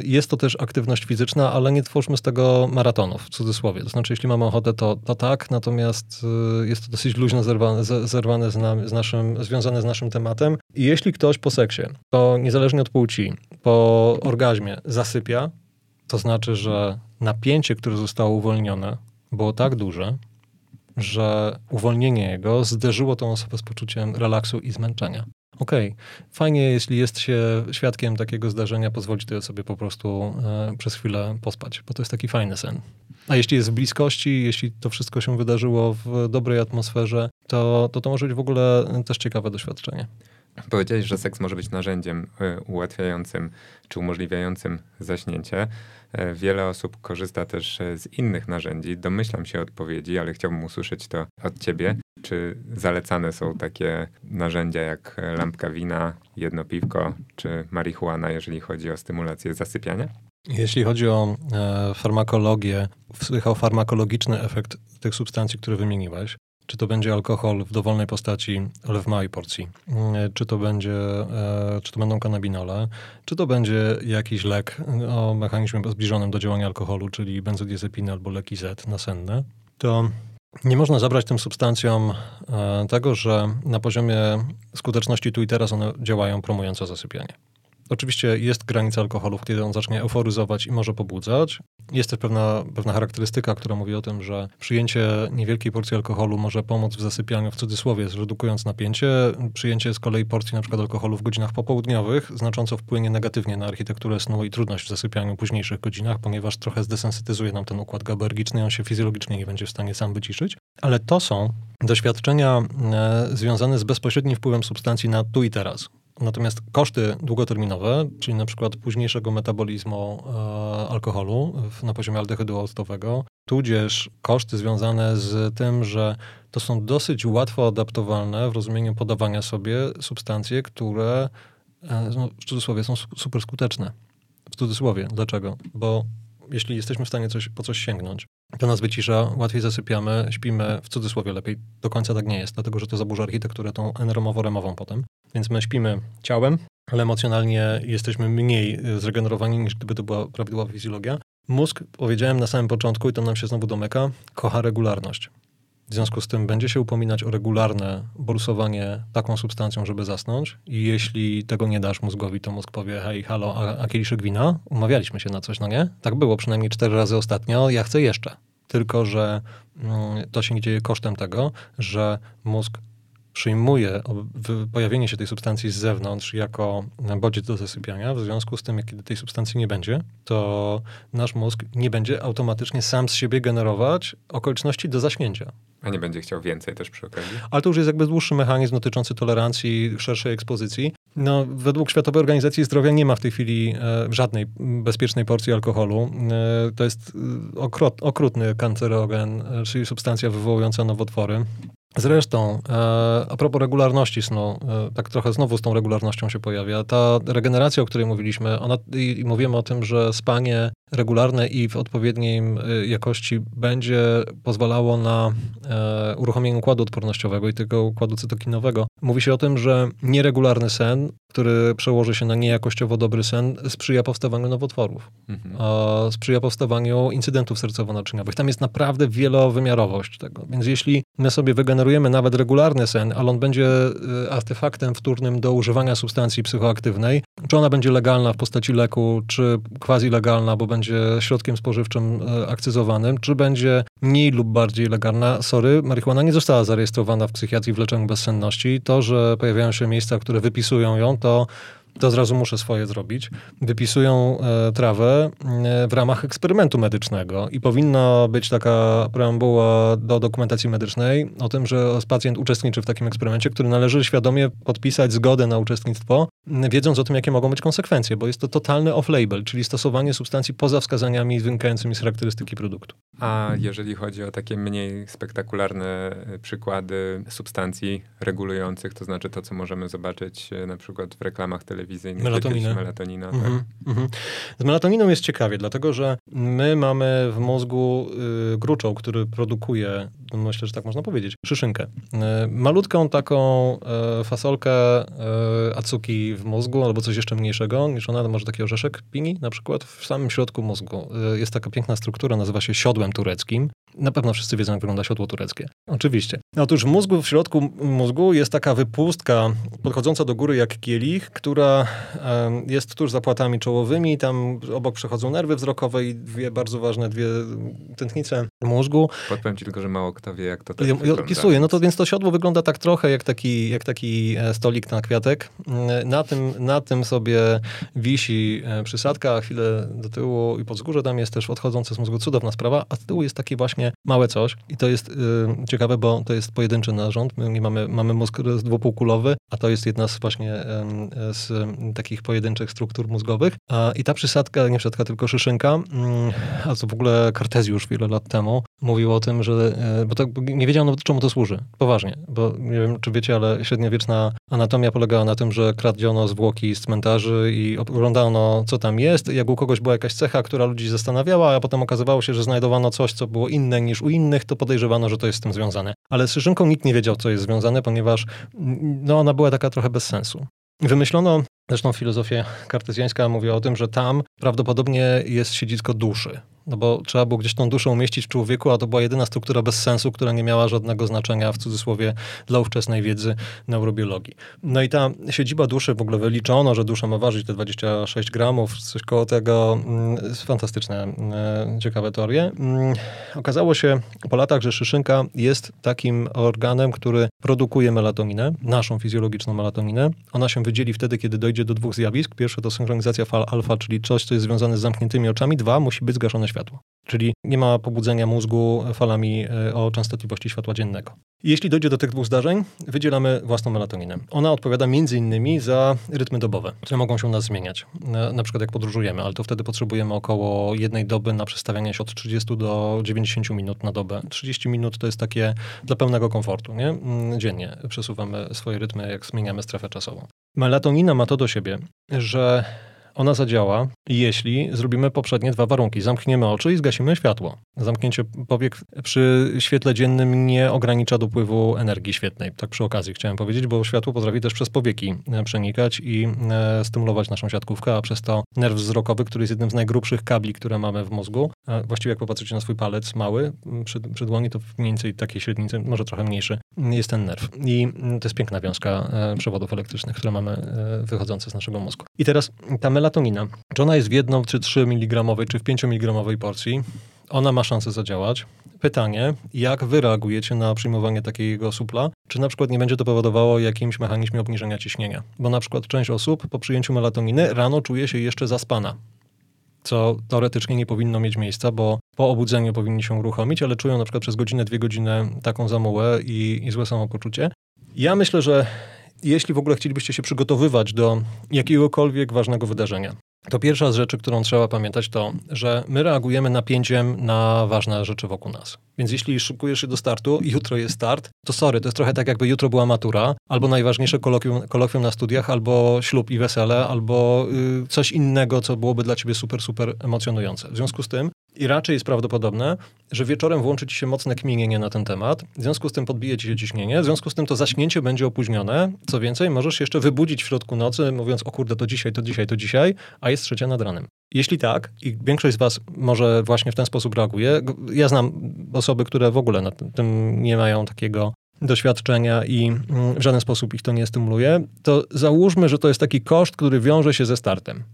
jest to też też aktywność fizyczna, ale nie twórzmy z tego maratonów, w cudzysłowie. To znaczy, jeśli mamy ochotę, to, to tak, natomiast y, jest to dosyć luźno zerwane, zerwane z, nam, z naszym, związane z naszym tematem. I jeśli ktoś po seksie, to niezależnie od płci, po orgazmie zasypia, to znaczy, że napięcie, które zostało uwolnione, było tak duże, że uwolnienie jego zderzyło tą osobę z poczuciem relaksu i zmęczenia. Okej, okay. fajnie, jeśli jest się świadkiem takiego zdarzenia, pozwolić to sobie po prostu e, przez chwilę pospać, bo to jest taki fajny sen. A jeśli jest w bliskości, jeśli to wszystko się wydarzyło w dobrej atmosferze, to to, to może być w ogóle też ciekawe doświadczenie. Powiedziałeś, że seks może być narzędziem e, ułatwiającym czy umożliwiającym zaśnięcie. E, wiele osób korzysta też e, z innych narzędzi. Domyślam się odpowiedzi, ale chciałbym usłyszeć to od ciebie. Czy zalecane są takie narzędzia jak lampka wina, jedno piwko czy marihuana, jeżeli chodzi o stymulację zasypiania? Jeśli chodzi o e, farmakologię, psychofarmakologiczny efekt tych substancji, które wymieniłeś, czy to będzie alkohol w dowolnej postaci, ale w małej porcji, mm, czy to będzie, e, czy to będą kanabinole, czy to będzie jakiś lek o mechanizmie zbliżonym do działania alkoholu, czyli benzodiazepiny albo leki Z nasenne, to nie można zabrać tym substancjom e, tego, że na poziomie skuteczności tu i teraz one działają promująco zasypianie. Oczywiście jest granica alkoholu, kiedy on zacznie euforyzować i może pobudzać. Jest też pewna, pewna charakterystyka, która mówi o tym, że przyjęcie niewielkiej porcji alkoholu może pomóc w zasypianiu, w cudzysłowie, zredukując napięcie. Przyjęcie z kolei porcji przykład alkoholu w godzinach popołudniowych znacząco wpłynie negatywnie na architekturę snu i trudność w zasypianiu w późniejszych godzinach, ponieważ trochę zdesensytyzuje nam ten układ gabergiczny, on się fizjologicznie nie będzie w stanie sam wyciszyć. Ale to są doświadczenia e, związane z bezpośrednim wpływem substancji na tu i teraz. Natomiast koszty długoterminowe, czyli na przykład późniejszego metabolizmu e, alkoholu w, na poziomie aldehydu octowego, tudzież koszty związane z tym, że to są dosyć łatwo adaptowalne w rozumieniu podawania sobie substancje, które e, no, w cudzysłowie są super skuteczne. W cudzysłowie. Dlaczego? Bo jeśli jesteśmy w stanie coś, po coś sięgnąć, to nas wycisza, łatwiej zasypiamy, śpimy w cudzysłowie lepiej. Do końca tak nie jest, dlatego że to zaburza architekturę tą eneromowo-remową potem. Więc my śpimy ciałem, ale emocjonalnie jesteśmy mniej zregenerowani niż gdyby to była prawidłowa fizjologia. Mózg, powiedziałem na samym początku, i to nam się znowu domyka, kocha regularność. W związku z tym będzie się upominać o regularne bolsowanie taką substancją, żeby zasnąć. I jeśli tego nie dasz mózgowi, to mózg powie: hej, halo, a, a kieliszek wina? Umawialiśmy się na coś, no nie? Tak było przynajmniej cztery razy ostatnio, ja chcę jeszcze. Tylko, że mm, to się dzieje kosztem tego, że mózg przyjmuje pojawienie się tej substancji z zewnątrz jako bodziec do zasypiania. W związku z tym, kiedy tej substancji nie będzie, to nasz mózg nie będzie automatycznie sam z siebie generować okoliczności do zaśnięcia. A nie będzie chciał więcej też przy okazji? Ale to już jest jakby dłuższy mechanizm dotyczący tolerancji, szerszej ekspozycji. No, według Światowej Organizacji Zdrowia nie ma w tej chwili e, żadnej bezpiecznej porcji alkoholu. E, to jest e, okrut, okrutny kancerogen, e, czyli substancja wywołująca nowotwory. Zresztą, e, a propos regularności snu, e, tak trochę znowu z tą regularnością się pojawia. Ta regeneracja, o której mówiliśmy, ona, i, i mówimy o tym, że spanie regularne i w odpowiedniej e, jakości będzie pozwalało na e, uruchomienie układu odpornościowego i tego układu cytokinowego. Mówi się o tym, że nieregularny sen, który przełoży się na niejakościowo dobry sen, sprzyja powstawaniu nowotworów, mhm. sprzyja powstawaniu incydentów sercowo-naczyniowych. Tam jest naprawdę wielowymiarowość tego. Więc jeśli my sobie wygenerujemy nawet regularny sen, ale on będzie e, artefaktem wtórnym do używania substancji psychoaktywnej, czy ona będzie legalna w postaci leku, czy quasi legalna, bo będzie środkiem spożywczym e, akcyzowanym, czy będzie mniej lub bardziej legalna. Sorry, marihuana nie została zarejestrowana w psychiatrii w leczeniu bezsenności. To, że pojawiają się miejsca, które wypisują ją, to to od razu muszę swoje zrobić. Wypisują e, trawę e, w ramach eksperymentu medycznego i powinna być taka preambuła do dokumentacji medycznej o tym, że pacjent uczestniczy w takim eksperymencie, który należy świadomie podpisać zgodę na uczestnictwo, wiedząc o tym, jakie mogą być konsekwencje, bo jest to totalny off-label, czyli stosowanie substancji poza wskazaniami wynikającymi z charakterystyki produktu. A jeżeli chodzi o takie mniej spektakularne e, przykłady substancji regulujących, to znaczy to, co możemy zobaczyć na przykład w reklamach telewizyjnych, Melatoninę. melatonina. Mm -hmm, tak? mm -hmm. Z melatoniną jest ciekawie, dlatego że my mamy w mózgu y, gruczoł, który produkuje, no myślę, że tak można powiedzieć, szyszynkę. Y, malutką taką y, fasolkę y, acuki w mózgu, albo coś jeszcze mniejszego niż ona, może taki orzeszek pini na przykład, w samym środku mózgu. Y, jest taka piękna struktura, nazywa się siodłem tureckim. Na pewno wszyscy wiedzą, jak wygląda siodło tureckie. Oczywiście. Otóż w mózgu, w środku mózgu jest taka wypustka podchodząca do góry jak kielich, która jest tuż za płatami czołowymi. Tam obok przechodzą nerwy wzrokowe i dwie bardzo ważne, dwie tętnice mózgu. Podpowiem ci tylko, że mało kto wie, jak to tak wygląda. Opisuję. No to więc to siodło wygląda tak trochę jak taki, jak taki e, stolik na kwiatek. Mm, na tym, na tym sobie wisi e, przysadka, a chwilę do tyłu i pod wzgórze tam jest też odchodzące z mózgu cudowna sprawa, a z tyłu jest takie właśnie małe coś i to jest y, ciekawe, bo to jest pojedynczy narząd. My mamy, mamy mózg dwupółkulowy, a to jest jedna z właśnie y, z takich pojedynczych struktur mózgowych. A, I ta przysadka, nie przysadka, tylko szyszynka, y, a co w ogóle Kartezjusz wiele lat temu mówił o tym, że, y, bo to, nie wiedziano czemu to służy. Poważnie, bo nie wiem, czy wiecie, ale średniowieczna anatomia polegała na tym, że kradziono zwłoki z cmentarzy i oglądano, co tam jest. Jak u kogoś była jakaś cecha, która ludzi zastanawiała, a potem okazywało się, że znajdowano coś, co było inne niż u innych, to podejrzewano, że to jest z tym związane. Ale z szyszynką nikt nie wiedział, co jest związane, ponieważ no, ona była taka trochę bez sensu. Wymyślono, zresztą filozofia kartezjańska mówi o tym, że tam prawdopodobnie jest siedzisko duszy no bo trzeba było gdzieś tą duszę umieścić w człowieku, a to była jedyna struktura bez sensu, która nie miała żadnego znaczenia, w cudzysłowie, dla ówczesnej wiedzy neurobiologii. No i ta siedziba duszy, w ogóle wyliczono, że dusza ma ważyć te 26 gramów, coś koło tego, mm, fantastyczne, mm, ciekawe teorie. Mm, okazało się po latach, że szyszynka jest takim organem, który produkuje melatoninę, naszą fizjologiczną melatoninę. Ona się wydzieli wtedy, kiedy dojdzie do dwóch zjawisk. Pierwsze to synchronizacja fal alfa, czyli coś, co jest związane z zamkniętymi oczami. Dwa, musi być zgaszone światło. Czyli nie ma pobudzenia mózgu falami e, o częstotliwości światła dziennego. Jeśli dojdzie do tych dwóch zdarzeń, wydzielamy własną melatoninę. Ona odpowiada między innymi za rytmy dobowe, które mogą się u nas zmieniać. Na, przykład jak podróżujemy, ale to wtedy potrzebujemy około jednej doby na przestawianie się od 30 do 90 minut na dobę. 30 minut to jest takie dla pełnego komfortu, nie? Mm, dziennie przesuwamy swoje rytmy, jak zmieniamy strefę czasową. Melatonina ma to do siebie, że ona zadziała, jeśli zrobimy poprzednie dwa warunki. Zamkniemy oczy i zgasimy światło. Zamknięcie powiek przy świetle dziennym nie ogranicza dopływu energii świetnej. Tak przy okazji chciałem powiedzieć, bo światło potrafi też przez powieki e, przenikać i e, stymulować naszą siatkówkę, a przez to nerw wzrokowy, który jest jednym z najgrubszych kabli, które mamy w mózgu. Właściwie jak popatrzycie na swój palec mały przy, przy dłoni, to mniej więcej takiej średnicy, może trochę mniejszy, jest ten nerw. I to jest piękna wiązka e, przewodów elektrycznych, które mamy wychodzące z naszego mózgu. I teraz ta melatonina, czy ona jest w jedną, czy 3 mg, czy w 5 mg porcji, ona ma szansę zadziałać. pytanie, jak wy reagujecie na przyjmowanie takiego supla? Czy na przykład nie będzie to powodowało jakimś mechanizmie obniżenia ciśnienia? Bo na przykład część osób po przyjęciu melatoniny rano czuje się jeszcze zaspana co teoretycznie nie powinno mieć miejsca, bo po obudzeniu powinni się uruchomić, ale czują na przykład przez godzinę, dwie godziny taką zamułę i, i złe samopoczucie. Ja myślę, że jeśli w ogóle chcielibyście się przygotowywać do jakiegokolwiek ważnego wydarzenia, to pierwsza z rzeczy, którą trzeba pamiętać, to, że my reagujemy napięciem na ważne rzeczy wokół nas. Więc jeśli szykujesz się do startu i jutro jest start, to sorry, to jest trochę tak, jakby jutro była matura, albo najważniejsze kolokwium, kolokwium na studiach, albo ślub i wesele, albo y, coś innego, co byłoby dla ciebie super, super emocjonujące. W związku z tym i raczej jest prawdopodobne, że wieczorem włączy ci się mocne kminienie na ten temat, w związku z tym podbije ci się ciśnienie, w związku z tym to zaśnięcie będzie opóźnione. Co więcej, możesz jeszcze wybudzić w środku nocy, mówiąc, o kurde, to dzisiaj, to dzisiaj, to dzisiaj, a jest trzecia nad ranem. Jeśli tak, i większość z Was może właśnie w ten sposób reaguje, ja znam osoby, które w ogóle na tym nie mają takiego doświadczenia i mm, w żaden sposób ich to nie stymuluje, to załóżmy, że to jest taki koszt, który wiąże się ze startem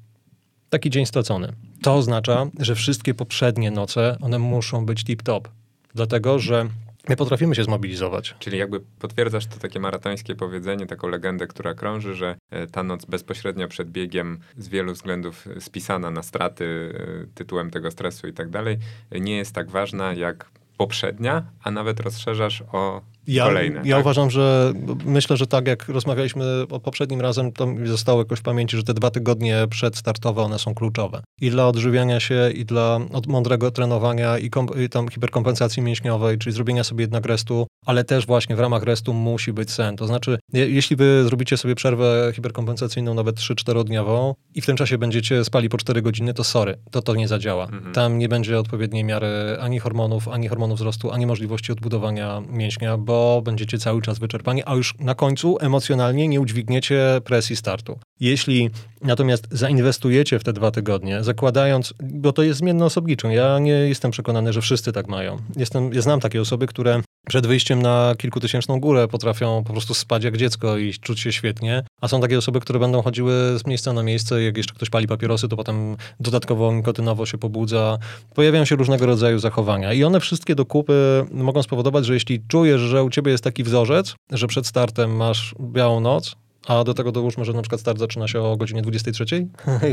taki dzień stracony. To oznacza, że wszystkie poprzednie noce, one muszą być tip-top. Dlatego, że My potrafimy się zmobilizować. Czyli jakby potwierdzasz to takie maratońskie powiedzenie, taką legendę, która krąży, że e, ta noc bezpośrednio przed biegiem z wielu względów spisana na straty e, tytułem tego stresu i tak dalej, nie jest tak ważna jak poprzednia, a nawet rozszerzasz o ja, kolejne. Ja tak? uważam, że myślę, że tak jak rozmawialiśmy poprzednim razem, to mi zostało jakoś w pamięci, że te dwa tygodnie przedstartowe, one są kluczowe. I dla odżywiania się, i dla mądrego trenowania, i, kom, i tam hiperkompensacji mięśniowej, czyli zrobienia sobie jednak restu, ale też właśnie w ramach restu musi być sen. To znaczy, jeśli wy zrobicie sobie przerwę hiperkompensacyjną nawet 3-4 dniową i w tym czasie będziecie spali po 4 godziny, to sorry, to to nie zadziała. Mhm. Tam nie będzie odpowiedniej miary ani hormonów, ani hormonów wzrostu, ani możliwości odbudowania mięśnia, bo bo będziecie cały czas wyczerpani, a już na końcu emocjonalnie nie udźwigniecie presji startu. Jeśli natomiast zainwestujecie w te dwa tygodnie, zakładając, bo to jest zmienne osobniczą, ja nie jestem przekonany, że wszyscy tak mają. Jestem, ja znam takie osoby, które przed wyjściem na kilkutysięczną górę potrafią po prostu spać jak dziecko i czuć się świetnie, a są takie osoby, które będą chodziły z miejsca na miejsce, jak jeszcze ktoś pali papierosy, to potem dodatkowo nikotynowo się pobudza. Pojawiają się różnego rodzaju zachowania i one wszystkie do kupy mogą spowodować, że jeśli czujesz, że u ciebie jest taki wzorzec, że przed startem masz białą noc, a do tego dołóżmy, że na przykład start zaczyna się o godzinie 23,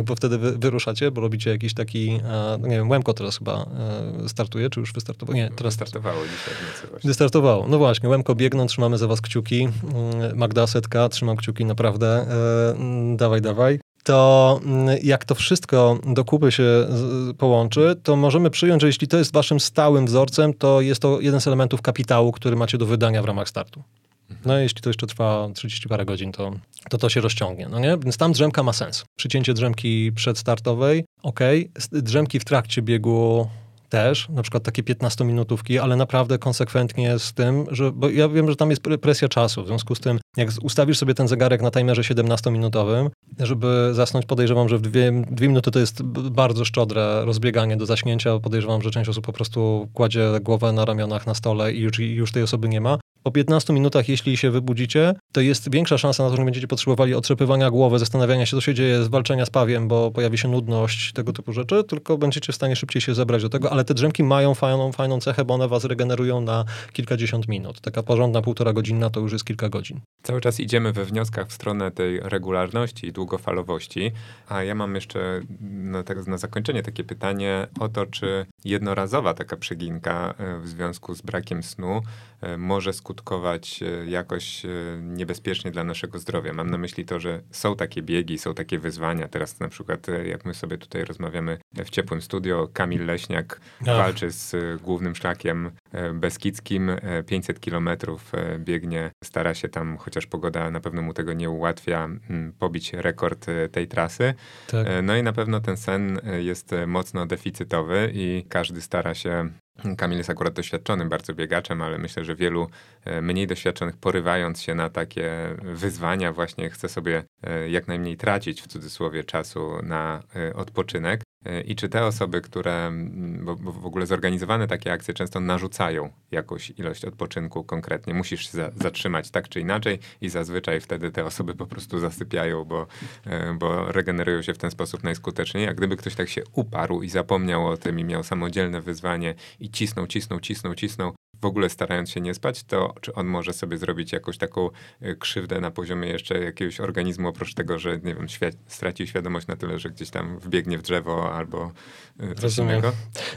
bo *laughs* wtedy wy, wyruszacie, bo robicie jakiś taki, e, no nie wiem, Łemko teraz chyba e, startuje, czy już wystartowało? Nie, teraz startowało dzisiaj w nocy właśnie. Wystartowało. No właśnie, Łemko biegną, trzymamy za was kciuki. Mm, Magda Setka, trzymam kciuki naprawdę. E, mm, dawaj, dawaj to mm, jak to wszystko do kupy się połączy, to możemy przyjąć, że jeśli to jest waszym stałym wzorcem, to jest to jeden z elementów kapitału, który macie do wydania w ramach startu. No jeśli to jeszcze trwa 30 parę godzin, to, to to się rozciągnie, no nie? Więc tam drzemka ma sens. Przycięcie drzemki przedstartowej, ok. Drzemki w trakcie biegu też, na przykład takie 15-minutówki, ale naprawdę konsekwentnie z tym, że, bo ja wiem, że tam jest presja czasu, w związku z tym, jak ustawisz sobie ten zegarek na timerze 17-minutowym, żeby zasnąć, podejrzewam, że w dwie, dwie minuty to jest bardzo szczodre rozbieganie do zaśnięcia, podejrzewam, że część osób po prostu kładzie głowę na ramionach na stole i już, i już tej osoby nie ma. Po 15 minutach, jeśli się wybudzicie, to jest większa szansa na to, że będziecie potrzebowali otrzepywania głowy, zastanawiania się, co się dzieje, zwalczenia z pawiem, bo pojawi się nudność, tego typu rzeczy, tylko będziecie w stanie szybciej się zebrać do tego, ale te drzemki mają fajną, fajną cechę, bo one was regenerują na kilkadziesiąt minut. Taka porządna półtora godzina to już jest kilka godzin. Cały czas idziemy we wnioskach w stronę tej regularności i długofalowości, a ja mam jeszcze na, tak, na zakończenie takie pytanie o to, czy jednorazowa taka przeginka e, w związku z brakiem snu może skutkować e, jakoś niebezpiecznie dla naszego zdrowia. Mam na myśli to, że są takie biegi, są takie wyzwania. Teraz na przykład, jak my sobie tutaj rozmawiamy w ciepłym studio, Kamil Leśniak Ach. walczy z głównym szlakiem beskidzkim, 500 kilometrów biegnie, stara się tam, chociaż pogoda na pewno mu tego nie ułatwia, pobić rekord tej trasy. Tak. No i na pewno ten sen jest mocno deficytowy i każdy stara się Kamil jest akurat doświadczonym bardzo biegaczem, ale myślę, że wielu e, mniej doświadczonych, porywając się na takie wyzwania, właśnie chce sobie e, jak najmniej tracić w cudzysłowie czasu na e, odpoczynek. E, I czy te osoby, które, bo, bo w ogóle zorganizowane takie akcje często narzucają jakąś ilość odpoczynku konkretnie, musisz się za, zatrzymać tak czy inaczej i zazwyczaj wtedy te osoby po prostu zasypiają, bo, e, bo regenerują się w ten sposób najskuteczniej. A gdyby ktoś tak się uparł i zapomniał o tym i miał samodzielne wyzwanie i cisnął, cisnął, cisnął, cisnął, w ogóle starając się nie spać, to czy on może sobie zrobić jakąś taką e, krzywdę na poziomie jeszcze jakiegoś organizmu, oprócz tego, że nie wiem, świ- straci świadomość na tyle, że gdzieś tam wbiegnie w drzewo albo e, coś Rozumiem. innego?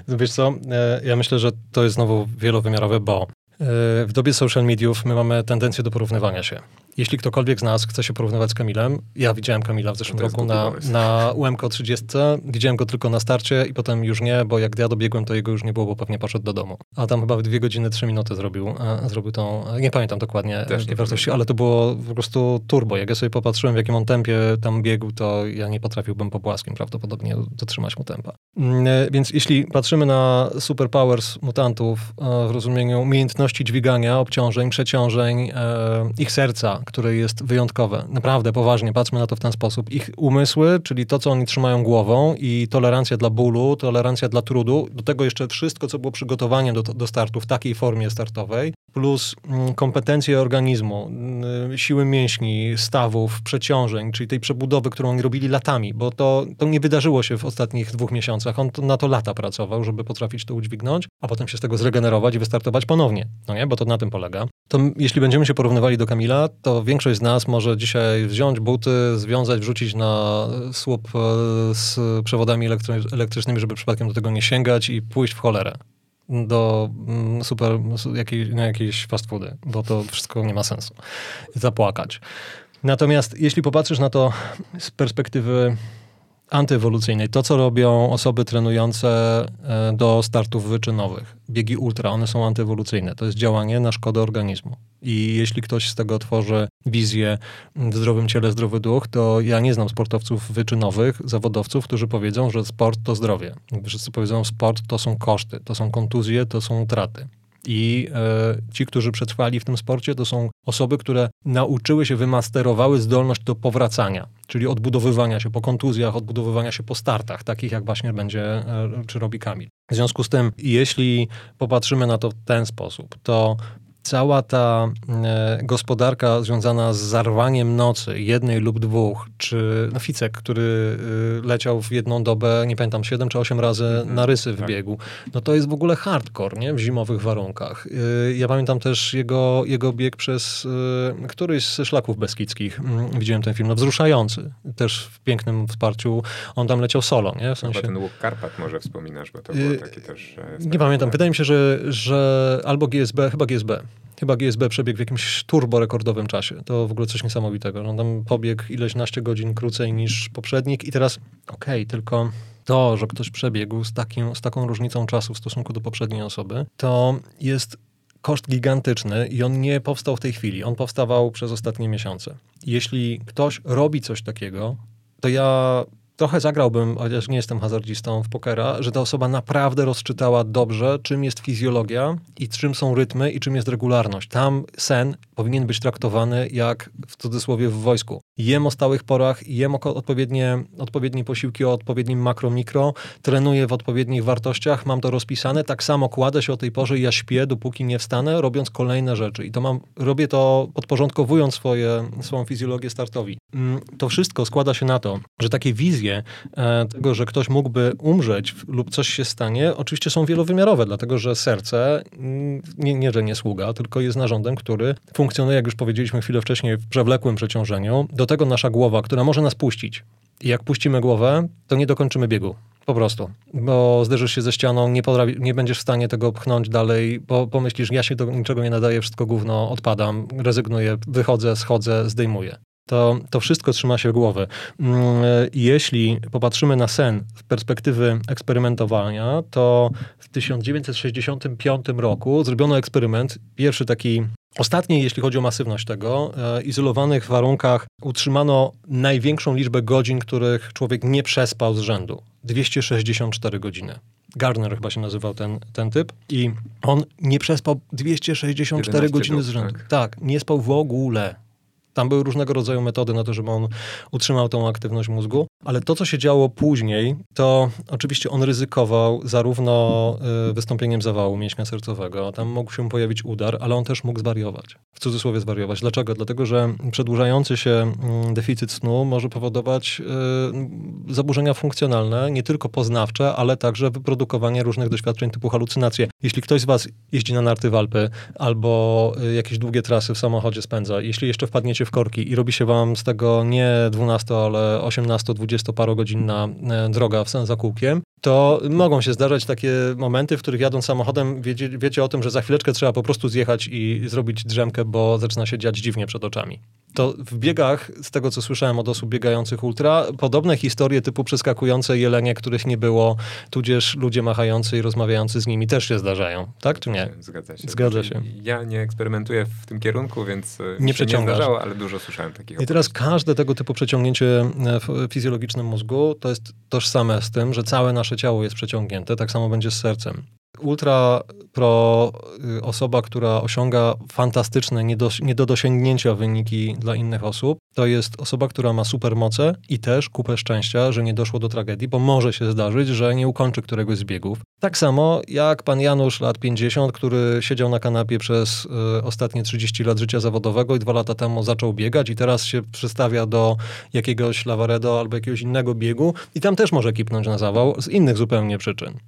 Wiesz co, e, ja myślę, że to jest znowu wielowymiarowe, bo w dobie social mediów my mamy tendencję do porównywania się. Jeśli ktokolwiek z nas chce się porównywać z Kamilem, ja widziałem Kamila w zeszłym roku na, na UMK 30, widziałem go tylko na starcie i potem już nie, bo jak ja dobiegłem, to jego już nie było, bo pewnie poszedł do domu. A tam chyba w dwie godziny, trzy minuty zrobił, e, zrobił tą, nie pamiętam dokładnie tej wartości, ale to było po prostu turbo. Jak ja sobie popatrzyłem, w jakim on tempie tam biegł, to ja nie potrafiłbym po płaskim prawdopodobnie dotrzymać mu tempa. Mm, e, więc jeśli patrzymy na superpowers mutantów e, w rozumieniu umiejętności dźwigania, obciążeń, przeciążeń, ich serca, które jest wyjątkowe. Naprawdę, poważnie, patrzmy na to w ten sposób. Ich umysły, czyli to, co oni trzymają głową i tolerancja dla bólu, tolerancja dla trudu, do tego jeszcze wszystko, co było przygotowaniem do, do startu w takiej formie startowej, plus mm, kompetencje organizmu, mm, siły mięśni, stawów, przeciążeń, czyli tej przebudowy, którą oni robili latami, bo to, to nie wydarzyło się w ostatnich dwóch miesiącach. On to, na to lata pracował, żeby potrafić to udźwignąć, a potem się z tego zregenerować i wystartować ponownie, no nie? Bo to na tym polega. To jeśli będziemy się porównywali do Kamila, to większość z nas może dzisiaj wziąć buty, związać, wrzucić na słup e, z przewodami elektrycznymi, żeby przypadkiem do tego nie sięgać i pójść w cholerę do mm, super, na jakieś fast foody, bo to wszystko nie ma sensu. Zapłakać. Natomiast jeśli popatrzysz na to z perspektywy antyewolucyjnej. To, co robią osoby trenujące e, do startów wyczynowych, biegi ultra, one są antyewolucyjne. To jest działanie na szkodę organizmu. I jeśli ktoś z tego tworzy wizję w zdrowym ciele, zdrowy duch, to ja nie znam sportowców wyczynowych, zawodowców, którzy powiedzą, że sport to zdrowie. Wszyscy powiedzą, sport to są koszty, to są kontuzje, to są utraty. I e, ci, którzy przetrwali w tym sporcie, to są osoby, które nauczyły się, wymasterowały zdolność do powracania, czyli odbudowywania się po kontuzjach, odbudowywania się po startach, takich jak właśnie będzie, e, czy robi Kamil. W związku z tym, jeśli popatrzymy na to w ten sposób, to cała ta e, gospodarka związana z zarwaniem nocy, jednej lub dwóch, czy no, Ficek, który e, leciał w jedną dobę, nie pamiętam, 7 czy 8 razy mhm. na rysy w tak. biegu, no to jest w ogóle hardcore, nie? W zimowych warunkach. E, ja pamiętam też jego, jego bieg przez któryś z szlaków beskidzkich. Widziałem ten film, no wzruszający. Też w pięknym wsparciu. On tam leciał solo, nie? W sensie... Chyba ten łuk Karpat może wspominasz, bo to było takie też... Nie pamiętam. Wydaje mi się, że, że albo GSB, chyba GSB Chyba GSB przebiegł w jakimś turbo rekordowym czasie. To w ogóle coś niesamowitego. On tam pobiegł ileś naście godzin krócej niż poprzednik i teraz okej, okay, tylko to, że ktoś przebiegł z, takim, z taką różnicą czasu w stosunku do poprzedniej osoby, to jest koszt gigantyczny i on nie powstał w tej chwili. On powstawał przez ostatnie miesiące. Jeśli ktoś robi coś takiego, to ja trochę zagrałbym, chociaż nie jestem hazardzistą w pokera, że ta osoba naprawdę rozczytała dobrze, czym jest fizjologia i czym są rytmy i czym jest regularność. Tam sen powinien być traktowany jak w cudzysłowie w wojsku. Jem o stałych porach, jem odpowiednie, odpowiednie posiłki o odpowiednim makro, mikro, trenuję w odpowiednich wartościach, mam to rozpisane, tak samo kładę się o tej porze i ja śpię, dopóki nie wstanę, robiąc kolejne rzeczy. I to mam, robię to podporządkowując swoje, swoją fizjologię startowi. Mm, to wszystko składa się na to, że takie wizje e, tego, że ktoś mógłby umrzeć lub coś się stanie, oczywiście są wielowymiarowe, dlatego że serce nie, nie że nie sługa, tylko jest narządem, który funkcjonuje, jak już powiedzieliśmy chwilę wcześniej, w przewlekłym przeciążeniu. Do tego nasza głowa, która może nas puścić. I jak puścimy głowę, to nie dokończymy biegu. Po prostu. Bo zderzysz się ze ścianą, nie, nie będziesz w stanie tego pchnąć dalej, bo pomyślisz, ja się do niczego nie nadaję, wszystko gówno, odpadam, rezygnuję, wychodzę, schodzę, zdejmuję. To, to wszystko trzyma się głowy. Mm, jeśli popatrzymy na sen z perspektywy eksperymentowania, to w 1965 roku zrobiono eksperyment, pierwszy taki Ostatniej, jeśli chodzi o masywność tego, e, izolowanych warunkach utrzymano największą liczbę godzin, których człowiek nie przespał z rzędu. 264 godziny. Gardner chyba się nazywał ten, ten typ i on nie przespał 264 godziny z rzędu. Tak. tak, nie spał w ogóle. Tam były różnego rodzaju metody na to, żeby on utrzymał tą aktywność mózgu. Ale to, co się działo później, to oczywiście on ryzykował zarówno y, wystąpieniem zawału mięśnia sercowego, tam mógł się pojawić udar, ale on też mógł zwariować. W cudzysłowie zwariować. Dlaczego? Dlatego, że przedłużający się mm, deficyt snu może powodować y, zaburzenia funkcjonalne, nie tylko poznawcze, ale także wyprodukowanie różnych doświadczeń typu halucynacje. Jeśli ktoś z was jeździ na narty w Alpy albo y, jakieś długie trasy w samochodzie spędza, jeśli jeszcze wpadniecie w korki i robi się wam z tego nie 12, ale 18, 20 parogodzinna e, droga w za kółkiem, to mogą się zdarzać takie momenty, w których jadąc samochodem wiecie, wiecie o tym, że za chwileczkę trzeba po prostu zjechać i zrobić drzemkę, bo zaczyna się dziać dziwnie przed oczami. To w biegach, z tego co słyszałem od osób biegających ultra, podobne historie typu przeskakujące jelenie, których nie było, tudzież ludzie machający i rozmawiający z nimi też się zdarzają, tak czy nie? Zgadza się. Zgadza się. Ja nie eksperymentuję w tym kierunku, więc e, nie, się nie zdarzało, ale dużo słyszałem takich I teraz każde tego typu przeciągnięcie e, w fizjologicznym mózgu to jest tożsame z tym, że całe nasze ciało jest przeciągnięte, tak samo będzie z sercem. Ultra pro y, osoba, która osiąga fantastyczne, nie do, nie do dosięgnięcia wyniki dla innych osób, to jest osoba, która ma supermoce i też kupę szczęścia, że nie doszło do tragedii, bo może się zdarzyć, że nie ukończy któregoś z biegów. Tak samo jak pan Janusz, lat 50, który siedział na kanapie przez y, ostatnie 30 lat życia zawodowego i dwa lata temu zaczął biegać i teraz się przystawia do jakiegoś Lavaredo albo jakiegoś innego biegu i tam też może kipnąć na zawał z innych zupełnie przyczyn.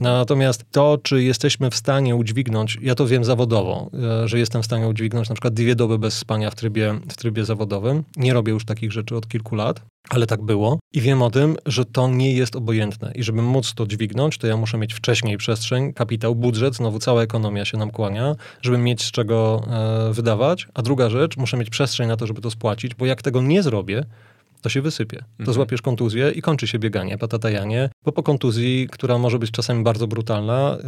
Natomiast to, czy jesteśmy w stanie udźwignąć, ja to wiem zawodowo, e, że jestem w stanie udźwignąć na przykład dwie doby bez spania w trybie, w trybie zawodowym. Nie robię już takich rzeczy od kilku lat, ale tak było. I wiem o tym, że to nie jest obojętne. I żeby móc to dźwignąć, to ja muszę mieć wcześniej przestrzeń, kapitał, budżet, znowu cała ekonomia się nam kłania, żeby mieć z czego e, wydawać. A druga rzecz, muszę mieć przestrzeń na to, żeby to spłacić, bo jak tego nie zrobię, to się wysypie. To mhm. złapiesz kontuzję i kończy się bieganie, patatajanie, bo po kontuzji, która może być czasami bardzo brutalna,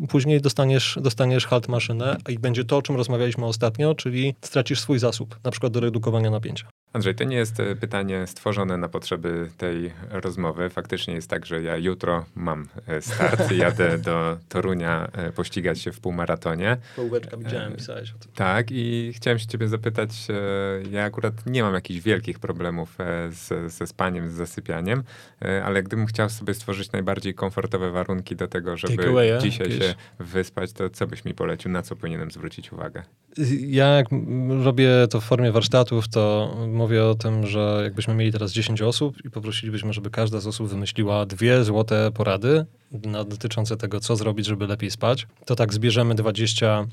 yy, później dostaniesz, dostaniesz halt maszynę i będzie to, o czym rozmawialiśmy ostatnio, czyli stracisz swój zasób, na przykład do redukowania napięcia. Andrzej, to nie jest e, pytanie stworzone na potrzeby tej rozmowy. Faktycznie jest tak, że ja jutro mam e, start, *laughs* jadę do Torunia e, pościgać się w półmaratonie. Połóweczka widziałem, pisałeś o tym. Tak i chciałem się ciebie zapytać, ja akurat nie mam jakichś wielkich problemów z, ze spaniem, z zasypianiem, ale gdybym chciał sobie stworzyć najbardziej komfortowe warunki do tego, żeby away, dzisiaj jakieś? się wyspać, to co byś mi polecił, na co powinienem zwrócić uwagę? Ja jak robię to w formie warsztatów, to mówię o tym, że jakbyśmy mieli teraz 10 osób i poprosilibyśmy, żeby każda z osób wymyśliła dwie złote porady na, dotyczące tego, co zrobić, żeby lepiej spać, to tak zbierzemy 20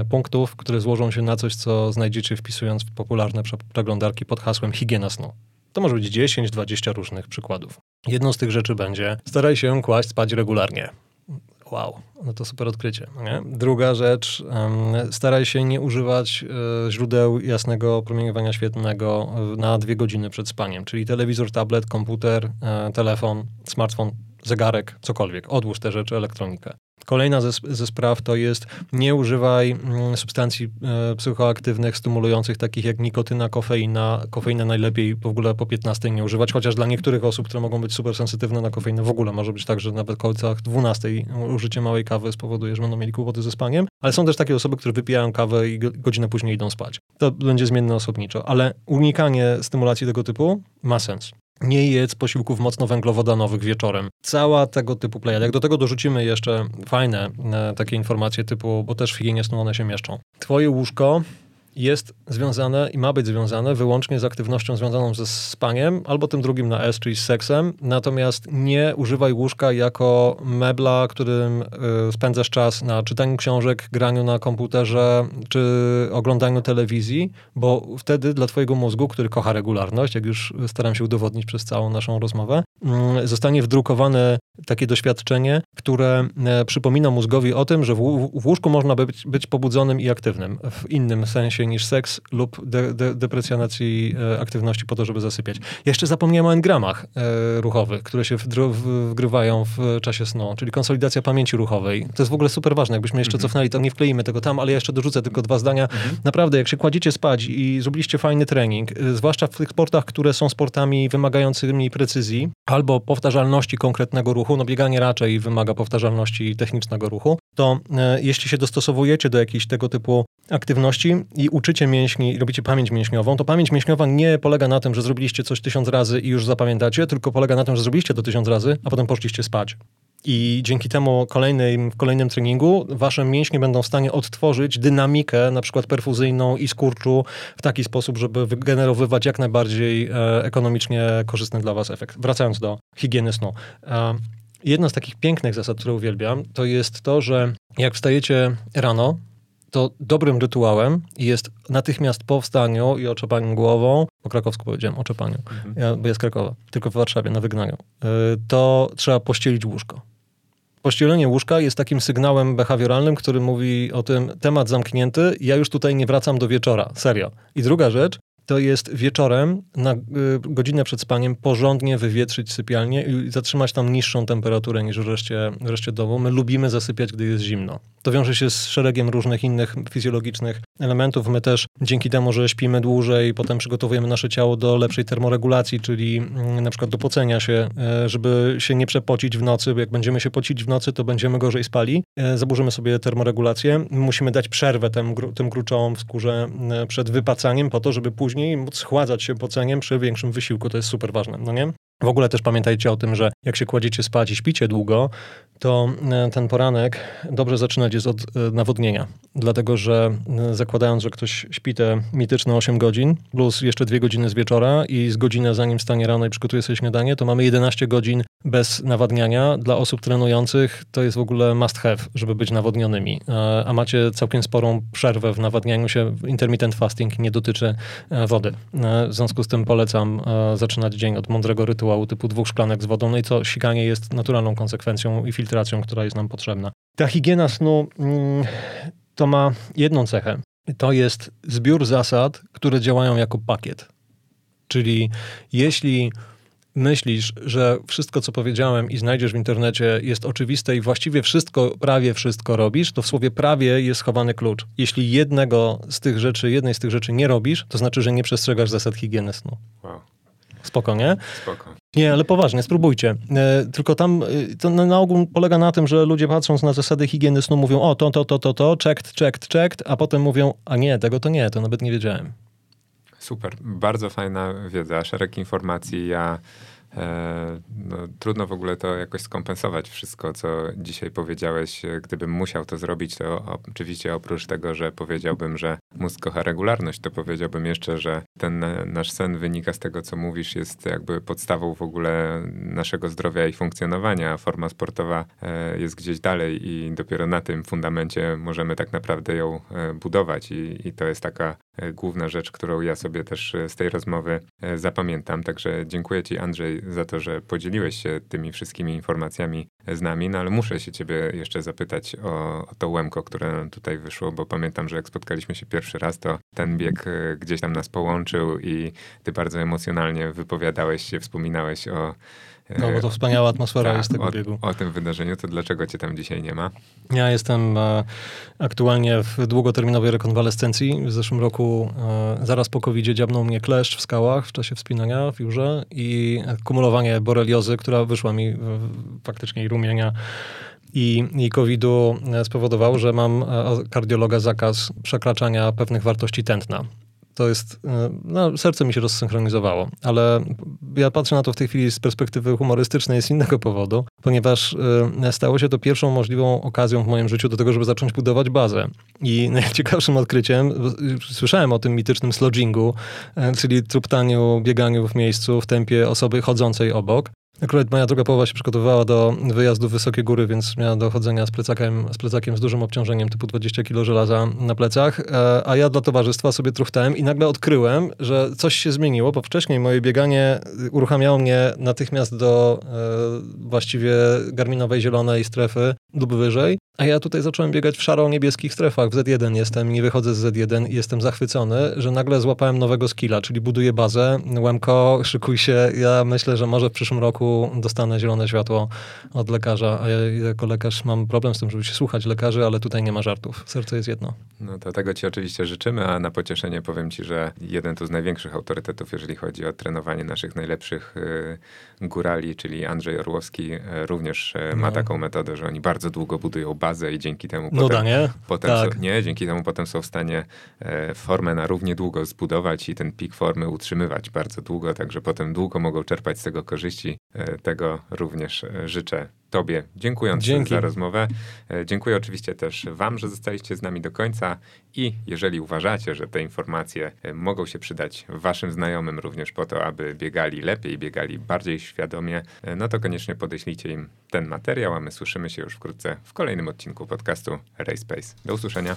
y, punktów, które złożą się na coś, co znajdziecie wpisując w popularne przeglądarki pod hasłem higiena snu. To może być 10-20 różnych przykładów. Jedną z tych rzeczy będzie staraj się kłaść spać regularnie. Wow, no to super odkrycie. Nie? Druga rzecz, staraj się nie używać e, źródeł jasnego promieniowania świetlnego na dwie godziny przed spaniem, czyli telewizor, tablet, komputer, e, telefon, smartfon, zegarek, cokolwiek. Odłóż te rzeczy, elektronikę. Kolejna ze, ze, spraw to jest nie używaj mm, substancji e, psychoaktywnych, stymulujących, takich jak nikotyna, kofeina. Kofeinę najlepiej w ogóle po 15 nie używać, chociaż dla niektórych osób, które mogą być super sensytywne na kofeinę, w ogóle może być tak, że nawet w końcach 12 użycie małej kawy spowoduje, że będą mieli kłopoty ze spaniem. Ale są też takie osoby, które wypijają kawę i godzinę później idą spać. To będzie zmienne osobniczo, ale unikanie stymulacji tego typu ma sens nie jedz posiłków mocno węglowodanowych wieczorem. Cała tego typu plejada. Jak do tego dorzucimy jeszcze fajne e, takie informacje typu, bo też w higienie snu one się mieszczą. Twoje łóżko jest związane i ma być związane wyłącznie z aktywnością związaną ze spaniem, albo tym drugim na S, czyli z seksem. Natomiast nie używaj łóżka jako mebla, którym y, spędzasz czas na czytaniu książek, graniu na komputerze czy oglądaniu telewizji, bo wtedy dla twojego mózgu, który kocha regularność, jak już staram się udowodnić przez całą naszą rozmowę, y, zostanie wdrukowane takie doświadczenie, które y, przypomina mózgowi o tym, że w, w łóżku można być, być pobudzonym i aktywnym w innym sensie niż seks lub de, de, deprecjonacji e, aktywności po to, żeby zasypiać. Jeszcze zapomniałem o engramach e, ruchowych, które się wgrywają w czasie snu, czyli konsolidacja pamięci ruchowej. To jest w ogóle super ważne. Jakbyśmy jeszcze mhm. cofnęli, to nie wkleimy tego tam, ale ja jeszcze dorzucę tylko dwa zdania. Mhm. Naprawdę, jak się kładziecie spać i zrobiliście fajny trening, e, zwłaszcza w tych sportach, które są sportami wymagającymi precyzji albo powtarzalności konkretnego ruchu, no bieganie raczej wymaga powtarzalności technicznego ruchu, to e, jeśli się dostosowujecie do jakichś tego typu aktywności i uczycie mięśni, robicie pamięć mięśniową, to pamięć mięśniowa nie polega na tym, że zrobiliście coś tysiąc razy i już zapamiętacie, tylko polega na tym, że zrobiliście to tysiąc razy, a potem poszliście spać. I dzięki temu w kolejnym treningu wasze mięśnie będą w stanie odtworzyć dynamikę, na przykład perfuzyjną i skurczu w taki sposób, żeby wygenerowywać jak najbardziej e, ekonomicznie korzystny dla was efekt. Wracając do higieny snu. E, jedna z takich pięknych zasad, które uwielbiam, to jest to, że jak wstajecie rano, to dobrym rytuałem jest natychmiast po wstaniu i oczepaniu głową, po krakowsku powiedziałem oczepaniu, mhm. ja, bo jest Krakowa, tylko w Warszawie na wygnaniu, e, to trzeba pościelić łóżko. Pościelenie łóżka jest takim sygnałem behawioralnym, który mówi o tym, temat zamknięty, ja już tutaj nie wracam do wieczora, serio. I druga rzecz, to jest wieczorem na y, godzinę przed spaniem porządnie wywietrzyć sypialnię i zatrzymać tam niższą temperaturę niż w reszcie, w reszcie domu. My lubimy zasypiać, gdy jest zimno. To wiąże się z szeregiem różnych innych fizjologicznych elementów. My też dzięki temu, że śpimy dłużej, potem przygotowujemy nasze ciało do lepszej termoregulacji, czyli mm, na przykład do pocenia się, e, żeby się nie przepocić w nocy, bo jak będziemy się pocić w nocy, to będziemy gorzej spali. E, zaburzymy sobie termoregulację. Musimy dać przerwę tym, tym gruczołom w skórze e, przed wypacaniem po to, żeby później móc schładzać się poceniem przy większym wysiłku. To jest super ważne, no nie? W ogóle też pamiętajcie o tym, że jak się kładziecie spać i śpicie długo, to e, ten poranek dobrze zaczynać jest od e, nawodnienia. Dlatego, że e, zakładając, że ktoś śpi te mityczne 8 godzin, plus jeszcze 2 godziny z wieczora i z godzinę zanim stanie rano i przygotuje sobie śniadanie, to mamy 11 godzin bez nawadniania. Dla osób trenujących to jest w ogóle must have, żeby być nawodnionymi. A macie całkiem sporą przerwę w nawadnianiu się. Intermittent fasting nie dotyczy wody. W związku z tym polecam zaczynać dzień od mądrego rytuału typu dwóch szklanek z wodą. No i co, sikanie jest naturalną konsekwencją i filtracją filtracją, która jest nam potrzebna. Ta higiena snu mm, to ma jedną cechę. To jest zbiór zasad, które działają jako pakiet. Czyli jeśli myślisz, że wszystko, co powiedziałem i znajdziesz w internecie jest oczywiste i właściwie wszystko, prawie wszystko robisz, to w słowie prawie jest schowany klucz. Jeśli jednego z tych rzeczy, jednej z tych rzeczy nie robisz, to znaczy, że nie przestrzegasz zasad higieny snu. Wow. Spoko, nie? Spoko. Nie, ale poważnie, spróbujcie. E, tylko tam e, to na, ogół polega na tym, że ludzie patrząc na zasady higieny snu mówią o to, to, to, to, to, checked, checked, checked, a potem mówią, a nie, tego to nie, to nawet nie wiedziałem. Super, bardzo fajna wiedza, szereg informacji. Ja E, no, trudno w ogóle to jakoś skompensować wszystko, co dzisiaj powiedziałeś. Gdybym musiał to zrobić, to oczywiście oprócz tego, że powiedziałbym, że mózg kocha regularność, to powiedziałbym jeszcze, że ten nasz sen wynika z tego, co mówisz, jest jakby podstawą w ogóle naszego zdrowia i funkcjonowania. Forma sportowa e, jest gdzieś dalej i dopiero na tym fundamencie możemy tak naprawdę ją e, budować i, i to jest taka główna rzecz, którą ja sobie też z tej rozmowy zapamiętam. Także dziękuję Ci, Andrzej, za to, że podzieliłeś się tymi wszystkimi informacjami z nami, no ale muszę się ciebie jeszcze zapytać o, o to łemko, które tutaj wyszło, bo pamiętam, że jak spotkaliśmy się pierwszy raz, to ten bieg e, gdzieś tam nas połączył i ty bardzo emocjonalnie wypowiadałeś się, wspominałeś o no bo to wspaniała atmosfera tak, jest tego o, biegu. O tym wydarzeniu, to dlaczego cię tam dzisiaj nie ma? Ja jestem e, aktualnie w długoterminowej rekonwalescencji. W zeszłym roku, e, zaraz po covid dziabnął mnie kleszcz w skałach w czasie wspinania w Jurze i kumulowanie boreliozy, która wyszła mi faktycznie i rumienia i, i COVID-u e, spowodowało, że mam kardiologa zakaz przekraczania pewnych wartości tętna to jest, e, no, serce mi się rozsynchronizowało, ale ja patrzę na to w tej chwili z perspektywy humorystycznej z innego powodu, ponieważ e, stało się to pierwszą możliwą okazją w moim życiu do tego, żeby zacząć budować bazę. I *laughs* najciekawszym odkryciem, słyszałem o tym mitycznym slodgingu, e, czyli truptaniu, bieganiu w miejscu w tempie osoby chodzącej obok. Akurat moja druga połowa się przygotowywała do wyjazdu w wysokie góry, więc miała do chodzenia z plecakiem, z plecakiem z dużym obciążeniem, typu 20 kg żelaza na plecach, e, a ja dla towarzystwa sobie truchtałem i nagle odkryłem, że coś się zmieniło, bo wcześniej moje bieganie uruchamiało mnie natychmiast do e, właściwie garminowej zielonej strefy lub wyżej, a ja tutaj zacząłem biegać w szaro-niebieskich strefach. W Z1 jestem, nie wychodzę z Z1 i jestem zachwycony, że nagle złapałem nowego skilla, czyli buduję bazę. Łemko, szykuj się. Ja myślę, że może w przyszłym roku dostanę zielone światło od lekarza, a ja jako lekarz mam problem z tym, żeby się słuchać lekarzy, ale tutaj nie ma żartów. Serce jest jedno. No to tego ci oczywiście życzymy, a na pocieszenie powiem ci, że jeden tu z największych autorytetów, jeżeli chodzi o trenowanie naszych najlepszych y, górali, czyli Andrzej Orłowski, y, również y, ma no. taką metodę, że oni bardzo długo budują bazę i dzięki temu Nuda, potem, nie? potem Tak. są, nie, dzięki temu potem są w stanie e, formę na równie długo zbudować i ten pik formy utrzymywać bardzo długo, także potem długo mogą czerpać z tego korzyści. E, tego również e, życzę Tobie, dziękując Dzięki. za rozmowę. E, Dziękuję oczywiście też Wam, że zostaliście z nami do końca i jeżeli uważacie, że te informacje e, mogą się przydać Waszym znajomym również po to, aby biegali lepiej, biegali bardziej świadomie, e, no to koniecznie podeślijcie im ten materiał, a my słyszymy się już wkrótce w kolejnym odcinku podcastu Race Pace. Do usłyszenia.